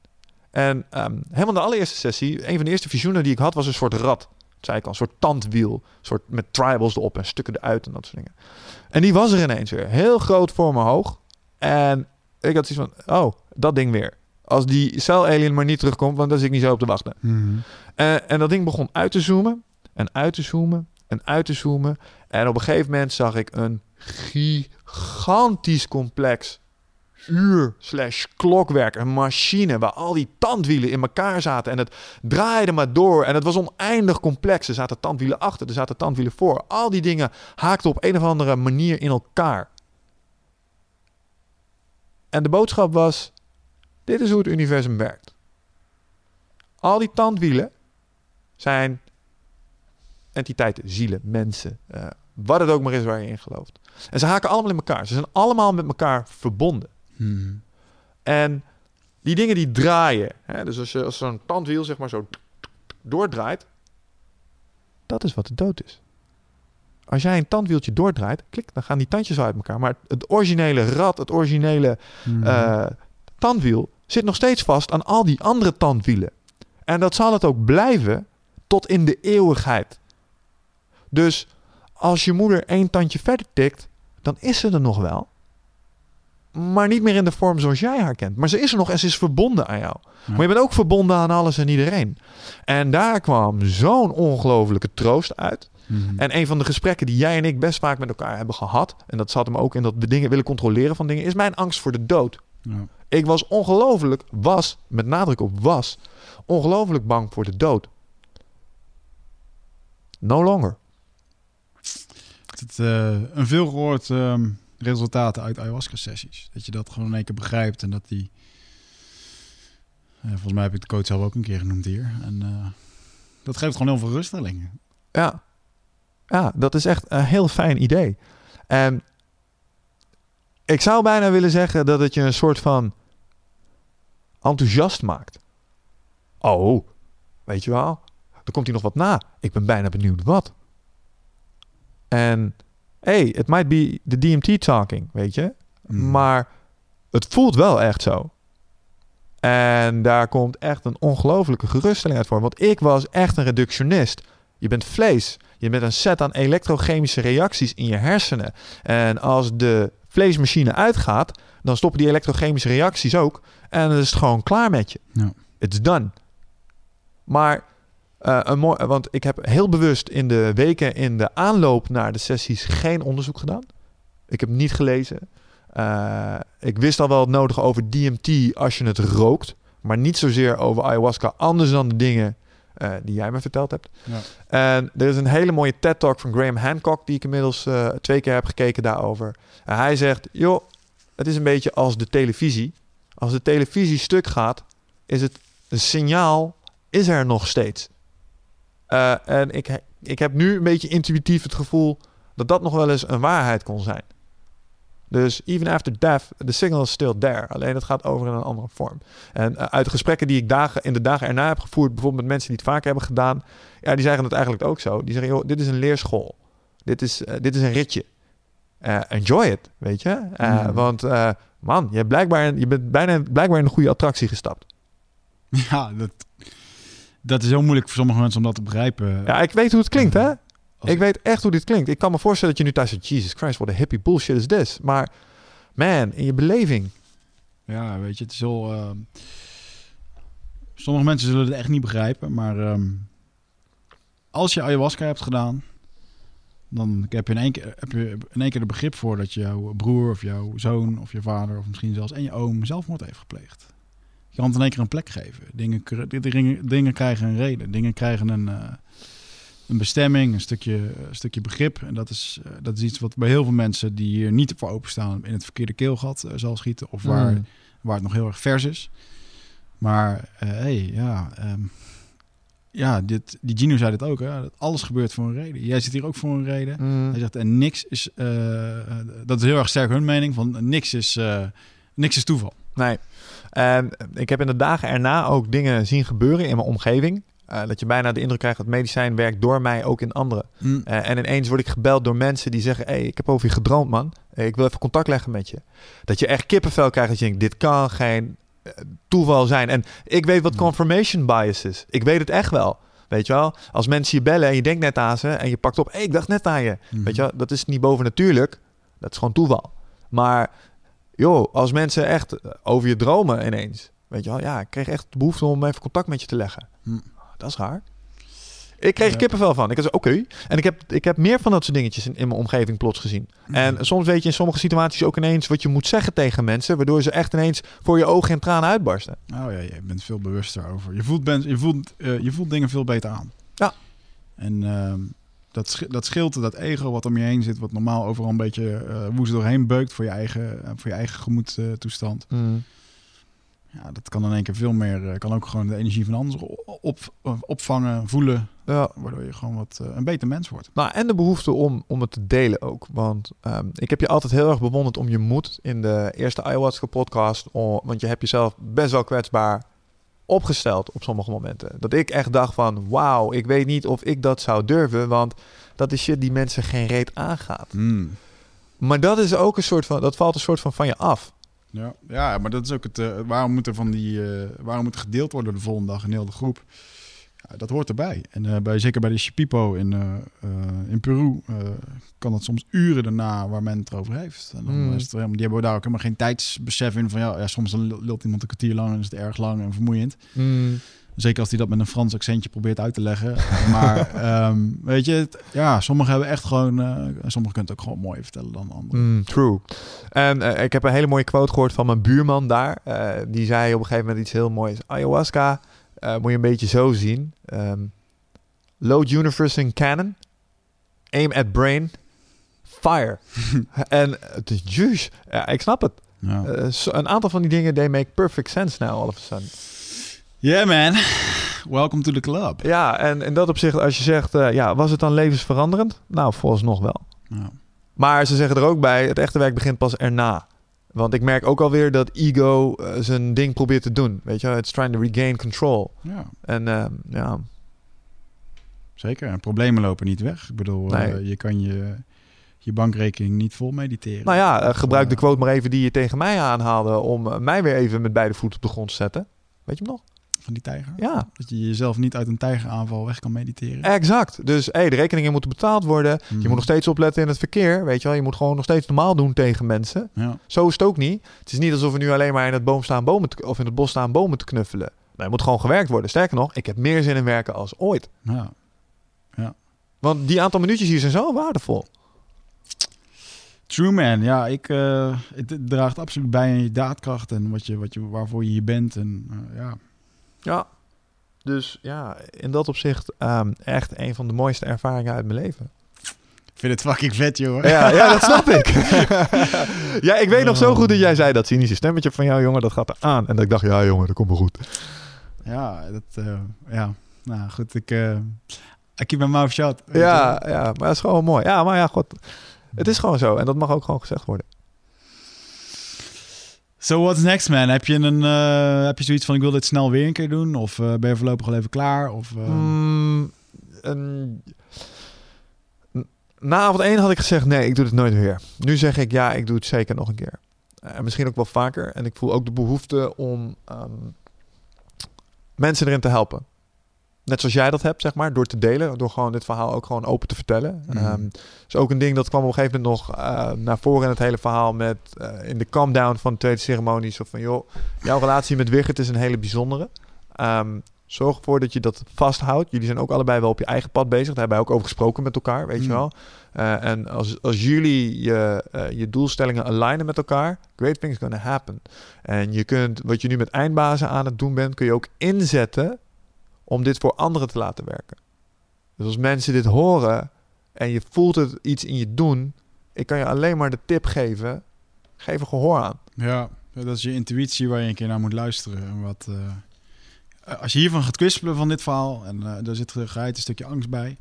En ehm, helemaal de allereerste sessie, een van de eerste visioenen die ik had, was een soort rad. Dat zei ik al, een soort tandwiel. Een soort met tribals erop en stukken eruit en dat soort dingen. En die was er ineens weer. Heel groot voor me hoog. En ik had zoiets van, oh, dat ding weer. Als die cel alien maar niet terugkomt, want daar zit ik niet zo op te wachten. En, en dat ding begon uit te zoomen en uit te zoomen en uit te zoomen. En op een gegeven moment zag ik een gigantisch complex uur slash klokwerk, een machine waar al die tandwielen in elkaar zaten en het draaide maar door en het was oneindig complex. Er zaten tandwielen achter, er zaten tandwielen voor. Al die dingen haakten op een of andere manier in elkaar. En de boodschap was: dit is hoe het universum werkt. Al die tandwielen zijn entiteiten, zielen, mensen, eh, wat het ook maar is waar je in gelooft. En ze haken allemaal in elkaar. Ze zijn allemaal met elkaar verbonden. Mhm. En die dingen die draaien, hè, dus als, je, als zo'n tandwiel zeg maar zo doordraait, dat is wat de dood is. Als jij een tandwieltje doordraait, klik, dan gaan die tandjes uit elkaar. Maar het, originele rad, het originele Mhm. eh, tandwiel zit nog steeds vast aan al die andere tandwielen. En dat zal het ook blijven tot in de eeuwigheid. Dus als je moeder één tandje verder tikt, dan is ze er nog wel. Maar niet meer in de vorm zoals jij haar kent. Maar ze is er nog en ze is verbonden aan jou. Ja. Maar je bent ook verbonden aan alles en iedereen. En daar kwam zo'n ongelofelijke troost uit. Mhm. En een van de gesprekken die jij en ik best vaak met elkaar hebben gehad, en dat zat hem ook in dat we dingen willen controleren van dingen, is mijn angst voor de dood. Ja. Ik was ongelooflijk, was, met nadruk op was, ongelooflijk bang voor de dood. No longer. Het, eh, een veel gehoord ehm, resultaten uit ayahuasca-sessies. Dat je dat gewoon in één keer begrijpt en dat die... eh, volgens mij heb ik de coach zelf ook een keer genoemd hier. En eh, dat geeft gewoon heel veel ruststelling. Ja. Ja, dat is echt een heel fijn idee. En ik zou bijna willen zeggen dat het je een soort van enthousiast maakt. Oh, weet je wel? Er komt hier nog wat na. Ik ben bijna benieuwd wat. En hey, it might be the DMT talking, weet je? Mm. Maar het voelt wel echt zo. En daar komt echt een ongelofelijke geruststelling uit voor. Want ik was echt een reductionist. Je bent vlees. Je bent een set aan elektrochemische reacties in je hersenen. En als de vleesmachine uitgaat, dan stoppen die elektrochemische reacties ook. En dan is het gewoon klaar met je. Ja. It's done. Maar eh, een mooi, want ik heb heel bewust in de weken in de aanloop naar de sessies geen onderzoek gedaan. Ik heb niet gelezen. Eh, ik wist al wel het nodige over DMT als je het rookt. Maar niet zozeer over ayahuasca. Anders dan de dingen eh, die jij me verteld hebt. Ja. En er is een hele mooie TED-talk van Graham Hancock... die ik inmiddels twee keer heb gekeken daarover. En hij zegt, joh, het is een beetje als de televisie. Als de televisie stuk gaat, is het een signaal... is er nog steeds. Eh, en ik, ik heb nu een beetje intuïtief het gevoel dat dat nog wel eens een waarheid kon zijn. Dus even after death, the signal is still there. Alleen het gaat over in een andere vorm. En eh, uit de gesprekken die ik dagen, in de dagen erna heb gevoerd, bijvoorbeeld met mensen die het vaker hebben gedaan, ja, die zeggen het eigenlijk ook zo. Die zeggen, joh, dit is een leerschool. Dit is, eh, dit is een ritje. Enjoy it, weet je? Mm. Want man, je, blijkbaar, je bent bijna blijkbaar in een goede attractie gestapt. Ja, dat, dat is heel moeilijk voor sommige mensen om dat te begrijpen. Ja, ik weet hoe het klinkt, hè? Als- Ik weet echt hoe dit klinkt. Ik kan me voorstellen dat je nu thuis zegt... Jesus Christ, what a hippie bullshit is this? Maar man, in je beleving... Ja, weet je, het is heel... ehm, sommige mensen zullen het echt niet begrijpen, maar ehm, als je ayahuasca hebt gedaan, dan heb je, in één keer, heb je in één keer er begrip voor dat jouw broer of jouw zoon of je vader of misschien zelfs en je oom zelfmoord heeft gepleegd. Je kan het in één keer een plek geven. Dingen, dingen, dingen krijgen een reden. Dingen krijgen een, eh, een bestemming, een stukje, een stukje begrip. En dat is, eh, dat is iets wat bij heel veel mensen die hier niet voor openstaan in het verkeerde keelgat eh, zal schieten. Of waar, Mm. waar het nog heel erg vers is. Maar eh hey, ja, ehm, ja dit, die Gino zei dit ook. Hè? Dat alles gebeurt voor een reden. Jij zit hier ook voor een reden. Mm. Hij zegt, en niks is, eh, eh, dat is heel erg sterk hun mening, van niks is, eh, niks is toeval. Nee. En ik heb in de dagen erna ook dingen zien gebeuren in mijn omgeving. Eh, dat je bijna de indruk krijgt dat medicijn werkt door mij ook in anderen. Eh, en ineens word ik gebeld door mensen die zeggen... hey, ik heb over je gedroomd, man. Hey, ik wil even contact leggen met je. Dat je echt kippenvel krijgt. Dat je denkt, dit kan geen eh, toeval zijn. En ik weet wat Hmm. confirmation bias is. Ik weet het echt wel. Weet je wel? Als mensen je bellen en je denkt net aan ze... en je pakt op, hey, ik dacht net aan je. Mhm. Weet je wel? Dat is niet bovennatuurlijk. Dat is gewoon toeval. Maar joh, als mensen echt eh, over je dromen ineens... weet je wel? Ja, ik kreeg echt de behoefte om even contact met je te leggen. Hm. Dat is raar. Ik kreeg Ja. kippenvel van. Ik zei, oké. En ik heb, ik heb meer van dat soort dingetjes in, in mijn omgeving plots gezien. Hm. En soms weet je in sommige situaties ook ineens wat je moet zeggen tegen mensen, waardoor ze echt ineens voor je ogen in tranen uitbarsten. Oh ja, je bent veel bewuster over. Je voelt, ben, je voelt, eh, je voelt dingen veel beter aan. Ja. En ehm, dat, dat scheelt dat ego wat om je heen zit, wat normaal overal een beetje eh woest doorheen beukt voor je eigen, eh, voor je eigen gemoedstoestand. ja, dat kan in één keer veel meer, eh, kan ook gewoon de energie van anderen op, op- opvangen, voelen, Ja. waardoor je gewoon wat een beter mens wordt. Nou, en de behoefte om, om het te delen ook. Want ehm, ik heb je altijd heel erg bewonderd om je moed in de eerste ayahuasca podcast. om- want je hebt jezelf best wel kwetsbaar opgesteld op sommige momenten. Dat ik echt dacht van, wauw, ik weet niet of ik dat zou durven. Want dat is shit die mensen geen reet aangaat. Maar dat is ook een soort van, dat valt een soort van van je af. Ja, ja, maar dat is ook het. eh, waarom moet er van die. eh, waarom moet er gedeeld worden de volgende dag in heel de groep? Ja, dat hoort erbij. En eh, bij, zeker bij de Shipipo in, eh, eh, in Peru kan het soms uren daarna waar men het erover heeft. En dan Mm. is het helemaal, die hebben daar ook helemaal geen tijdsbesef in van ja, ja soms lult iemand een kwartier lang en is het erg lang en vermoeiend. Zeker als hij dat met een Frans accentje probeert uit te leggen. Maar ehm, weet je, het- ja, sommigen hebben echt gewoon, eh, sommigen kunnen het ook gewoon mooi vertellen dan anderen. Mm, true. En ik heb een hele mooie quote gehoord van mijn buurman daar. Die zei op een gegeven moment iets heel moois. Ayahuasca eh, moet je een beetje zo zien. Ehm, load universe in cannon. Aim at brain. Fire. en het is juice. Ja, ik snap het. Ja. Eh, een aantal van die dingen, they make perfect sense now all of a sudden. Yeah man, welcome to the club. Ja, en in dat opzicht, als je zegt, eh, ja, was het dan levensveranderend? Nou, volgens nog wel. Ja. Maar ze zeggen er ook bij, het echte werk begint pas erna. Want ik merk ook alweer dat ego eh, zijn ding probeert te doen. Weet je, it's trying to regain control. Ja, En eh, ja, zeker. En problemen lopen niet weg. Ik bedoel, eh, je kan je, je bankrekening niet vol mediteren. nou ja, gebruik de quote maar even die je tegen mij aanhaalde... om mij weer even met beide voeten op de grond te zetten. Weet je hem nog? Van die tijger. Ja. Dat je jezelf niet uit een tijgeraanval weg kan mediteren. Exact. Dus hey, de rekeningen moeten betaald worden. Mhm. Je moet nog steeds opletten in het verkeer. Weet je wel, je moet gewoon nog steeds normaal doen tegen mensen. Ja. Zo is het ook niet. Het is niet alsof we nu alleen maar in het, boom staan bomen te- of in het bos staan bomen te knuffelen. Nee, er moet gewoon gewerkt worden. Sterker nog, ik heb meer zin in werken als ooit. ja. Want die aantal minuutjes hier zijn zo waardevol. True man, ja, ik, eh, het draagt absoluut bij aan je daadkracht en wat je, wat je, waarvoor je hier bent. En, eh, ja. Ja. Dus ja, in dat opzicht ehm, echt een van de mooiste ervaringen uit mijn leven. Ik vind het fucking vet, joh. Ja, ja dat snap ik. ja, ik weet nog zo goed dat jij zei dat cynische stemmetje van jou, jongen, dat gaat er aan. En dat ik dacht, ja jongen, dat komt wel goed. Ja, dat, eh, ja. Nou goed, ik, eh, I keep my mouth shut. Ja, ja, maar dat is gewoon mooi. Ja, maar ja, god. Het is gewoon zo. En dat mag ook gewoon gezegd worden. So what's next, man? Heb je, een, eh, heb je zoiets van ik wil dit snel weer een keer doen? Of eh, ben je voorlopig al even klaar? Of, eh, Mm, Na avond 1 had ik gezegd, nee, ik doe het nooit weer. Nu zeg ik, ja, ik doe het zeker nog een keer. En misschien ook wel vaker. En ik voel ook de behoefte om ehm, mensen erin te helpen. Net zoals jij dat hebt, zeg maar, door te delen. Door gewoon dit verhaal ook gewoon open te vertellen. Mhm. Ehm, is ook een ding dat kwam op een gegeven moment nog eh, naar voren in het hele verhaal met eh, in de calm down van de tweede ceremonie. Zo van, joh, jouw relatie met Wigert is een hele bijzondere. Ehm, zorg ervoor dat je dat vasthoudt. Jullie zijn ook allebei wel op je eigen pad bezig. Daar hebben wij ook over gesproken met elkaar, weet je Mm. wel. Eh, en als, als jullie je, je doelstellingen alignen met elkaar, great things gonna happen. En je kunt, wat je nu met eindbazen aan het doen bent, kun je ook inzetten om dit voor anderen te laten werken. Dus als mensen dit horen en je voelt het iets in je doen, ik kan je alleen maar de tip geven, geef er gehoor aan. Ja, dat is je intuïtie waar je een keer naar moet luisteren. En wat, eh, als je hiervan gaat kwispelen van dit verhaal en eh daar zit geheid een stukje angst bij,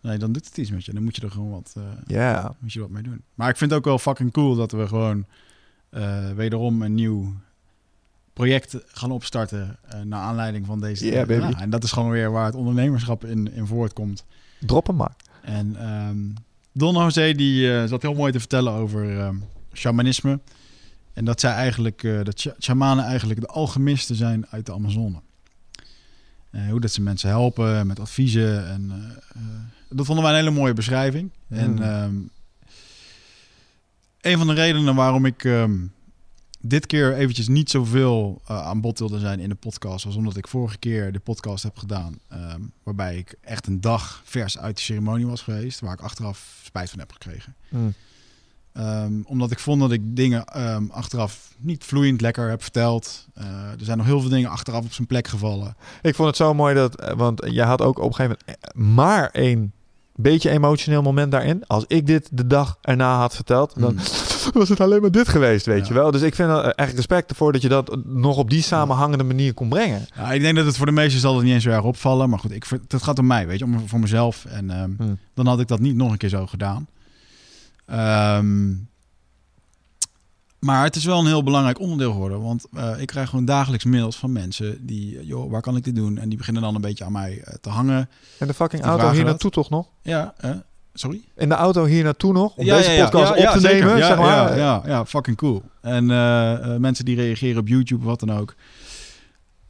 nee, dan doet het iets met je. Dan moet je er gewoon wat, Ja, moet je wat mee doen. Maar ik vind het ook wel fucking cool dat we gewoon wederom een nieuw project gaan opstarten eh, naar aanleiding van deze. Yeah, baby. Ja, en dat is gewoon weer waar het ondernemerschap in, in voortkomt. drop hem maar. En ehm, Don José die eh, zat heel mooi te vertellen over ehm, shamanisme. En dat zij eigenlijk, eh, dat sha- shamanen eigenlijk de alchemisten zijn uit de Amazone. Hoe dat ze mensen helpen met adviezen. En, dat vonden wij een hele mooie beschrijving. En Mm. ehm, een van de redenen waarom ik dit keer eventjes niet zoveel eh, aan bod wilde zijn in de podcast... was omdat ik vorige keer de podcast heb gedaan... ehm, waarbij ik echt een dag vers uit de ceremonie was geweest... waar ik achteraf spijt van heb gekregen. Ehm, omdat ik vond dat ik dingen ehm, achteraf niet vloeiend lekker heb verteld. Eh, er zijn nog heel veel dingen achteraf op zijn plek gevallen. Ik vond het zo mooi dat, eh, want jij had ook op een gegeven moment maar één beetje emotioneel moment daarin. Als ik dit de dag erna had verteld, dan Mm. was het alleen maar dit geweest, weet Ja. je wel. Dus ik vind er echt respect ervoor dat je dat nog op die samenhangende manier kon brengen. Ja, ik denk dat het voor de meesten zal het niet eens zo erg opvallen. Maar goed, ik, het gaat om mij, weet je, om, voor mezelf. En ehm, Hmm. dan had ik dat niet nog een keer zo gedaan. Ehm, maar het is wel een heel belangrijk onderdeel geworden. Want eh, ik krijg gewoon dagelijks mails van mensen die, eh, joh, waar kan ik dit doen? En die beginnen dan een beetje aan mij eh, te hangen. En de fucking Die auto hier naartoe toch nog? Ja, eh, sorry? In de auto hier naartoe nog? Om Ja, deze ja, podcast Ja, op te nemen, Ja, zeg maar. Ja, ja, ja, fucking cool. En eh, eh, mensen die reageren op YouTube wat dan ook.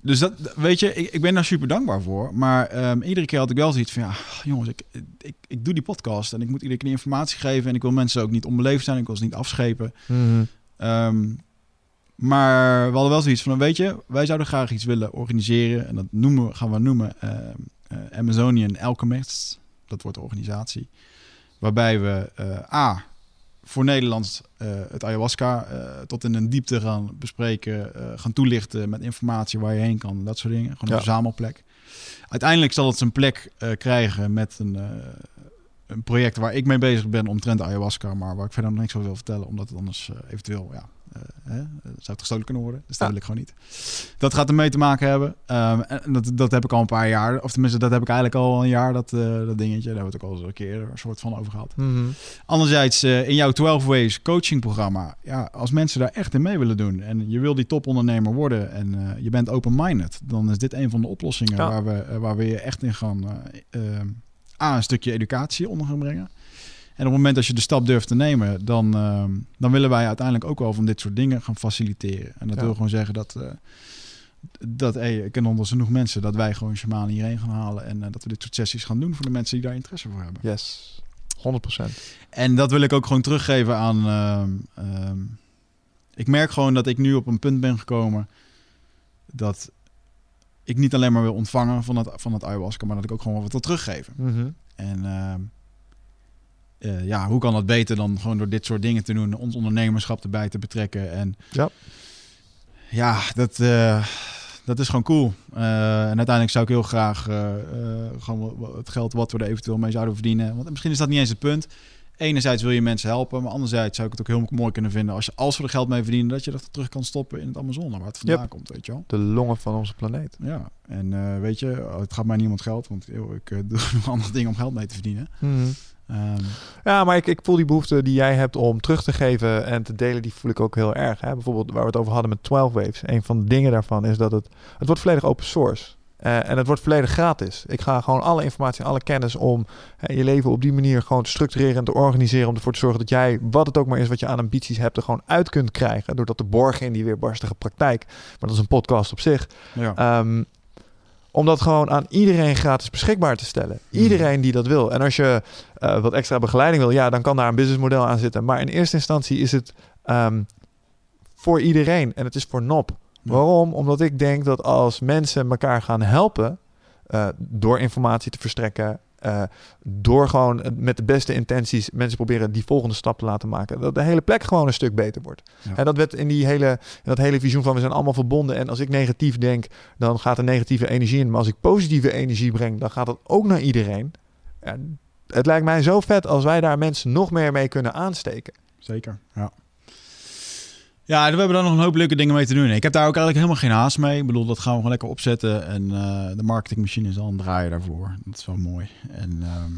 Dus dat, weet je, ik, ik ben daar super dankbaar voor. Maar ehm, iedere keer had ik wel zoiets van, ja, jongens, ik, ik, ik doe die podcast en ik moet iedere keer informatie geven. En ik wil mensen ook niet onbeleefd zijn, ik wil ze niet afschepen. Mhm. Ehm, maar we hadden wel zoiets van, weet je, wij zouden graag iets willen organiseren. En dat noemen we, gaan we noemen ehm, eh, Amazonian Alchemists. Dat wordt de organisatie. Waarbij we eh, A, voor Nederlands eh, het ayahuasca eh, tot in een diepte gaan bespreken. gaan toelichten met informatie waar je heen kan. Dat soort dingen. Gewoon een Ja. verzamelplek. Uiteindelijk zal het zijn plek krijgen met een, een project waar ik mee bezig ben omtrent ayahuasca. Maar waar ik verder nog niks over wil vertellen. Omdat het anders eventueel, ja, hè, eh, zou het gestolen kunnen worden. Dus dat wil ik gewoon niet. Dat gaat ermee te maken hebben. Ehm, en dat, dat heb ik al een paar jaar. Of tenminste, dat heb ik eigenlijk al een jaar, dat, eh, dat dingetje. Daar hebben we het ook al eens een keer een soort van over gehad. Mhm. Anderzijds, eh, in jouw 12 Ways coaching programma. Ja, als mensen daar echt in mee willen doen. En je wil die topondernemer worden. En je bent open-minded. Dan is dit een van de oplossingen Ja. waar, we, waar we je echt in gaan... A, een stukje educatie onder gaan brengen. En op het moment dat je de stap durft te nemen, dan, ehm, dan willen wij uiteindelijk ook wel van dit soort dingen gaan faciliteren. En dat Ja. wil gewoon zeggen dat, eh, dat hey, ik ken onder genoeg mensen, dat wij gewoon shamanen hierheen gaan halen. En eh, dat we dit soort sessies gaan doen voor de mensen die daar interesse voor hebben. Yes, 100%. En dat wil ik ook gewoon teruggeven aan. ehm, ehm, ik merk gewoon dat ik nu op een punt ben gekomen dat ik niet alleen maar wil ontvangen van het, van het ayahuasca, maar dat ik ook gewoon wat wil teruggeven. Mhm. En eh, ja, hoe kan dat beter dan gewoon door dit soort dingen te doen, ons ondernemerschap erbij te betrekken. En Ja. ja, dat, eh, dat is gewoon cool. Eh, en uiteindelijk zou ik heel graag gewoon het geld wat we er eventueel mee zouden verdienen. Want misschien is dat niet eens het punt. enerzijds wil je mensen helpen, maar anderzijds zou ik het ook heel mooi kunnen vinden als je als we er geld mee verdienen, dat je dat terug kan stoppen in het Amazone, waar het vandaan Yep. komt, weet je wel. De longen van onze planeet. Ja, en weet je, het gaat mij niemand geld, want eeuw, ik doe nog andere dingen om geld mee te verdienen. Ehm, Ja, maar ik, ik voel die behoefte die jij hebt om terug te geven en te delen, die voel ik ook heel erg. Hè? Bijvoorbeeld waar we het over hadden met 12 Waves. Een van de dingen daarvan is dat het, het wordt volledig open source. Eh, en het wordt volledig gratis. Ik ga gewoon alle informatie alle kennis om je leven op die manier gewoon te structureren en te organiseren. Om ervoor te zorgen dat jij, wat het ook maar is wat je aan ambities hebt, er gewoon uit kunt krijgen. Doordat te borgen in die weerbarstige praktijk. Maar dat is een podcast op zich. ja. Ehm, om dat gewoon aan iedereen gratis beschikbaar te stellen. Mhm. Iedereen die dat wil. En als je eh, wat extra begeleiding wil, ja, dan kan daar een businessmodel aan zitten. Maar in eerste instantie is het ehm, voor iedereen en het is voor NOP. Ja. Waarom? Omdat ik denk dat als mensen elkaar gaan helpen eh, door informatie te verstrekken, eh, door gewoon met de beste intenties mensen proberen die volgende stap te laten maken, dat de hele plek gewoon een stuk beter wordt. Ja. En dat werd in die hele, in dat hele visioen van we zijn allemaal verbonden. En als ik negatief denk, dan gaat er negatieve energie in. Maar als ik positieve energie breng, dan gaat dat ook naar iedereen. Ja, het lijkt mij zo vet als wij daar mensen nog meer mee kunnen aansteken. Zeker, ja. Ja, we hebben daar nog een hoop leuke dingen mee te doen. Ik heb daar ook eigenlijk helemaal geen haast mee. Ik bedoel, dat gaan we gewoon lekker opzetten. En eh, de marketingmachine is al aan het draaien daarvoor. Dat is wel mooi. En ehm,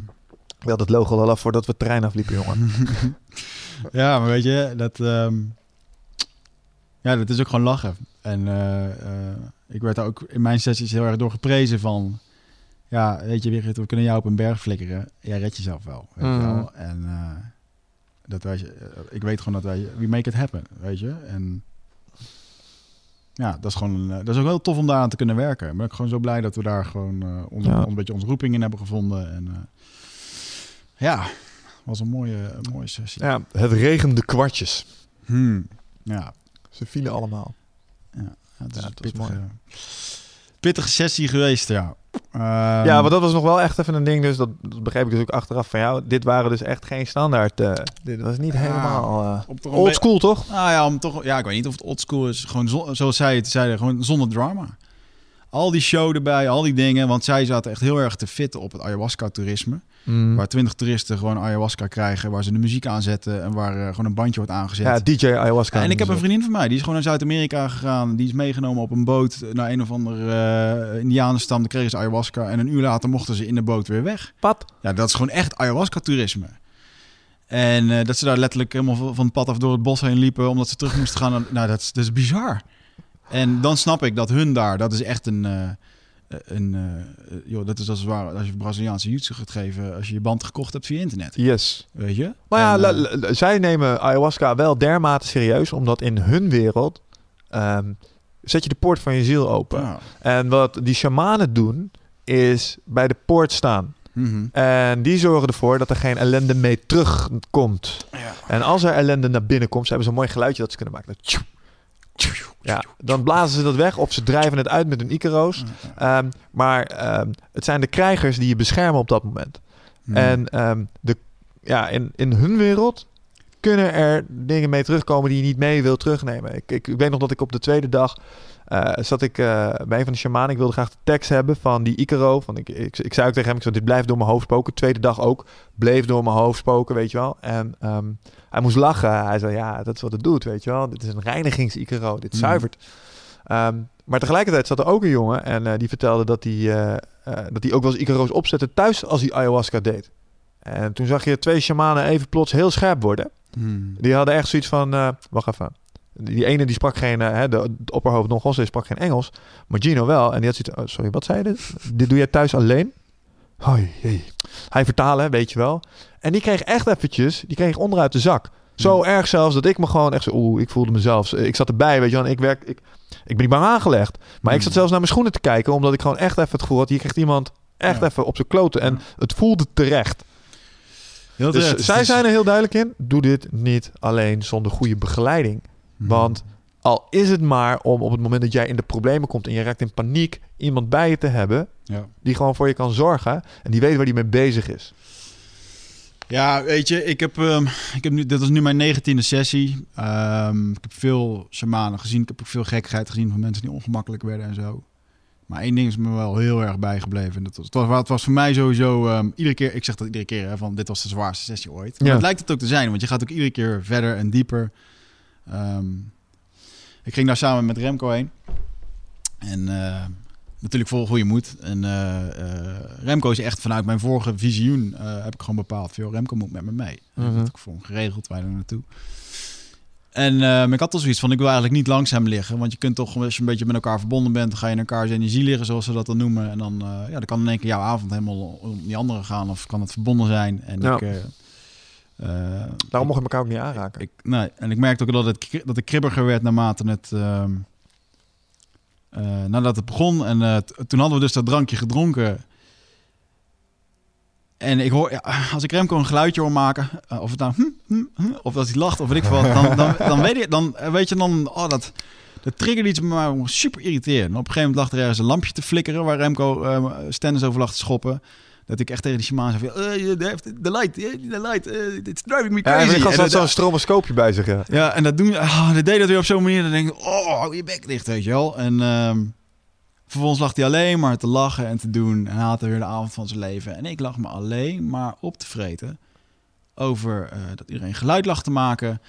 Ik had het logo al af voordat we het terrein afliepen, jongen. ja, maar weet je, dat, ehm, ja, dat is ook gewoon lachen. En eh, eh, ik werd daar ook in mijn sessies heel erg door geprezen van... Ja, weet je, we kunnen jou op een berg flikkeren. Jij redt jezelf wel, weet Mhm. wel. En eh, dat wij, eh, ik weet gewoon dat wij... We make it happen, weet je. En ja, dat is gewoon... eh, dat is ook heel tof om daar aan te kunnen werken. Ik ben gewoon zo blij dat we daar gewoon Ja. een beetje onze roeping in hebben gevonden. En eh, ja, was een mooie, een mooie sessie. Ja, het regende kwartjes. Hmm. Ja, Ze vielen allemaal. Ja, het is, Ja, mooi. een pittige sessie geweest, ja. Ehm, ja, maar dat was nog wel echt even een ding. Dus dat, dat begreep ik dus ook achteraf van jou. Dit waren dus echt geen standaard. eh, dit was niet Ja. helemaal eh, op toch een old be- school, toch? Nou ja, om toch, ja, ik weet niet of het oldschool is. Gewoon zo- zoals zij het zeiden, gewoon zonder drama. Al die show erbij, al die dingen. Want zij zaten echt heel erg te fitten op het ayahuasca-toerisme. Mm. Waar twintig toeristen gewoon ayahuasca krijgen. Waar ze de muziek aanzetten en waar eh, gewoon een bandje wordt aangezet. Ja, DJ ayahuasca. en ik heb een vriendin van mij, die is gewoon naar Zuid-Amerika gegaan. Die is meegenomen op een boot naar een of andere eh indianenstam. Dan kregen ze ayahuasca en een uur later mochten ze in de boot weer weg. Pad. Ja, dat is gewoon echt ayahuasca-toerisme. En eh, dat ze daar letterlijk helemaal van van het pad af door het bos heen liepen... omdat ze terug moesten gaan. naar- Nou, dat is, dat is bizar. En dan snap ik dat hun daar... dat is echt een... eh, een eh, joh, dat is als het ware als je Braziliaanse jiu gaat geven... als je je band gekocht hebt via internet. Yes. Weet je? Maar ja, En, eh, zij nemen ayahuasca wel dermate serieus, omdat in hun wereld ehm, zet je de poort van je ziel open. ja. En wat die shamanen doen, is bij de poort staan. Mhm. En die zorgen ervoor dat er geen ellende mee terugkomt. Ja. En als er ellende naar binnen komt, ze hebben zo'n mooi geluidje dat ze kunnen maken. Dat. Ja, dan blazen ze dat weg of ze drijven het uit met een Icaro's. Ehm, maar ehm, het zijn de krijgers die je beschermen op dat moment. Mhm. En ehm, de, ja, in, in hun wereld kunnen er dingen mee terugkomen die je niet mee wil terugnemen. Ik, ik, ik weet nog dat ik op de tweede dag eh, zat ik eh, bij een van de shamanen. Ik wilde graag de tekst hebben van die Icaro. Van ik, ik, ik zei ook tegen hem, ik zei, dit blijft door mijn hoofd spoken. Tweede dag ook, bleef door mijn hoofd spoken, weet je wel. En ehm, hij moest lachen. Hij zei, ja, dat is wat het doet, weet je wel. Dit is een reinigings-Icaro, dit Mm. zuivert. Ehm, maar tegelijkertijd zat er ook een jongen en eh, die vertelde dat hij, dat hij ook wel eens Icaro's opzette thuis als hij ayahuasca deed. En toen zag je twee shamanen even plots heel scherp worden. Mhm. Die hadden echt zoiets van, wacht even. Die ene die sprak geen, eh, hè, de, de opperhoofd Don José sprak geen Engels, maar Gino wel. En die had zoiets, oh, sorry, wat zei je? dit? Dit doe jij thuis alleen? Hoi. Hij vertalen, weet je wel. En die kreeg echt eventjes, die kreeg onderuit de zak. Zo erg zelfs dat ik me gewoon echt zo, oeh, ik voelde mezelf. Ik zat erbij, weet je wel. En ik werk, ik, ik ben niet bang aangelegd. Maar ik zat zelfs naar mijn schoenen te kijken, omdat ik gewoon echt even het gevoel had, hier krijgt iemand echt Ja. even op zijn kloten. En het voelde terecht. Heel Dus zij Het is- zijn er heel duidelijk in. Doe dit niet alleen zonder goede begeleiding. Mhm. Want al is het maar om op het moment dat jij in de problemen komt en je raakt in paniek, iemand bij je te hebben Ja. die gewoon voor je kan zorgen en die weet waar die mee bezig is. Ja, weet je, ik heb, ehm, ik heb nu, dit is nu mijn negentiende sessie. Ehm, ik heb veel shamanen gezien. Ik heb ook veel gekkigheid gezien van mensen die ongemakkelijk werden en zo. Maar één ding is me wel heel erg bijgebleven. En dat was, het, was, het was voor mij sowieso ehm, iedere keer, ik zeg dat iedere keer, hè, van dit was de zwaarste sessie ooit. Ja. Maar het lijkt het ook te zijn, want je gaat ook iedere keer verder en dieper. Ehm, ik ging daar samen met Remco heen. En eh, natuurlijk vol goede moed. En eh, eh, Remco is echt vanuit mijn vorige visioen, heb ik gewoon bepaald, veel Remco moet met me mee. Mhm. Dat heb ik voor hem geregeld, wij er naartoe. En eh, maar ik had al zoiets van, ik wil eigenlijk niet langzaam liggen. Want je kunt toch, als je een beetje met elkaar verbonden bent... dan ga je in elkaars energie liggen, zoals ze dat dan noemen. En dan, ja, dan kan in één keer jouw avond helemaal om die andere gaan. Of kan het verbonden zijn. En Ja. ik... Daarom mocht ik elkaar ook niet aanraken. ik, nee, en ik merkte ook dat, het, dat ik kribbiger werd naarmate het... ehm, eh, nadat het begon. En eh, toen hadden we dus dat drankje gedronken. En ik hoor, ja, als ik Remco een geluidje hoor maken, eh, of het nou, hm, hm, hm, of dat hij lacht, of weet ik wat, dan, dan, dan weet je, dan eh, weet je dan, oh, dat, dat triggerde iets om super irriterend. En op een gegeven moment lag er ergens een lampje te flikkeren waar Remco uh, Stennis over lag te schoppen. Dat ik echt tegen die shaman zei van, eh, de light, de light, eh, it's driving me Ja, crazy. en gast En had zo'n stromoscoopje bij zich. Ja. ja, en dat doen, dat deed dat weer op zo'n manier. Dan denk ik, oh, hou je bek dicht, weet je wel. En ehm, vervolgens lag hij alleen maar te lachen en te doen. En had er weer de avond van zijn leven. En ik lag me alleen maar op te vreten over eh, dat iedereen geluid lag te maken.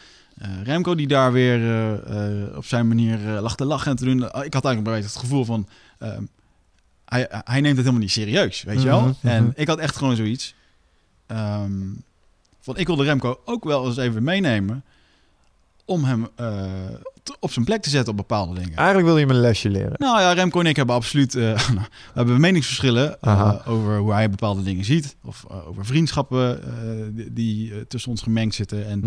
Remco die daar weer op zijn manier lag te lachen en te doen. Ik had eigenlijk het gevoel van... hij, hij neemt het helemaal niet serieus, weet je wel. Mhm, mhm. En ik had echt gewoon zoiets... ehm, van ik wilde Remco ook wel eens even meenemen om hem eh, op zijn plek te zetten op bepaalde dingen. Eigenlijk wil je hem een lesje leren. Nou ja, Remco en ik hebben absoluut uh, we hebben meningsverschillen uh, Aha. over hoe hij bepaalde dingen ziet. Of over vriendschappen die, die tussen ons gemengd zitten. En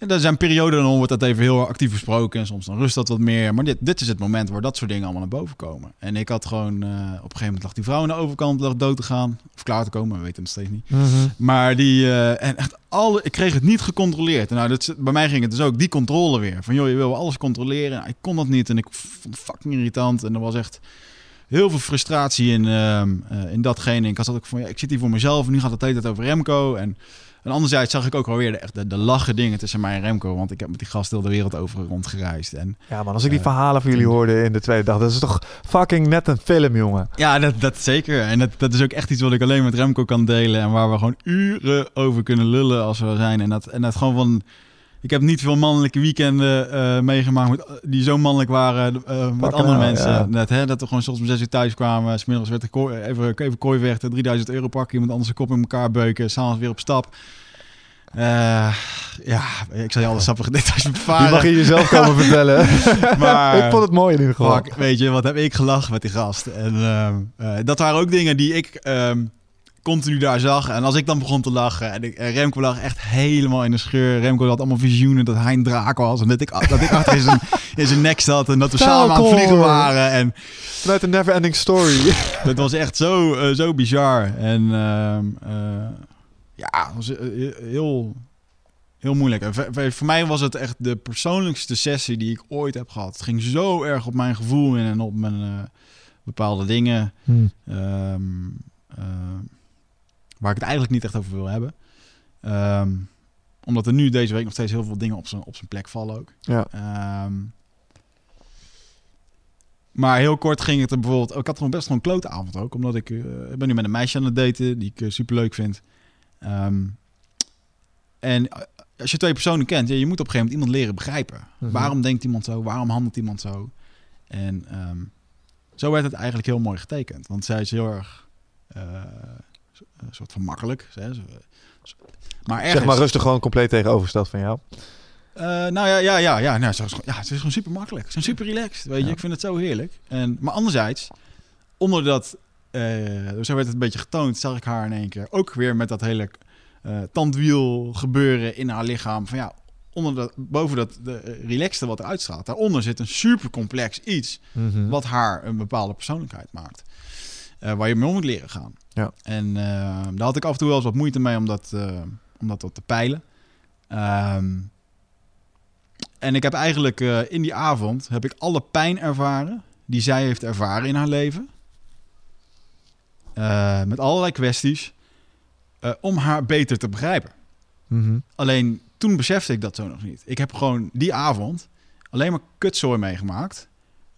Mhm. er zijn perioden, dan wordt dat even heel actief besproken. En soms dan rust dat wat meer. Maar dit, dit is het moment waar dat soort dingen allemaal naar boven komen. En ik had gewoon... eh, op een gegeven moment lag die vrouw aan de overkant lag dood te gaan. Of klaar te komen, we weten het nog steeds niet. Mhm. Maar die... eh, en echt alle, ik kreeg het niet gecontroleerd. En nou, dat, bij mij ging het dus ook die controle weer. Van joh, je wil alles controleren. Nou, ik kon dat niet. En ik vond het fucking irritant. En er was echt heel veel frustratie in, eh, in datgene. Ik had ook van, ja, ik zit hier voor mezelf. En nu gaat het de hele tijd over Remco. En, en anderzijds zag ik ook alweer de, echt de, de lachen dingen tussen mij en Remco. Want ik heb met die gast heel de wereld over rondgereisd. En Ja, man, als ik die Eh, verhalen van jullie hoorde in de tweede dag, dat is toch fucking net een film, jongen. Ja, dat, dat zeker. En dat, dat is ook echt iets wat ik alleen met Remco kan delen. En waar we gewoon uren over kunnen lullen als we er zijn. En dat, en dat gewoon van... Ik heb niet veel mannelijke weekenden eh, meegemaakt met, die zo mannelijk waren eh, met andere mensen. ja. Dat, hè, dat we gewoon soms om zes uur thuis kwamen. Smiddags werd er kooi, even, even kooi weg, 3000 euro pakken, iemand anders zijn kop in elkaar beuken. S'avonds weer op stap. Eh, ja, ik zal je alle sappige details Die bevaren. mag je jezelf komen vertellen. Maar- ik vond het mooi in ieder geval. Fuck, weet je, wat heb ik gelachen met die gast. En ehm, eh, dat waren ook dingen die ik ehm, continu daar zag. En als ik dan begon te lachen en, ik, en Remco lag echt helemaal in de scheur. Remco had allemaal visioenen dat hij een draak was. En dat ik, dat ik achter in zijn, in zijn nek zat. En dat we samen aan het vliegen waren. En Vanuit een never ending story. dat was echt zo, eh, zo bizar. En ehm, eh, ja, het was eh, heel, heel moeilijk. En voor- mij was het echt de persoonlijkste sessie die ik ooit heb gehad. Het ging zo erg op mijn gevoel in en op mijn eh, bepaalde dingen. ehm, eh, waar ik het eigenlijk niet echt over wil hebben. Ehm, omdat er nu deze week nog steeds heel veel dingen op zijn, op zijn plek vallen ook. Ja. Ehm, maar heel kort ging het er bijvoorbeeld... Ik had gewoon best wel een klote avond ook. Omdat ik... eh, ik ben nu met een meisje aan het daten die ik super leuk vind. Ehm, en eh, als je twee personen kent... Ja, je moet op een gegeven moment iemand leren begrijpen. Mhm. Waarom denkt iemand zo? Waarom handelt iemand zo? En zo werd het eigenlijk heel mooi getekend. Want zij is heel erg... eh, een soort van makkelijk. Hè? Zo- Maar ergens... Zeg maar rustig gewoon compleet tegenovergesteld van jou. Eh, nou ja, ja, ja, ja. Nou, ze is, gewoon- ja, het is gewoon super makkelijk. Ze zijn super relaxed, weet je. Ja. Ik vind het zo heerlijk. En, maar anderzijds, omdat eh, zo werd het een beetje getoond, zag ik haar in één keer ook weer met dat hele eh, tandwiel gebeuren in haar lichaam. Van ja, onder dat, boven dat de eh, relaxte wat eruit straalt, daaronder zit een super complex iets Mhm. wat haar een bepaalde persoonlijkheid maakt. Eh, waar je mee om moet leren gaan. Ja. En eh, daar had ik af en toe wel eens wat moeite mee om dat, eh, om dat wat te peilen. Ehm, en ik heb eigenlijk in die avond heb ik alle pijn ervaren die zij heeft ervaren in haar leven. Met allerlei kwesties. om haar beter te begrijpen. Mhm. Alleen toen besefte ik dat zo nog niet. Ik heb gewoon die avond alleen maar kutzooi meegemaakt.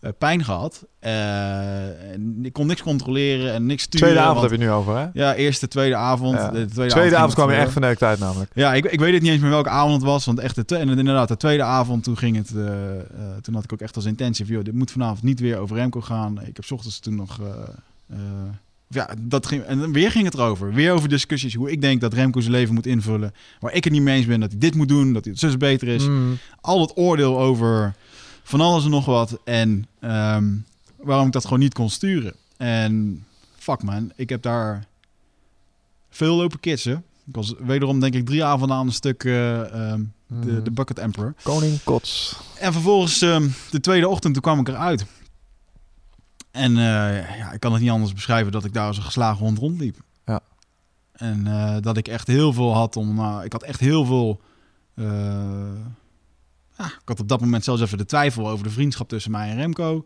Eh, pijn gehad. Eh, ik kon niks controleren en niks sturen. Tweede avond want- heb je nu over, hè? Ja, eerste, tweede avond. Ja. De tweede, Tweede, avond kwam je echt verneukt uit namelijk. Ja, ik, ik weet het niet eens meer welke avond het was. Want echt, de, twe- en inderdaad, de tweede avond, toen ging het... eh, toen had ik ook echt als intentie van... Joh, dit moet vanavond niet weer over Remco gaan. Ik heb 's ochtends toen nog... ja, dat ging, en weer ging het erover. Weer over discussies. Hoe ik denk dat Remco zijn leven moet invullen. Waar ik het niet mee eens ben dat hij dit moet doen. Dat hij het zus beter is. Mm. Al het oordeel over van alles en nog wat. En ehm, waarom ik dat gewoon niet kon sturen. En fuck man, ik heb daar veel lopen kitsen. Ik was wederom denk ik drie avonden aan een stuk eh, ehm, de, Mhm. de Bucket Emperor. Koning Kots. En vervolgens ehm, de tweede ochtend, toen kwam ik eruit. En eh, ja, ik kan het niet anders beschrijven dat ik daar als een geslagen hond rondliep. Ja. En eh, dat ik echt heel veel had om... nou, ik had echt heel veel... ja, ik had op dat moment zelfs even de twijfel over de vriendschap tussen mij en Remco.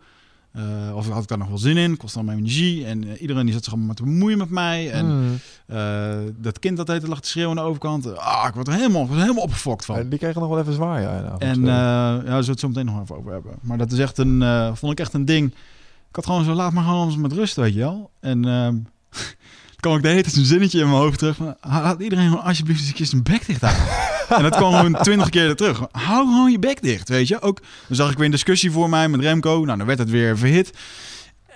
Eh, of had ik daar nog wel zin in? Kost dan mijn energie. En eh, iedereen die zat zich allemaal te bemoeien met mij. En Mm. eh, dat kind dat heette lag te schreeuwen aan de overkant. Ah, ik word er helemaal, ik er helemaal opgefokt van. Ja, die kregen nog wel even zwaar, ja. En ja, zullen het zo meteen nog even over hebben. Maar dat is echt een, vond ik echt een ding. Ik had gewoon zo, laat maar gewoon met rust, weet je wel. En ehm dan kwam ik de hele tijd zo'n zinnetje in mijn hoofd terug van, laat iedereen gewoon alsjeblieft eens een keer zijn bek dicht houden. en dat kwam gewoon twintig keer er terug. Hou gewoon je bek dicht, weet je. Ook, dan zag ik weer een discussie voor mij met Remco. Nou, dan werd het weer verhit.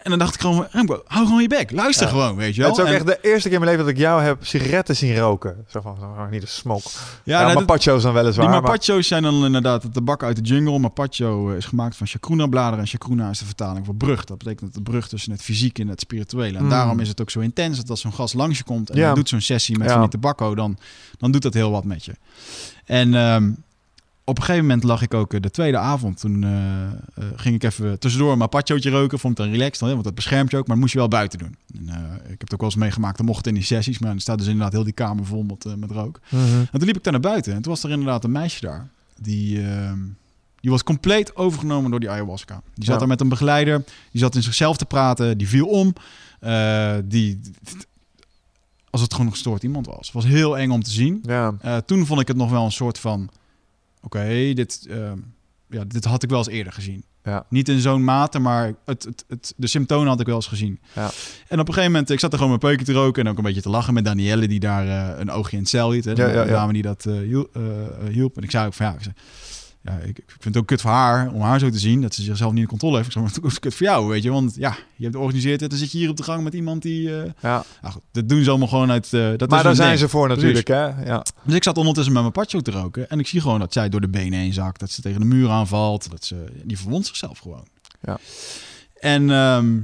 En dan dacht ik gewoon, Remco, hou gewoon je bek. Luister Ja. gewoon, weet je wel. Het is ook En- echt de eerste keer in mijn leven dat ik jou heb sigaretten zien roken. Zo van, zo, niet een smoke. Ja, ja, nou, maar dat- pacho's dan weliswaar. Die maar- mapacho's zijn dan inderdaad het tabak uit de jungle. Mapacho eh, is gemaakt van chacruna bladeren. En chacruna is de vertaling voor brug. Dat betekent de brug tussen het fysieke en het spirituele. En Mm. daarom is het ook zo intens dat als zo'n gast langs je komt en Ja. doet zo'n sessie met van die tabakco, dan, dan doet dat heel wat met je. En ehm, op een gegeven moment lag ik ook eh, de tweede avond. Toen eh, eh, ging ik even tussendoor een mapachootje roken. Vond ik dan relaxed, want dat beschermt je ook. Maar dat moest je wel buiten doen. En, ik heb het ook wel eens meegemaakt. Dan mocht het in die sessies. Maar dan staat dus inderdaad heel die kamer vol met, met rook. Mhm. En toen liep ik daar naar buiten en toen was er inderdaad een meisje daar. Die, ehm, die was compleet overgenomen door die ayahuasca. Die zat Ja. daar met een begeleider. Die zat in zichzelf te praten. Die viel om. Die, als het gewoon een gestoord iemand was. Het was heel eng om te zien. Ja. Toen vond ik het nog wel een soort van... Oké, dit, ehm, ja, dit had ik wel eens eerder gezien. Ja. Niet in zo'n mate, maar het, het, het, de symptomen had ik wel eens gezien. Ja. En op een gegeven moment, ik zat er gewoon mijn peukje te roken... en ook een beetje te lachen met Danielle... die daar eh, een oogje in het cel hield. Hè, de Ja, dame die dat eh, eh, hielp. En ik zei ook van ja... Ik zei, ja, ik, ik vind het ook kut voor haar om haar zo te zien dat ze zichzelf niet in controle heeft. Ik zei, maar het is kut voor jou, weet je, want ja, je hebt georganiseerd het, dan zit je hier op de gang met iemand die. eh ja. nou goed, dat doen ze allemaal gewoon uit. eh, dat Maar is daar zijn ding. ze voor natuurlijk, hè? Ja. Dus ik zat ondertussen met mijn patcho te roken. En ik zie gewoon dat zij door de benen heen zakt. Dat ze tegen de muur aanvalt. Dat ze, die verwondt zichzelf gewoon. Ja. En ehm,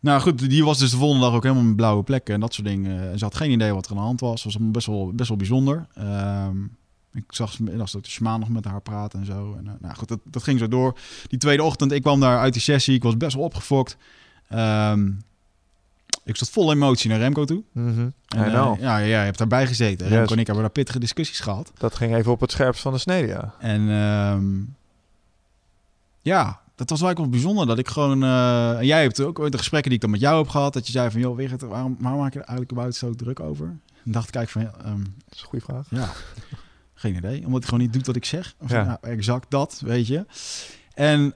nou goed, die was dus de volgende dag ook helemaal met blauwe plekken en dat soort dingen. En ze had geen idee wat er aan de hand was. Was best wel, best wel bijzonder. Ehm, ik zag middags ook de shamaan nog met haar praten en zo. En, eh, nou goed, dat, dat ging zo door. Die tweede ochtend, ik kwam daar uit die sessie. Ik was best wel opgefokt. Ehm, ik zat vol emotie naar Remco toe. Mhm. En, eh, ja, ja, je hebt daarbij gezeten. Yes. Remco en ik hebben daar pittige discussies gehad. Dat ging even op het scherpst van de snede, ja. En ehm, ja, dat was eigenlijk wel bijzonder. Dat ik gewoon... eh, en jij hebt ook ooit de gesprekken die ik dan met jou heb gehad. Dat je zei van, joh, Wigert, waarom, waarom maak je er eigenlijk überhaupt zo druk over? En dacht ik eigenlijk van, ja, ehm, Dat is een goede vraag. ja, geen idee. Omdat hij gewoon niet doet wat ik zeg. Of, Ja. ja. exact dat, weet je. En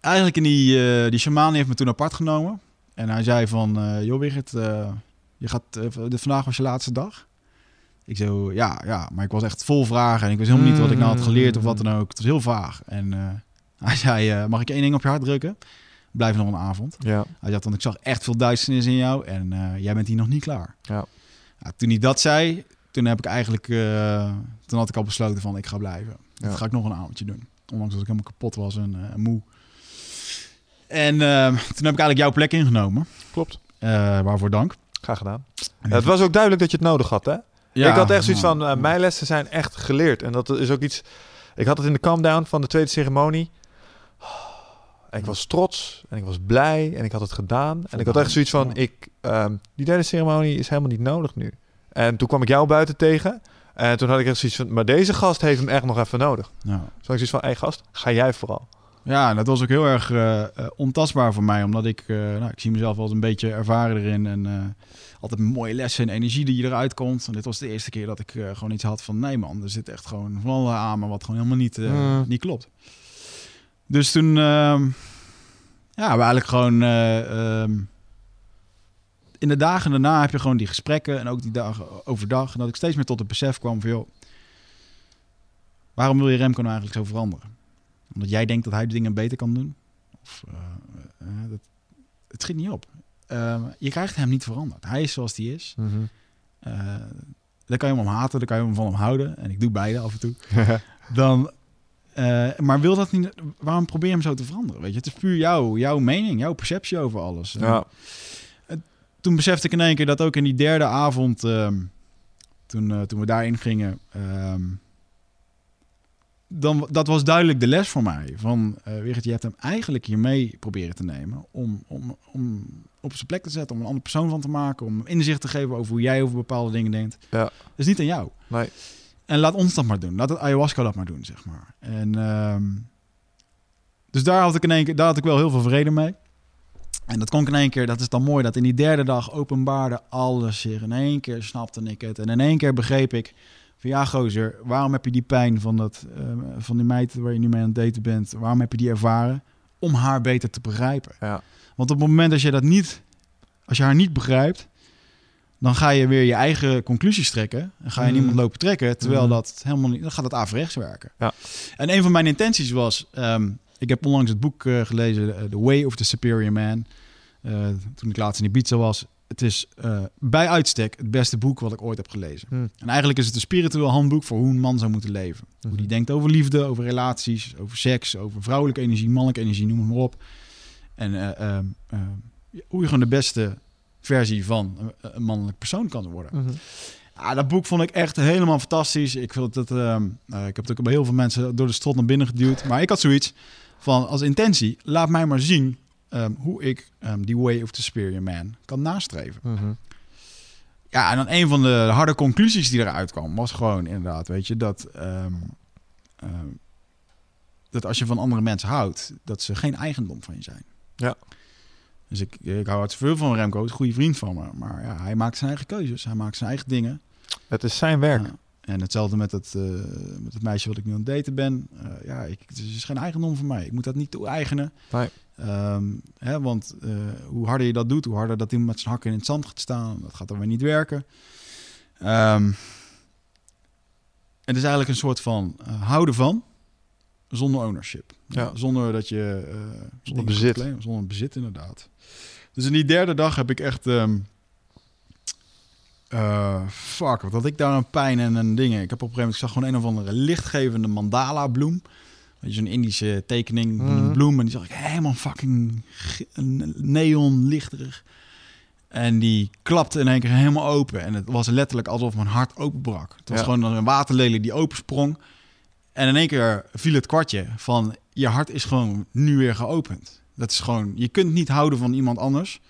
eigenlijk in die, eh die shaman heeft me toen apart genomen. En hij zei van, eh joh Wigert, eh, je gaat, dit vandaag was je laatste dag. Ik zo, ja, ja, maar ik was echt vol vragen en ik wist helemaal niet wat ik nou had geleerd of wat dan ook. Het was heel vaag. En hij zei, mag ik één ding op je hart drukken? Blijf nog een avond. Ja. Hij zei, want ik zag echt veel duisternis in jou en jij bent hier nog niet klaar. Ja. Ja, toen hij dat zei, toen heb ik eigenlijk, eh, toen had ik al besloten van ik ga blijven. Dat Ja. ga ik nog een avondje doen. Ondanks dat ik helemaal kapot was en eh, moe. En eh, toen heb ik eigenlijk jouw plek ingenomen. Klopt. Waarvoor dank. Graag gedaan. Ja, het was ook duidelijk dat je het nodig had, hè? Ja, ik had echt zoiets nou, van, mijn lessen zijn echt geleerd. En dat is ook iets... Ik had het in de calm down van de tweede ceremonie. En ik was trots en ik was blij en ik had het gedaan. En ik had echt zoiets van, ik, ehm, die derde ceremonie is helemaal niet nodig nu. En toen kwam ik jou buiten tegen. En toen had ik echt zoiets van, maar deze gast heeft hem echt nog even nodig. Ja. Toen had ik zoiets van, hé gast, ga jij vooral. Ja, en dat was ook heel erg eh, eh, ontastbaar voor mij. Omdat ik, eh, nou, ik zie mezelf eens een beetje ervaren erin. En eh, altijd mooie lessen en energie die eruit komt. En dit was de eerste keer dat ik eh, gewoon iets had van... Nee man, er zit echt gewoon van alle aan, maar wat gewoon helemaal niet, Mm. niet klopt. Dus toen, ehm, ja, we eigenlijk gewoon eh, ehm, in de dagen daarna heb je gewoon die gesprekken en ook die dagen overdag. En dat ik steeds meer tot het besef kwam van, joh, waarom wil je Remco nou eigenlijk zo veranderen? Omdat jij denkt dat hij de dingen beter kan doen? Of, eh, eh, dat, het schiet niet op. Ehm, je krijgt hem niet veranderd. Hij is zoals hij is. Mhm. Eh dan kan je hem om haten, dan kan je hem van hem houden. En ik doe beide af en toe. Dan, maar wil dat niet? Waarom probeer je hem zo te veranderen? Weet je, het is puur jouw, jouw mening, jouw perceptie over alles. Ja. Toen besefte ik in één keer dat ook in die derde avond, ehm, toen, eh, toen we daarin gingen, ehm, dan, dat was duidelijk de les voor mij. Van, eh Wigert, je hebt hem eigenlijk hier mee proberen te nemen om, om, om op zijn plek te zetten, om een andere persoon van te maken, om inzicht te geven over hoe jij over bepaalde dingen denkt. Ja. Dat is niet aan jou. Nee. En laat ons dat maar doen. Laat het ayahuasca dat maar doen, zeg maar. En ehm, dus daar had ik in één keer, daar had ik wel heel veel vrede mee. En dat kon ik in één keer, dat is dan mooi, dat in die derde dag openbaarde alles zich. In één keer snapte ik het. En in één keer begreep ik van ja, gozer, waarom heb je die pijn van, dat, ehm, van die meid waar je nu mee aan het daten bent? Waarom heb je die ervaren? Om haar beter te begrijpen. Ja. Want op het moment dat je dat niet, als je haar niet begrijpt, dan ga je weer je eigen conclusies trekken. En ga je Mhm. niemand lopen trekken, terwijl Mhm. dat helemaal niet, dan gaat het averechts werken. Ja. En een van mijn intenties was, ehm, ik heb onlangs het boek eh, gelezen, eh, The Way of the Superior Man. Eh, toen ik laatst in Ibiza was. Het is bij uitstek het beste boek wat ik ooit heb gelezen. Hm. En eigenlijk is het een spiritueel handboek voor hoe een man zou moeten leven. Hoe die Mhm. denkt over liefde, over relaties, over seks, over vrouwelijke energie, mannelijke energie, noem het maar op. En eh, ehm, ehm, hoe je gewoon de beste versie van een, mannelijk persoon kan worden. Mhm. Ah, dat boek vond ik echt helemaal fantastisch. Ik, vind dat, ehm, eh, ik heb het ook bij heel veel mensen door de strot naar binnen geduwd. Maar ik had zoiets van als intentie, laat mij maar zien ehm, hoe ik ehm, die way of the superior man kan nastreven. Mhm. Ja, en dan een van de harde conclusies die eruit kwam, was gewoon inderdaad, weet je, dat, ehm, dat als je van andere mensen houdt, dat ze geen eigendom van je zijn. Ja. Dus ik, ik hou het veel van Remco, het is een goede vriend van me. Maar ja, hij maakt zijn eigen keuzes, hij maakt zijn eigen dingen. Het is zijn werk. Ja. En hetzelfde met het, eh, met het meisje wat ik nu aan het daten ben. Eh, ja, ik, het is geen eigendom van mij. Ik moet dat niet toe-eigenen. Nee. Ehm, hè, want eh, hoe harder je dat doet, hoe harder dat iemand met zijn hakken in het zand gaat staan. Dat gaat dan weer niet werken. Ehm, het is eigenlijk een soort van houden van, zonder ownership. Ja. Zonder dat je... dingen bezit. claimen. Zonder bezit, inderdaad. Dus in die derde dag heb ik echt... ehm, eh, fuck, wat had ik daar een pijn en een dingen. Ik heb op een gegeven moment, ik zag gewoon een of andere lichtgevende mandala bloem. Zo'n Indische tekening van een Mhm. bloem. En die zag ik helemaal fucking neon lichterig. En die klapte in één keer helemaal open. En het was letterlijk alsof mijn hart openbrak. Het was Ja. gewoon een waterlelie die opensprong. En in één keer viel het kwartje van je hart is gewoon nu weer geopend. Dat is gewoon, je kunt niet houden van iemand anders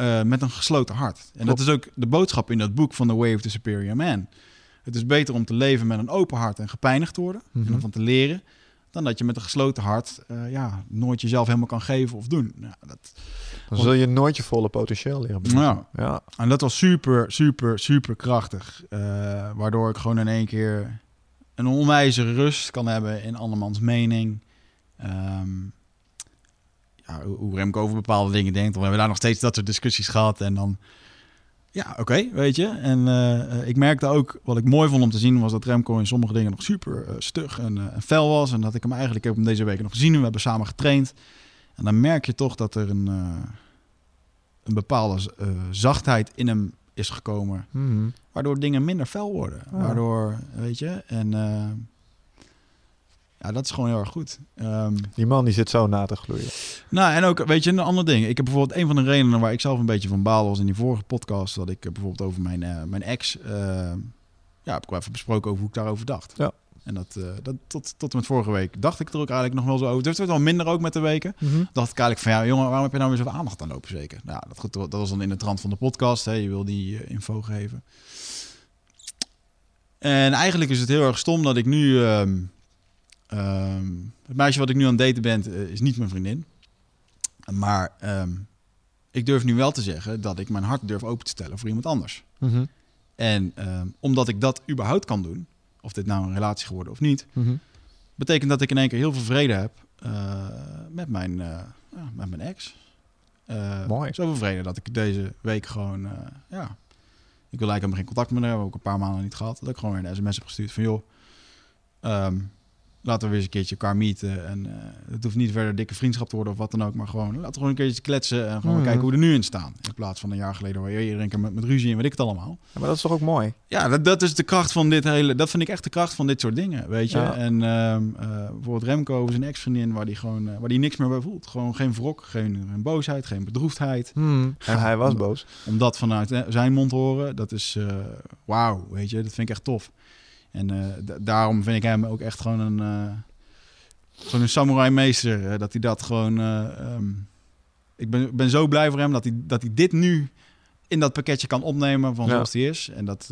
eh, met een gesloten hart. En dat is ook de boodschap in dat boek van The Way of the Superior Man. Het is beter om te leven met een open hart en gepijnigd te worden Mhm. en ervan te leren, dan dat je met een gesloten hart eh, ja, nooit jezelf helemaal kan geven of doen. Nou, dat, Dan zul je nooit je volle potentieel leren benutten. ja. Ja. En dat was super, super, super krachtig. Eh, waardoor ik gewoon in één keer een onwijze rust kan hebben in andermans mening. Ehm, ja, hoe- Remco over bepaalde dingen denkt. We hebben daar nog steeds dat soort discussies gehad. En dan, ja, oké, weet je. En eh, ik merkte ook, wat ik mooi vond om te zien, was dat Remco in sommige dingen nog super eh, stug en, en fel was. En dat ik hem eigenlijk, ik heb hem deze week nog gezien. en We hebben samen getraind. En dan merk je toch dat er een, een bepaalde zachtheid in hem is gekomen. Mhm. Waardoor dingen minder fel worden. Ja. Waardoor, weet je, en ja, dat is gewoon heel erg goed. Ehm, Die man die zit zo na te gloeien. nou, en ook, weet je, een ander ding. Ik heb bijvoorbeeld een van de redenen waar ik zelf een beetje van baal was in die vorige podcast, dat ik eh, bijvoorbeeld over mijn, eh, mijn ex, eh, ja, heb ik wel even besproken over hoe ik daarover dacht. Ja. En dat, dat tot, tot en met vorige week dacht ik er ook eigenlijk nog wel zo over. Het werd wel minder ook met de weken. dacht ik eigenlijk van ja, jongen, waarom heb je nou weer zoveel aandacht aan lopen zeker? Nou, dat, goed, dat was dan in de trant van de podcast. Hè? Je wil die info geven. En eigenlijk is het heel erg stom dat ik nu... ehm, ehm, het meisje wat ik nu aan het daten ben, eh, is niet mijn vriendin. Maar ehm, ik durf nu wel te zeggen dat ik mijn hart durf open te stellen voor iemand anders. Mhm. En ehm, omdat ik dat überhaupt kan doen, of dit nou een relatie geworden of niet, Mhm. betekent dat ik in één keer heel veel vrede heb eh, met, mijn, eh, ja, met mijn ex. Mooi. Zo tevreden dat ik deze week gewoon, ja... Ik wil eigenlijk helemaal geen contact meer hebben. Ook een paar maanden niet gehad. Dat ik gewoon weer een sms heb gestuurd van... joh, laten we weer eens een keertje elkaar meeten. En eh, het hoeft niet verder dikke vriendschap te worden of wat dan ook. Maar gewoon, laten we gewoon een keertje kletsen en gewoon Mhm. kijken hoe we er nu in staan. In plaats van een jaar geleden waar iedereen keer met, met ruzie en weet ik het allemaal. Ja, maar dat is toch ook mooi? Ja, dat, dat is de kracht van dit hele... Dat vind ik echt de kracht van dit soort dingen, weet je. Ja. En ehm eh, bijvoorbeeld Remco, zijn ex-vriendin, waar die gewoon eh, waar die niks meer bij voelt. Gewoon geen wrok, geen, geen boosheid, geen bedroefdheid. Hmm. En hij was boos. Om dat vanuit zijn mond te horen, dat is wauw, weet je. Dat vind ik echt tof. En eh, da- daarom vind ik hem ook echt gewoon een... eh, gewoon een samurai meester. eh, dat hij dat gewoon... eh, ehm, ik ben, ben zo blij voor hem dat hij, dat hij dit nu in dat pakketje kan opnemen van Ja. zoals hij is. En dat,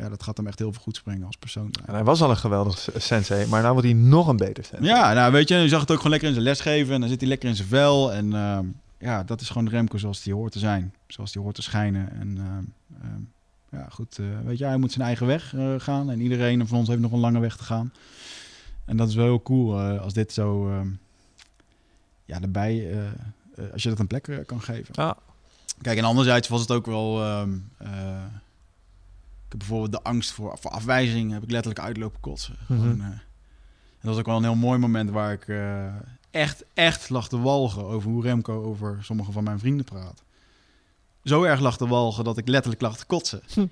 ja, dat gaat hem echt heel veel goed brengen als persoon. En hij was al een geweldig sensei, maar nu wordt hij nog een beter sensei. Ja, nou weet je, je zag het ook gewoon lekker in zijn lesgeven. En dan zit hij lekker in zijn vel. En ehm, ja, dat is gewoon Remco zoals hij hoort te zijn. Zoals hij hoort te schijnen. En ehm, ja, goed, eh, weet je, hij moet zijn eigen weg eh, gaan. En iedereen van ons heeft nog een lange weg te gaan. En dat is wel heel cool eh, als dit zo, ehm, ja, erbij, als je dat een plek kan geven. Ja. Kijk, en anderzijds was het ook wel... ehm, eh, ik heb bijvoorbeeld de angst voor, voor afwijzing heb ik letterlijk uitlopen kotsen. Mhm. Gewoon, en dat was ook wel een heel mooi moment waar ik echt, echt lag te walgen over hoe Remco over sommige van mijn vrienden praat. Zo erg lag te walgen dat ik letterlijk lag te kotsen. Hm.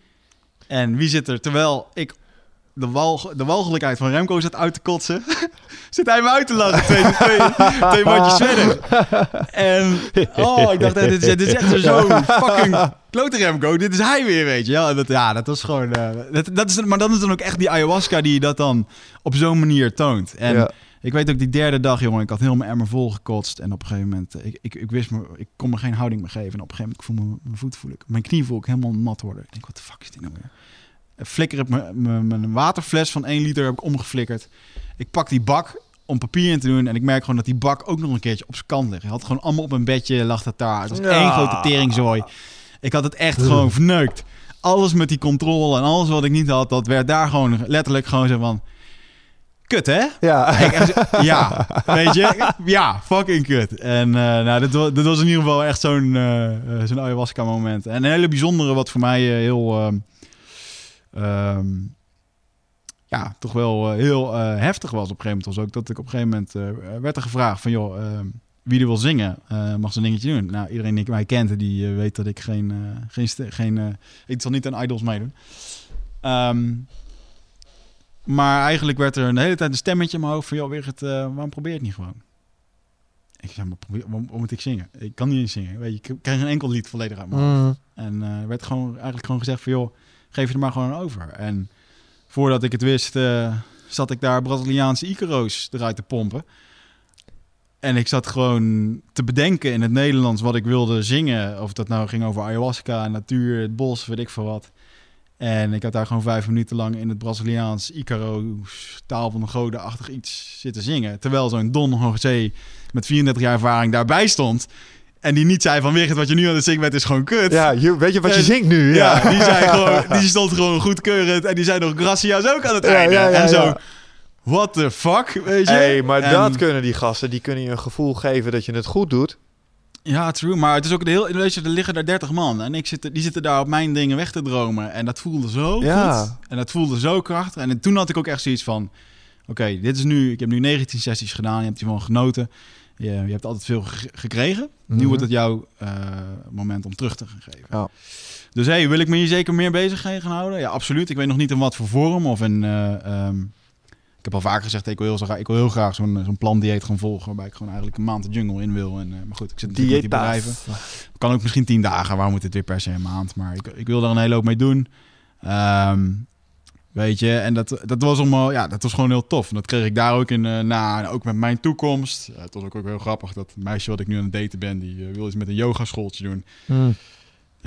En wie zit er, terwijl ik de, walg, de walgelijkheid van Remco zat uit te kotsen, zit hij me uit te lachen. Twee, twee, twee woordjes verder. En oh, ik dacht, dit is, dit is echt zo fucking klote Remco. Dit is hij weer, weet je. Ja, dat, ja, dat was gewoon... eh, dat, dat is, maar dan is dan ook echt die ayahuasca die dat dan op zo'n manier toont. En Ja. Ik weet ook die derde dag, jongen, ik had heel mijn emmer vol gekotst. En op een gegeven moment, eh, ik, ik, ik wist me, ik kon me geen houding meer geven. En op een gegeven moment, ik voel me, mijn voet voel ik, mijn knie voel ik helemaal mat worden. Ik denk, wat de fuck is dit nou weer? Ik Flikker heb mijn- waterfles van 1 liter heb ik omgeflikkerd. Ik pak die bak om papier in te doen. En ik merk gewoon dat die bak ook nog een keertje op zijn kant ligt. Hij had gewoon allemaal op een bedje, lag dat daar. Het was Ja. één grote teringzooi. Ik had het echt gewoon verneukt. Alles met die controle en alles wat ik niet had, dat werd daar gewoon letterlijk gewoon zo van... Kut, hè? Ja. Ja, weet je? Ja, fucking kut. En eh, nou, dit, wa- dit was in ieder geval echt zo'n eh, eh, zo'n ayahuasca moment. En een hele bijzondere wat voor mij heel... ehm, ehm, ja, toch wel heel heftig was op een gegeven moment. Was ook dat ik op een gegeven moment werd er gevraagd van... joh, ehm, wie er wil zingen, mag zijn dingetje doen. Nou, iedereen die mij kent, die weet dat ik geen... geen, geen ik zal niet aan Idols meedoen. Maar eigenlijk werd er een hele tijd een stemmetje in mijn hoofd van... joh, Wigert, eh waarom probeer je het niet gewoon? Ik zei, maar probeer, waarom, moet ik zingen? Ik kan niet eens zingen. Weet je, ik krijg geen enkel lied volledig uit mijn hoofd. Mm. En er werd gewoon, eigenlijk gewoon gezegd van... joh, geef je er maar gewoon over. En voordat ik het wist, eh, zat ik daar Braziliaanse Icaro's eruit te pompen. En ik zat gewoon te bedenken in het Nederlands wat ik wilde zingen. Of dat nou ging over ayahuasca, natuur, het bos, weet ik veel wat. En ik had daar gewoon vijf minuten lang in het Braziliaans Icaro's taal van de goden-achtig iets zitten zingen. Terwijl zo'n Don José met 34 jaar ervaring daarbij stond. En die niet zei van, Wigert, wat je nu aan het zingen bent is gewoon kut. Ja, je, weet je wat je zingt nu? Ja, Ja, die, zei gewoon, die stond gewoon goedkeurend. En die zei nog gracias ook aan het Ja, einde. ja, en zo, what the fuck, weet je? Hey, maar En- dat kunnen die gasten. Die kunnen je een gevoel geven dat je het goed doet. Ja, true. Maar het is ook de heel, weet je, er liggen daar 30 man. En ik zit, die zitten daar op mijn dingen weg te dromen. En dat voelde zo Ja. goed. En dat voelde zo krachtig. En toen had ik ook echt zoiets van... Oké, dit is nu... Ik heb nu 19 sessies gedaan. Je hebt hiervan genoten. Je, je hebt altijd veel ge- gekregen. Nu Mhm. wordt het jouw eh, moment om terug te gaan geven. Ja. Dus hey, wil ik me hier zeker meer bezig gaan houden? Ja, absoluut. Ik weet nog niet in wat voor vorm of in... eh, ehm, heb al vaker gezegd, ik wil heel, graag- ik wil heel graag zo'n zo'n plantdieet gaan volgen... waarbij ik gewoon eigenlijk een maand de jungle in wil. En, eh, maar goed, ik zit natuurlijk met die bedrijven. Kan ook misschien tien dagen. Waarom moet het weer per se een maand? Maar ik, ik wil er een hele hoop mee doen. Ehm, weet je, en dat, dat was allemaal, ja, dat was gewoon heel tof. En dat kreeg ik daar ook in eh, na. En ook met mijn toekomst. Ja, het was ook, ook heel grappig. Dat meisje wat ik nu aan het daten ben, die eh, wil iets met een yogaschooltje doen. Mm.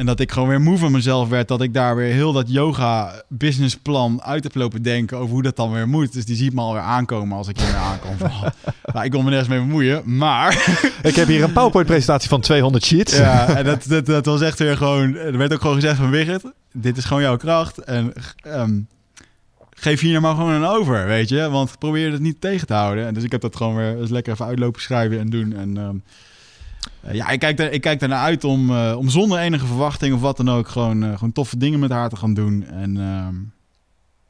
En dat ik gewoon weer moe van mezelf werd. Dat ik daar weer heel dat yoga businessplan uit heb lopen denken over hoe dat dan weer moet. Dus die ziet me alweer aankomen als ik hier aankom. Van, nou, ik wil me nergens mee bemoeien. Maar Ik heb hier een PowerPoint-presentatie van 200 sheets. ja, en dat, dat, dat was echt weer gewoon... Er werd ook gewoon gezegd van Wigert, dit is gewoon jouw kracht. En ehm, geef hier nou maar gewoon een over, weet je. Want probeer het niet tegen te houden. En dus ik heb dat gewoon weer eens lekker even uitlopen schrijven en doen. En ehm, eh, ja, ik kijk, er, ik kijk ernaar uit om, eh, om zonder enige verwachting of wat dan ook... gewoon, eh, gewoon toffe dingen met haar te gaan doen. En ehm,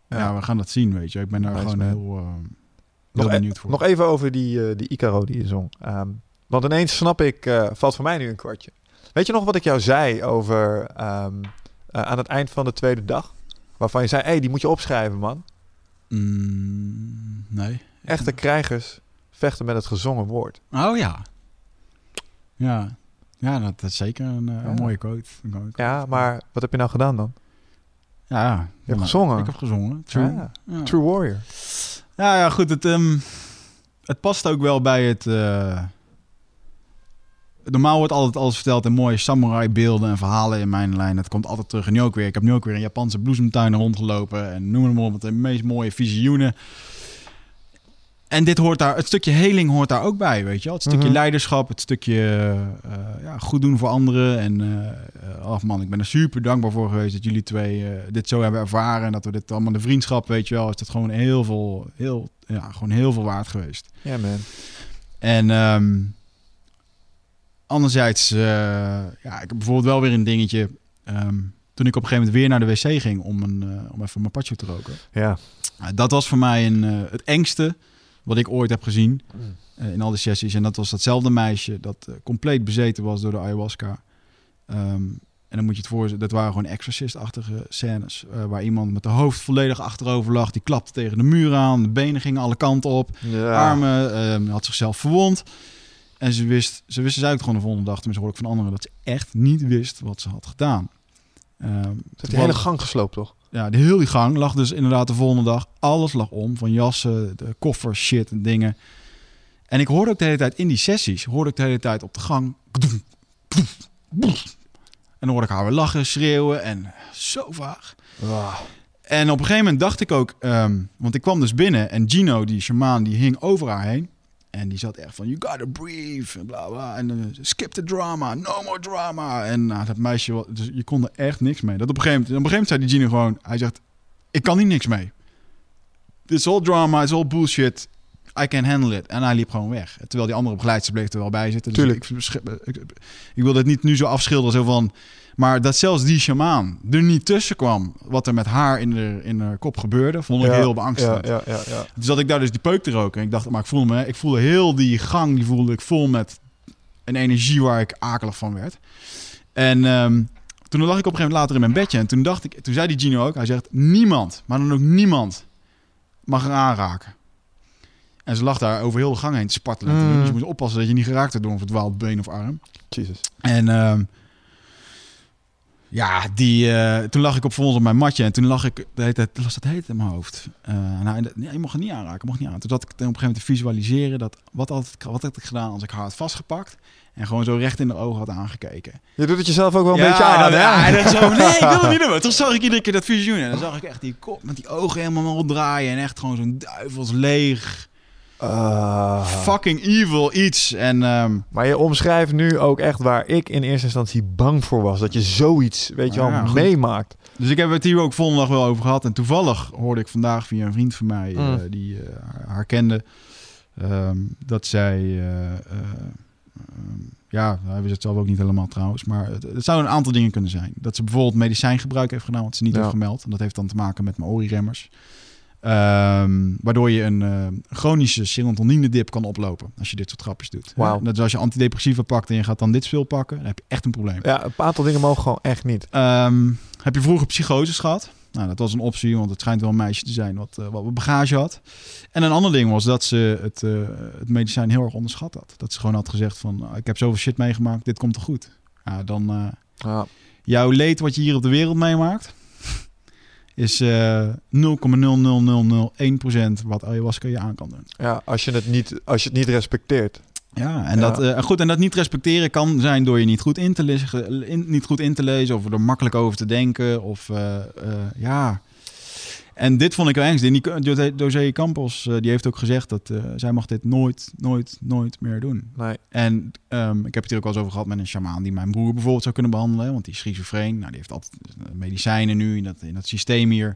ja. Ja. we gaan dat zien, weet je. Ik ben daar gewoon heel, ehm, heel e- benieuwd voor. nog even over die, eh, die Icaro die je zong. Ehm, want ineens snap ik, eh, valt voor mij nu een kwartje. Weet je nog wat ik jou zei over eh, aan het eind van de tweede dag? Waarvan je zei, hé, hey, die moet je opschrijven, man. Mm, nee. Echte krijgers vechten met het gezongen woord. Oh ja. Ja, ja dat, is zeker een, eh, een mooie quote. Een mooie quote. Ja, maar wat heb je nou gedaan dan? Ja. Je hebt gezongen. Ik heb gezongen. True. Ja, Ja. True Warrior. Ja, ja, goed. Het, ehm, het past ook wel bij het. eh, Normaal wordt altijd alles verteld in mooie samurai-beelden en verhalen in mijn lijn. Het komt altijd terug. En nu ook weer. Ik heb nu ook weer in Japanse bloesemtuinen rondgelopen. En noem maar op. De meest mooie visioenen. En dit hoort daar. Het stukje heling hoort daar ook bij. Weet je wel? Het stukje Mhm. leiderschap. Het stukje eh, ja, goed doen voor anderen. En. oh man, ik ben er super dankbaar voor geweest dat jullie twee dit zo hebben ervaren. En dat we dit allemaal de vriendschap, weet je wel. Is dat gewoon heel veel. Heel, ja, gewoon heel veel waard geweest. Ja, man. En ehm, anderzijds, ja, ik heb bijvoorbeeld wel weer een dingetje. ehm, toen ik op een gegeven moment weer naar de wc ging om, een, om even mijn patje te roken. Ja. Uh, dat was voor mij een, het engste wat ik ooit heb gezien Mm. eh, in al die sessies. En dat was datzelfde meisje dat eh, compleet bezeten was door de ayahuasca. Ehm, en dan moet je het voorstellen, dat waren gewoon exorcist-achtige scènes. eh, waar iemand met de hoofd volledig achterover lag. Die klapte tegen de muur aan. De benen gingen alle kanten op. Ja. Armen. ehm, had zichzelf verwond. En ze wist, ze wist dus eigenlijk gewoon de volgende dag, tenminste hoor ik van anderen, dat ze echt niet wist wat ze had gedaan. Ehm, Ze heeft toevallig- hele gang gesloopt, toch? Ja, de heel die gang lag dus inderdaad de volgende dag. Alles lag om, van jassen, de koffers, shit en dingen. En ik hoorde ook de hele tijd in die sessies, hoorde ik de hele tijd op de gang. En dan hoorde ik haar weer lachen, schreeuwen en zo vaag. En op een gegeven moment dacht ik ook, ehm, want ik kwam dus binnen en Gino, die shamaan, die hing over haar heen. En die zat echt van, you gotta breathe, en bla bla. En eh, skip the drama, no more drama. En nou, dat meisje, dus je kon er echt niks mee. Dat op een gegeven moment, op een gegeven moment zei die Gino gewoon, hij zegt, ik kan hier niks mee. It's all drama, it's all bullshit. I can handle it. En hij liep gewoon weg. Terwijl die andere begeleidster bleef er wel bij zitten. Dus Tuurlijk. ik, ik, ik, ik wil dit niet nu zo afschilderen, zo van... Maar dat zelfs die shamaan er niet tussen kwam... wat er met haar in de, in de kop gebeurde... vond ik Ja, heel beangstigend. Ja, ja, ja, ja. Dus dat ik daar dus die peuk te roken. En ik dacht, maar ik voelde me, ik voelde heel die gang, die voelde ik vol met een energie waar ik akelig van werd. En ehm, toen lag ik op een gegeven moment later in mijn bedje en toen dacht ik, toen zei die Gino ook, hij zegt, niemand, maar dan ook niemand mag er aanraken. En ze lag daar over heel de gang heen te spartelen. Mm. Dus je moet oppassen dat je niet geraakt wordt door een verdwaald been of arm. Jesus. En ehm, ja, die, eh, toen lag ik op volgens op mijn matje en toen lag ik, de tijd, las dat heet in mijn hoofd. Eh, nou, nee, je mag het niet aanraken, mag het niet aan. Toen zat ik op een gegeven moment te visualiseren dat wat, had, wat had ik gedaan als ik haar had vastgepakt en gewoon zo recht in de ogen had aangekeken. Je doet het jezelf ook wel een Ja, beetje aan, ja, dat zo, nee, ik wil het niet doen. Toen zag ik iedere keer dat visioen en dan zag ik echt die kop met die ogen helemaal ronddraaien en echt gewoon zo'n duivels leeg, Ah. fucking evil iets. En ehm, Maar je omschrijft nu ook echt waar ik in eerste instantie bang voor was. Dat je zoiets, weet je wel, Ja, meemaakt. Dus ik heb het hier ook volgende dag wel over gehad. En toevallig hoorde ik vandaag via een vriend van mij, eh, Mm. die eh, haar, kende, ehm, dat zij, eh, ja, hij wist het zelf ook niet helemaal trouwens, maar het, het zou een aantal dingen kunnen zijn. Dat ze bijvoorbeeld medicijngebruik heeft gedaan, wat ze niet Ja. heeft gemeld. En dat heeft dan te maken met mijn ORI-remmers. Ehm, waardoor je een eh, chronische serotonine-dip kan oplopen als je dit soort grapjes doet. Wauw. Net als je antidepressiva pakt en je gaat dan dit spul pakken, dan heb je echt een probleem. Ja, een aantal dingen mogen gewoon echt niet. Ehm, heb je vroeger psychoses gehad? Nou, dat was een optie, want het schijnt wel een meisje te zijn wat, eh, wat bagage had. En een ander ding was dat ze het, eh, het medicijn heel erg onderschat had. Dat ze gewoon had gezegd van, "Ah, ik heb zoveel shit meegemaakt, dit komt er goed. Ja, dan Ja. jouw leed wat je hier op de wereld meemaakt, is eh 0,00001% wat ayahuasca je aan kan doen. ja, als je het niet, als je het niet respecteert. Ja, en, Ja. Dat, eh, goed, en dat niet respecteren kan zijn door je niet goed in te lezen, in, niet goed in te lezen of er makkelijk over te denken. Of eh, ja. En dit vond ik wel. En die José Campos eh, die heeft ook gezegd dat eh, zij mag dit nooit, nooit, nooit meer doen. Nee. En ehm, ik heb het hier ook wel eens over gehad met een shamaan die mijn broer bijvoorbeeld zou kunnen behandelen. Want die is schizofreen. Nou, die heeft altijd eh, medicijnen nu in dat, in dat systeem hier.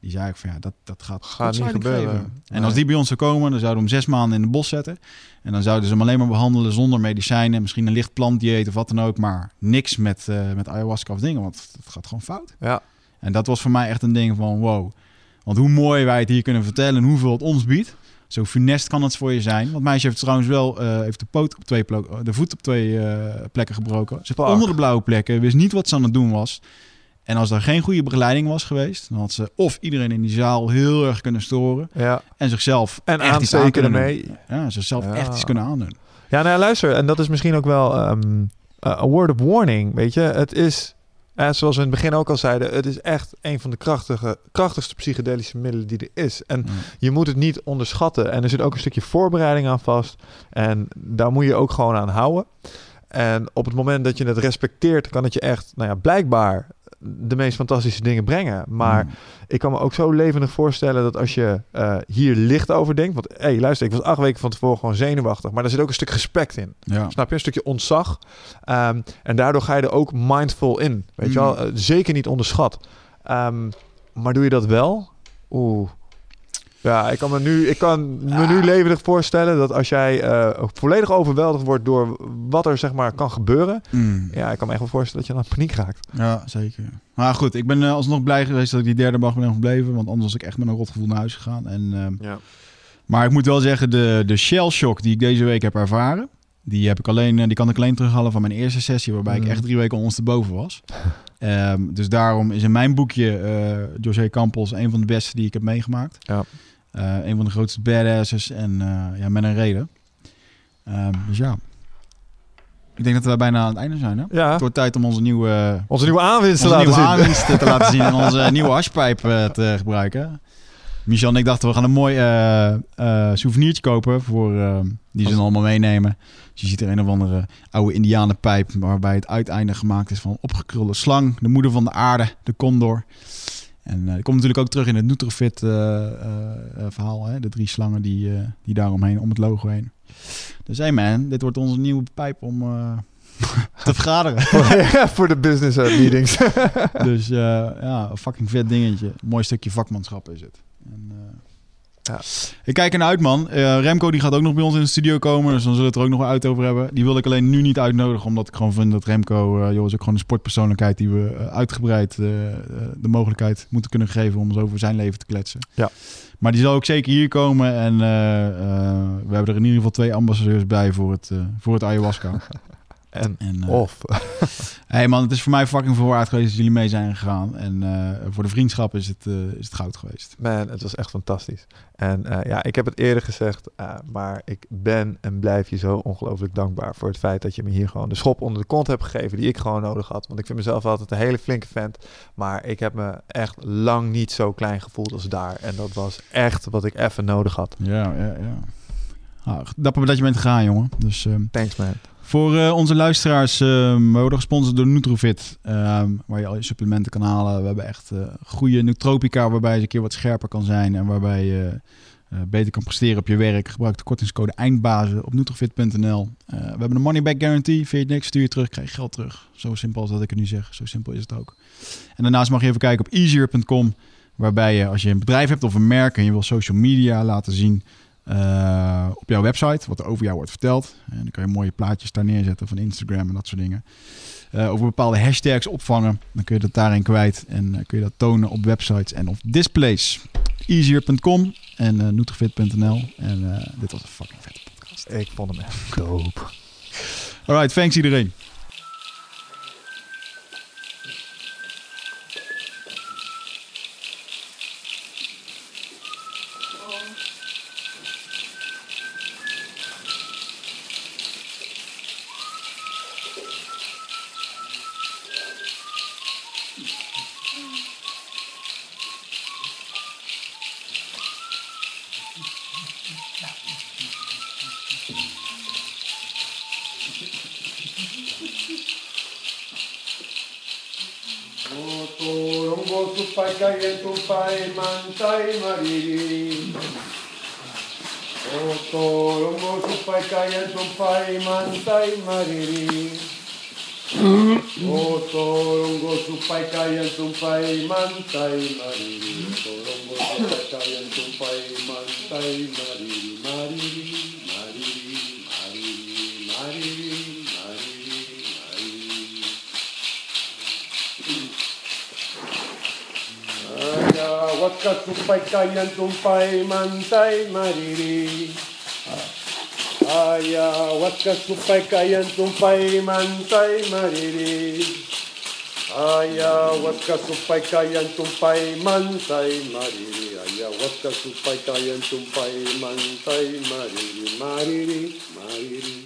Die zei ik van ja, dat, dat gaat, Gaat niet gebeuren. geven. En Nee. als die bij ons zou komen, dan zouden we hem zes maanden in de bos zetten. En dan zouden ze hem alleen maar behandelen zonder medicijnen. Misschien een licht plantdieet of wat dan ook. Maar niks met, met ayahuasca of dingen, want het gaat gewoon fout. Ja. En dat was voor mij echt een ding van wow. Want hoe mooi wij het hier kunnen vertellen en hoeveel het ons biedt. Zo funest kan het voor je zijn. Want meisje heeft trouwens wel eh, heeft de, poot op twee plo- de voet op twee eh, plekken gebroken. Ze zit onder de blauwe plekken. Wist niet wat ze aan het doen was. En als er geen goede begeleiding was geweest, dan had ze of iedereen in die zaal heel erg kunnen storen. Ja. En zichzelf En echt iets aan kunnen doen. Ja, zichzelf Ja. echt iets kunnen aandoen. Ja, nou luister. En dat is misschien ook wel ehm a word of warning. Weet je, het is, eh, zoals we in het begin ook al zeiden, het is echt een van de krachtige, krachtigste psychedelische middelen die er is. En Ja. je moet het niet onderschatten. En er zit ook een stukje voorbereiding aan vast. En daar moet je ook gewoon aan houden. En op het moment dat je het respecteert, kan het je echt, nou ja, blijkbaar de meest fantastische dingen brengen. Maar Mm. ik kan me ook zo levendig voorstellen dat als je eh, hier licht over denkt. Want hé, hey, luister, ik was acht weken van tevoren gewoon zenuwachtig. Maar daar zit ook een stuk respect in. Ja. Snap je? Een stukje ontzag. Ehm, en daardoor ga je er ook mindful in. Weet je Mm. wel? Eh, zeker niet onderschat. Ehm, maar doe je dat wel? Oeh. Ja, ik kan me nu, ik kan me nu levendig voorstellen dat als jij eh, volledig overweldigd wordt door wat er zeg maar kan gebeuren. Mm. Ja, ik kan me echt wel voorstellen dat je dan paniek raakt. Ja, zeker. Maar goed, ik ben eh, alsnog blij geweest dat ik die derde dag ben gebleven. Want anders was ik echt met een rotgevoel naar huis gegaan. En, ehm, Ja. maar ik moet wel zeggen, de, de shell shock die ik deze week heb ervaren... Die, heb ik alleen, eh, die kan ik alleen terughalen van mijn eerste sessie... waarbij ik echt drie weken ondersteboven was. Ehm, dus daarom is in mijn boekje eh José Campos... een van de beste die ik heb meegemaakt. Ja. Eh, een van de grootste badasses en eh, ja, met een reden. Ehm, dus ja. Ik denk dat we bijna aan het einde zijn, hè? Ja, Het wordt tijd om onze nieuwe onze nieuwe aanwinst te laten nieuwe zien. aanwinst te laten zien en onze nieuwe hashpijp eh, te gebruiken. Michel en ik dachten, we gaan een mooi eh, souvenirtje kopen voor, die ze dan allemaal meenemen. Dus je ziet er een of andere oude indianenpijp waarbij het uiteinde gemaakt is van opgekrulde slang. De moeder van de aarde, de condor. En eh die komt natuurlijk ook terug in het Nutrofit eh, eh, verhaal. Hè? De drie slangen die, die daaromheen, om het logo heen. Dus hey man, dit wordt onze nieuwe pijp om te vergaderen. Voor de business meetings. Dus ja, een fucking vet dingetje. Een mooi stukje vakmanschap is het. En, Ja. Ik kijk ernaar uit, man. Eh, Remco die gaat ook nog bij ons in de studio komen. Dus dan zullen we het er ook nog uit over hebben. Die wil ik alleen nu niet uitnodigen. Omdat ik gewoon vind dat Remco... eh joh, is ook gewoon een sportpersoonlijkheid... die we eh, uitgebreid de mogelijkheid moeten kunnen geven... om eens over zijn leven te kletsen. Ja. Maar die zal ook zeker hier komen. En we hebben er in ieder geval twee ambassadeurs bij... voor het, voor het ayahuasca. en En, eh, of. Hey man, het is voor mij fucking veel waard geweest dat jullie mee zijn gegaan. En eh, voor de vriendschap is het, eh, is het goud geweest. Man, het was echt fantastisch. En ja, ik heb het eerder gezegd, maar ik ben en blijf je zo ongelooflijk dankbaar voor het feit dat je me hier gewoon de schop onder de kont hebt gegeven die ik gewoon nodig had. Want ik vind mezelf altijd een hele flinke vent, maar ik heb me echt lang niet zo klein gevoeld als daar. En dat was echt wat ik even nodig had. Ja, ja, ja. Ah, dapper dat je bent gegaan, jongen. Dus ehm, Thanks man. Voor eh, onze luisteraars, ehm, we worden gesponsord door Nutrofit. ehm, waar je al je supplementen kan halen. We hebben echt eh, goede nootropica waarbij je een keer wat scherper kan zijn. En waarbij je eh, beter kan presteren op je werk. Gebruik de kortingscode eindbazen op nutrofit.nl. Eh, we hebben een money back guarantee. Vind je niks, stuur je terug, krijg je geld terug. Zo simpel als dat ik het nu zeg. Zo simpel is het ook. En daarnaast mag je even kijken op easier.com. Waarbij je als je een bedrijf hebt of een merk en je wil social media laten zien eh, op jouw website, wat er over jou wordt verteld. En dan kan je mooie plaatjes daar neerzetten van Instagram en dat soort dingen. Eh, over bepaalde hashtags opvangen. Dan kun je dat daarin kwijt en eh, kun je dat tonen op websites en op displays. Easier.com en uh, Nutrifit.nl. En dit was een fucking vette podcast. Ik vond hem echt dope. Alright, thanks iedereen. Mantai mariri. O torongo supai kayan tumpai mantai mariri. Torongo supai kayan tumpai mantai mariri. Mariri, mariri, mariri, mariri, mariri, mariri. Aya waka supai kayan tumpai mantai mariri. Aya wakas supay kayan tumpay mantay mariri. Aya wakas supay kayan tumpay mantay mariri. Aya wakas supay kayan tumpay mantay mariri mariri mariri.